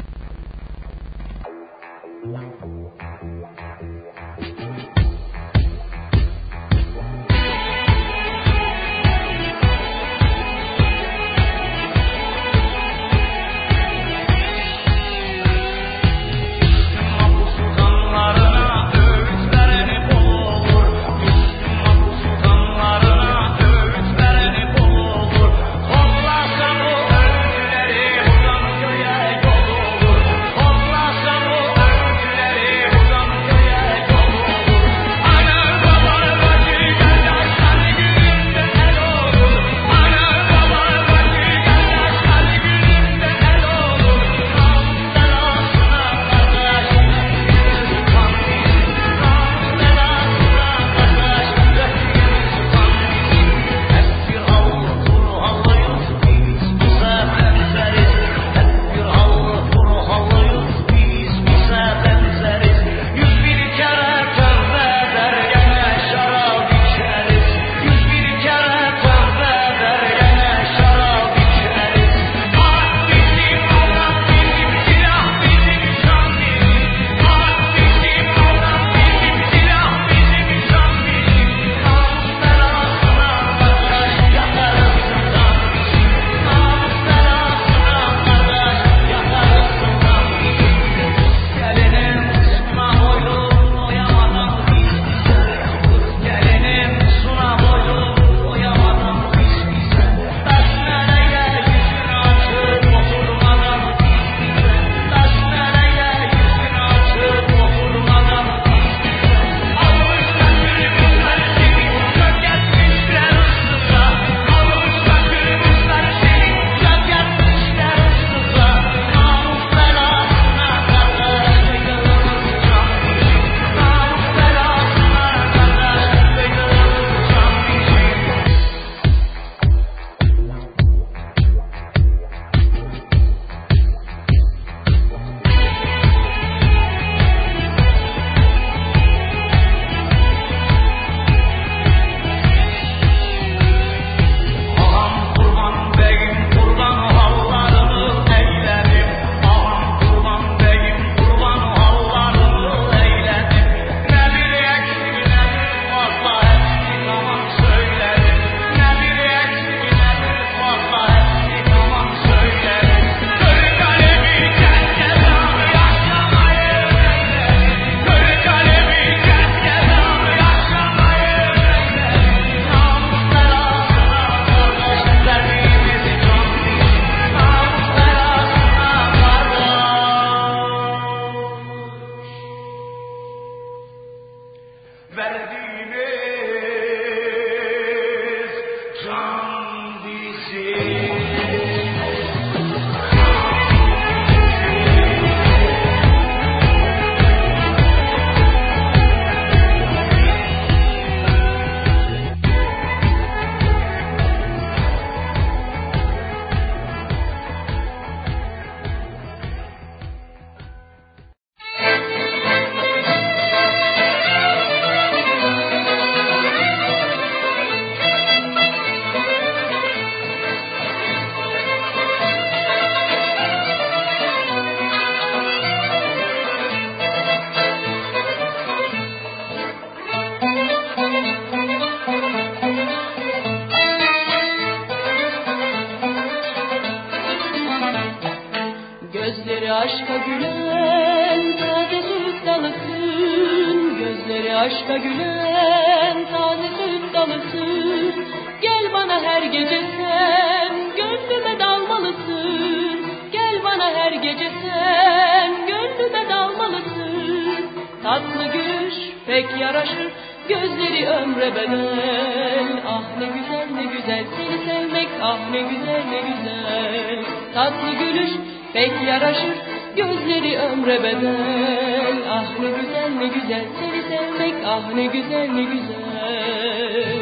Pek yaraşır. Gözleri ömre bedel Ah ne güzel ne güzel. Seni sevmek Ah ne güzel ne güzel. Tatlı gülüş pek yaraşır. Gözleri ömre bedel Ah ne güzel ne güzel. Seni sevmek Ah ne güzel ne güzel.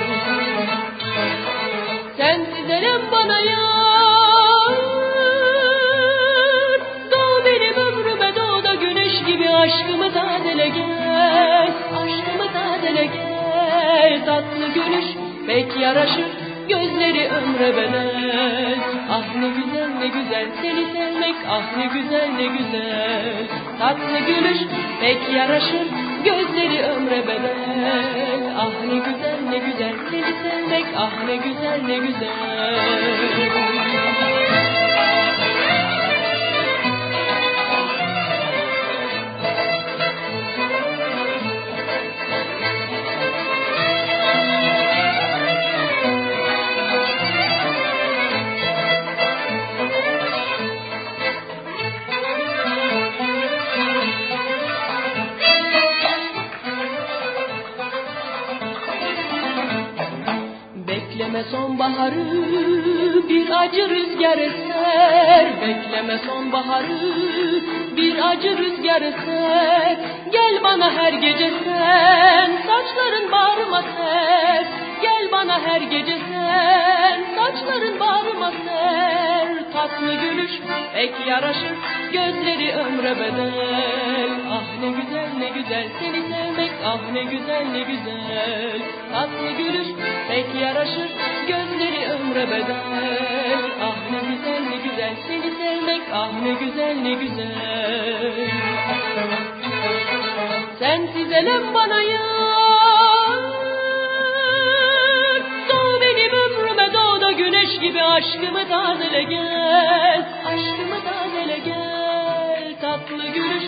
Sensiz elem bana yar. Doğ benim ömrüme doğ da güneş gibi Aşkımı tazele gel Tatlı gülüş pek yaraşır Gözleri ömre bedel Ah ne güzel ne güzel seni sevmek Ah ne güzel ne güzel. Tatlı gülüş pek yaraşır Gözleri ömre bedel Ah ne güzel ne güzel seni sevmek Ah ne güzel ne güzel Bekleme sonbaharı bir acı rüzgar eser. Bekleme sonbaharı bir acı rüzgar eser. Gel bana her gece sen saçların bağrıma ser. Gel bana her gece sen saçların bağrıma ser. Tatlı gülüş pek yaraşır gözleri ömre bedel. Ah ne güzel ne güzel seni sevmek ah ne güzel ne güzel. Tatlı gülüş pek yaraşır gözleri ömre bedel. Ah ne güzel ne güzel. Seni sevmek ah ne güzel ne güzel. Sensiz elem bana yar. Doğ benim ömrüme doğ güneş gibi. Aşkımı tazele gel. Aşkımı tazele gel. Tatlı gülüş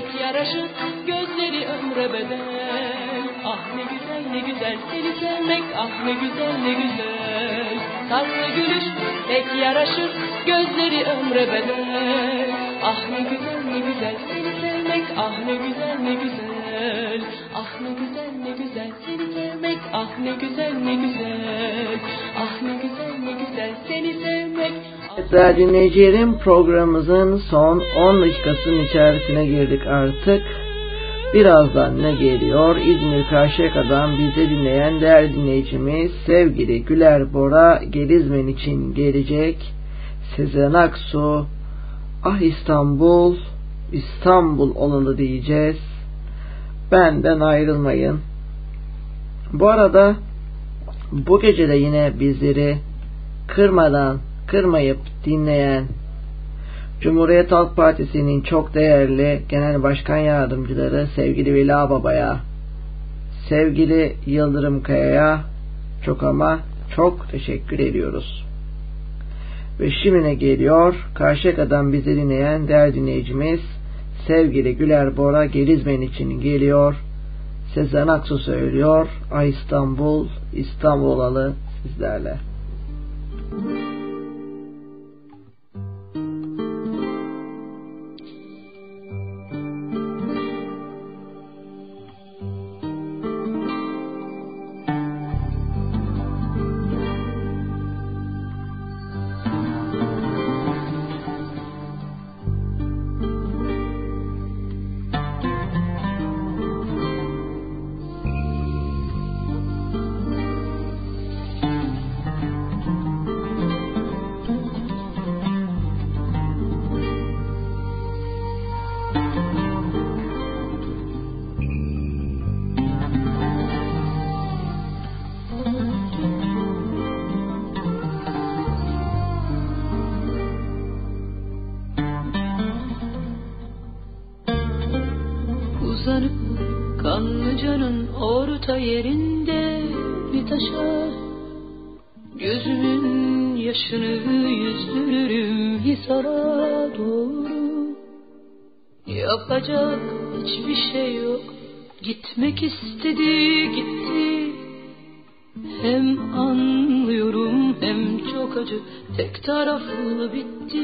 pek yaraşır gözleri ömre bedel Ah ne güzel ne güzel seni sevmek ah ne güzel ne güzel Tatlı gülüş pek yaraşır gözleri ömre bedel Ah ne güzel ne güzel seni sevmek ah ne güzel ne güzel Ah ne güzel ne güzel seni sevmek ah ne güzel ne güzel Ah ne güzel ne güzel seni sevmek Değerli dinleyicilerim programımızın son 10 dakikasının içerisine girdik artık. Birazdan ne geliyor? İzmir Karşıyaka'dan bizi dinleyen değerli dinleyicimiz sevgili Güler Bora Gelizmen için gelecek. Sezen Aksu Ah İstanbul İstanbul olalı diyeceğiz. Benden ayrılmayın. Bu arada bu gece de yine bizleri kırmadan kırmayıp dinleyen Cumhuriyet Halk Partisi'nin çok değerli Genel Başkan Yardımcıları sevgili Vela Baba'ya, sevgili Yıldırım Kaya'ya çok ama çok teşekkür ediyoruz. Ve şimdi ne geliyor? Karşıyaka'dan bizi dinleyen değerli dinleyicimiz sevgili Güler Bora Gelizmen için geliyor. Sezen Aksu söylüyor. Ay İstanbul, İstanbul olalı sizlerle. Müzik Gitmek istedi gitti. Hem anlıyorum hem çok acı. Tek taraflı bitti.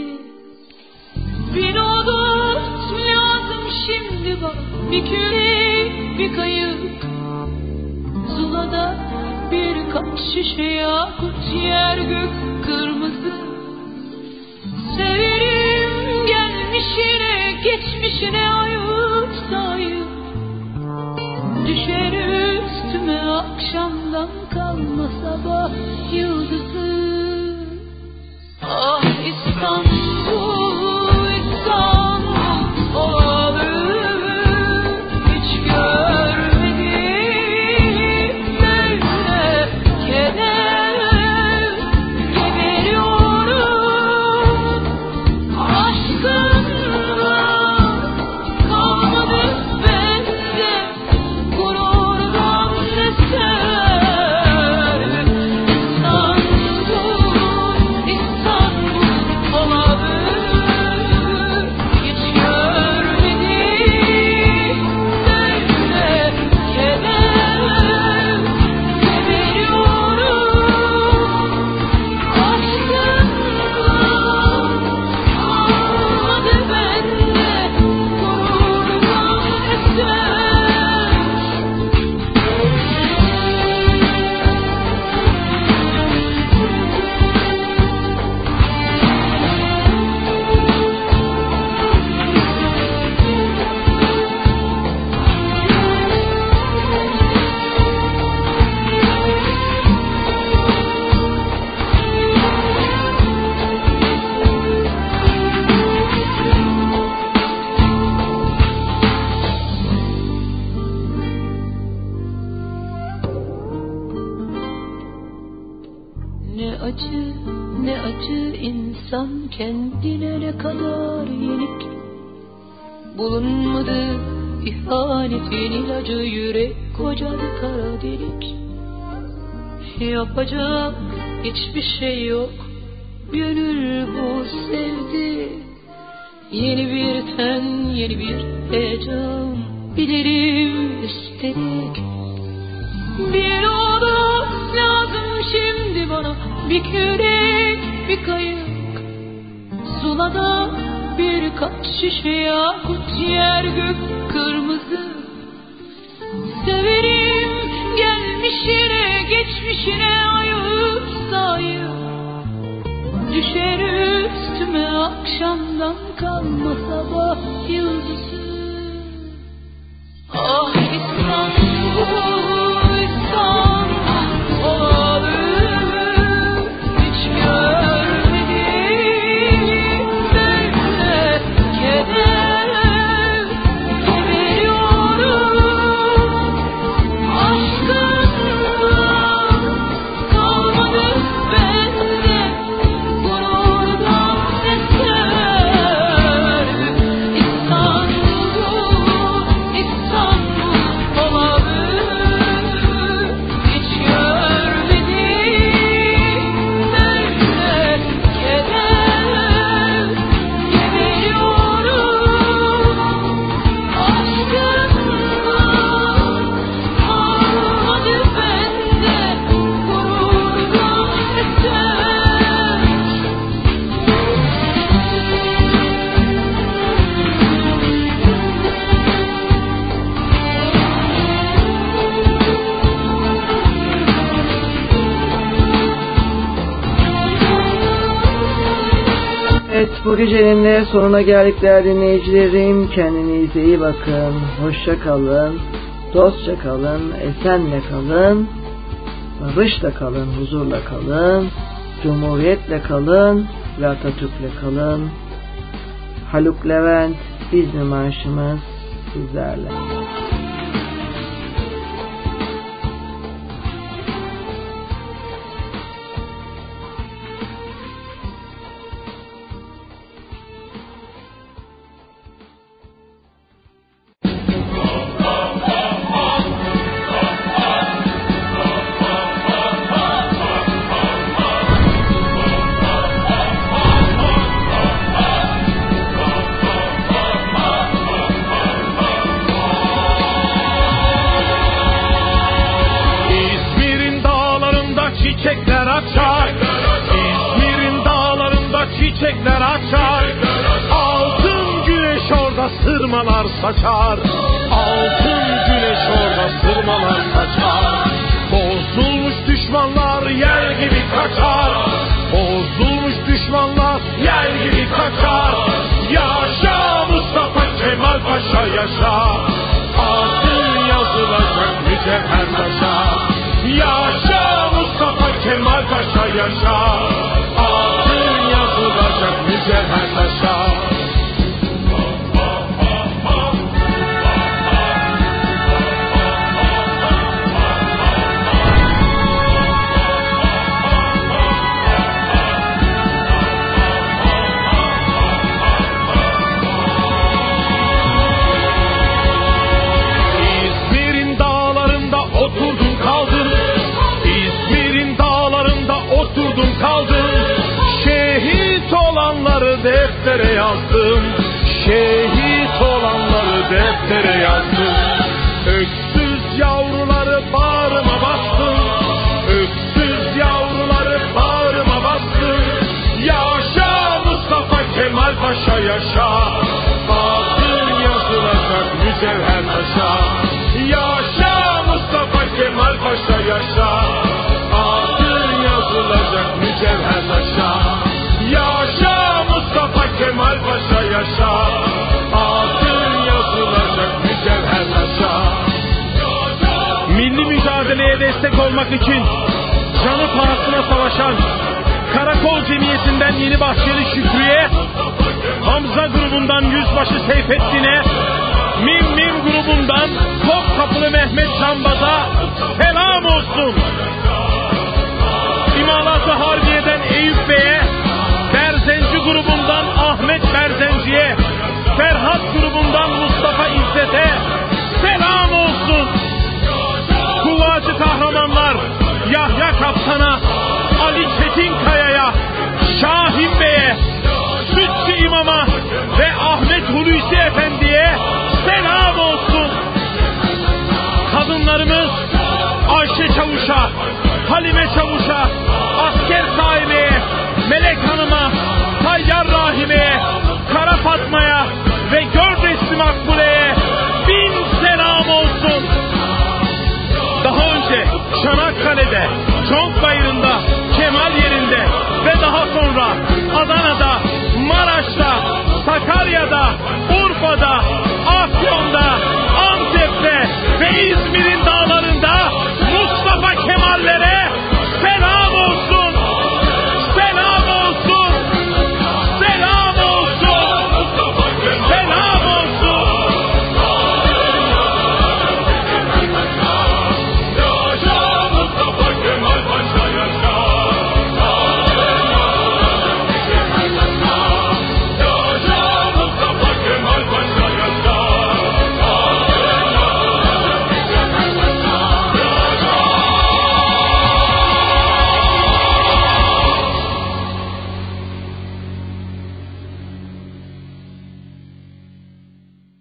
Bir dost lazım şimdi bak Bir kürek bir kayık. Zulada birkaç şişe yakut Yer gök kırmızı. Severim gelmişine geçmişine ayıp akşamdan kalma sabah acı ne acı insan kendine ne kadar yenik. Bulunmadı ihanetin ilacı yürek kocadı kara delik. Yapacak hiçbir şey yok Gönül bu sevdi. Yeni bir ten yeni bir heyecan Bilirim üstelik bir oda lazım şimdi bana Bir kürek bir kayık. Zulada birkaç şişe yakut Yer gök kırmızı. Severim gelmişine geçmişine ayıp sayıp. Düşer üstüme akşamdan kalma sabah yıldızı. Ah İstanbul, İstanbul bu gecenin de sonuna geldik değerli dinleyicilerim. Kendinize iyi bakın. Hoşça kalın. Dostça kalın. Esenle kalın. Barışla kalın. Huzurla kalın. Cumhuriyetle kalın. Ve Atatürk'le kalın. Haluk Levent İzmir Marşımız sizlerle.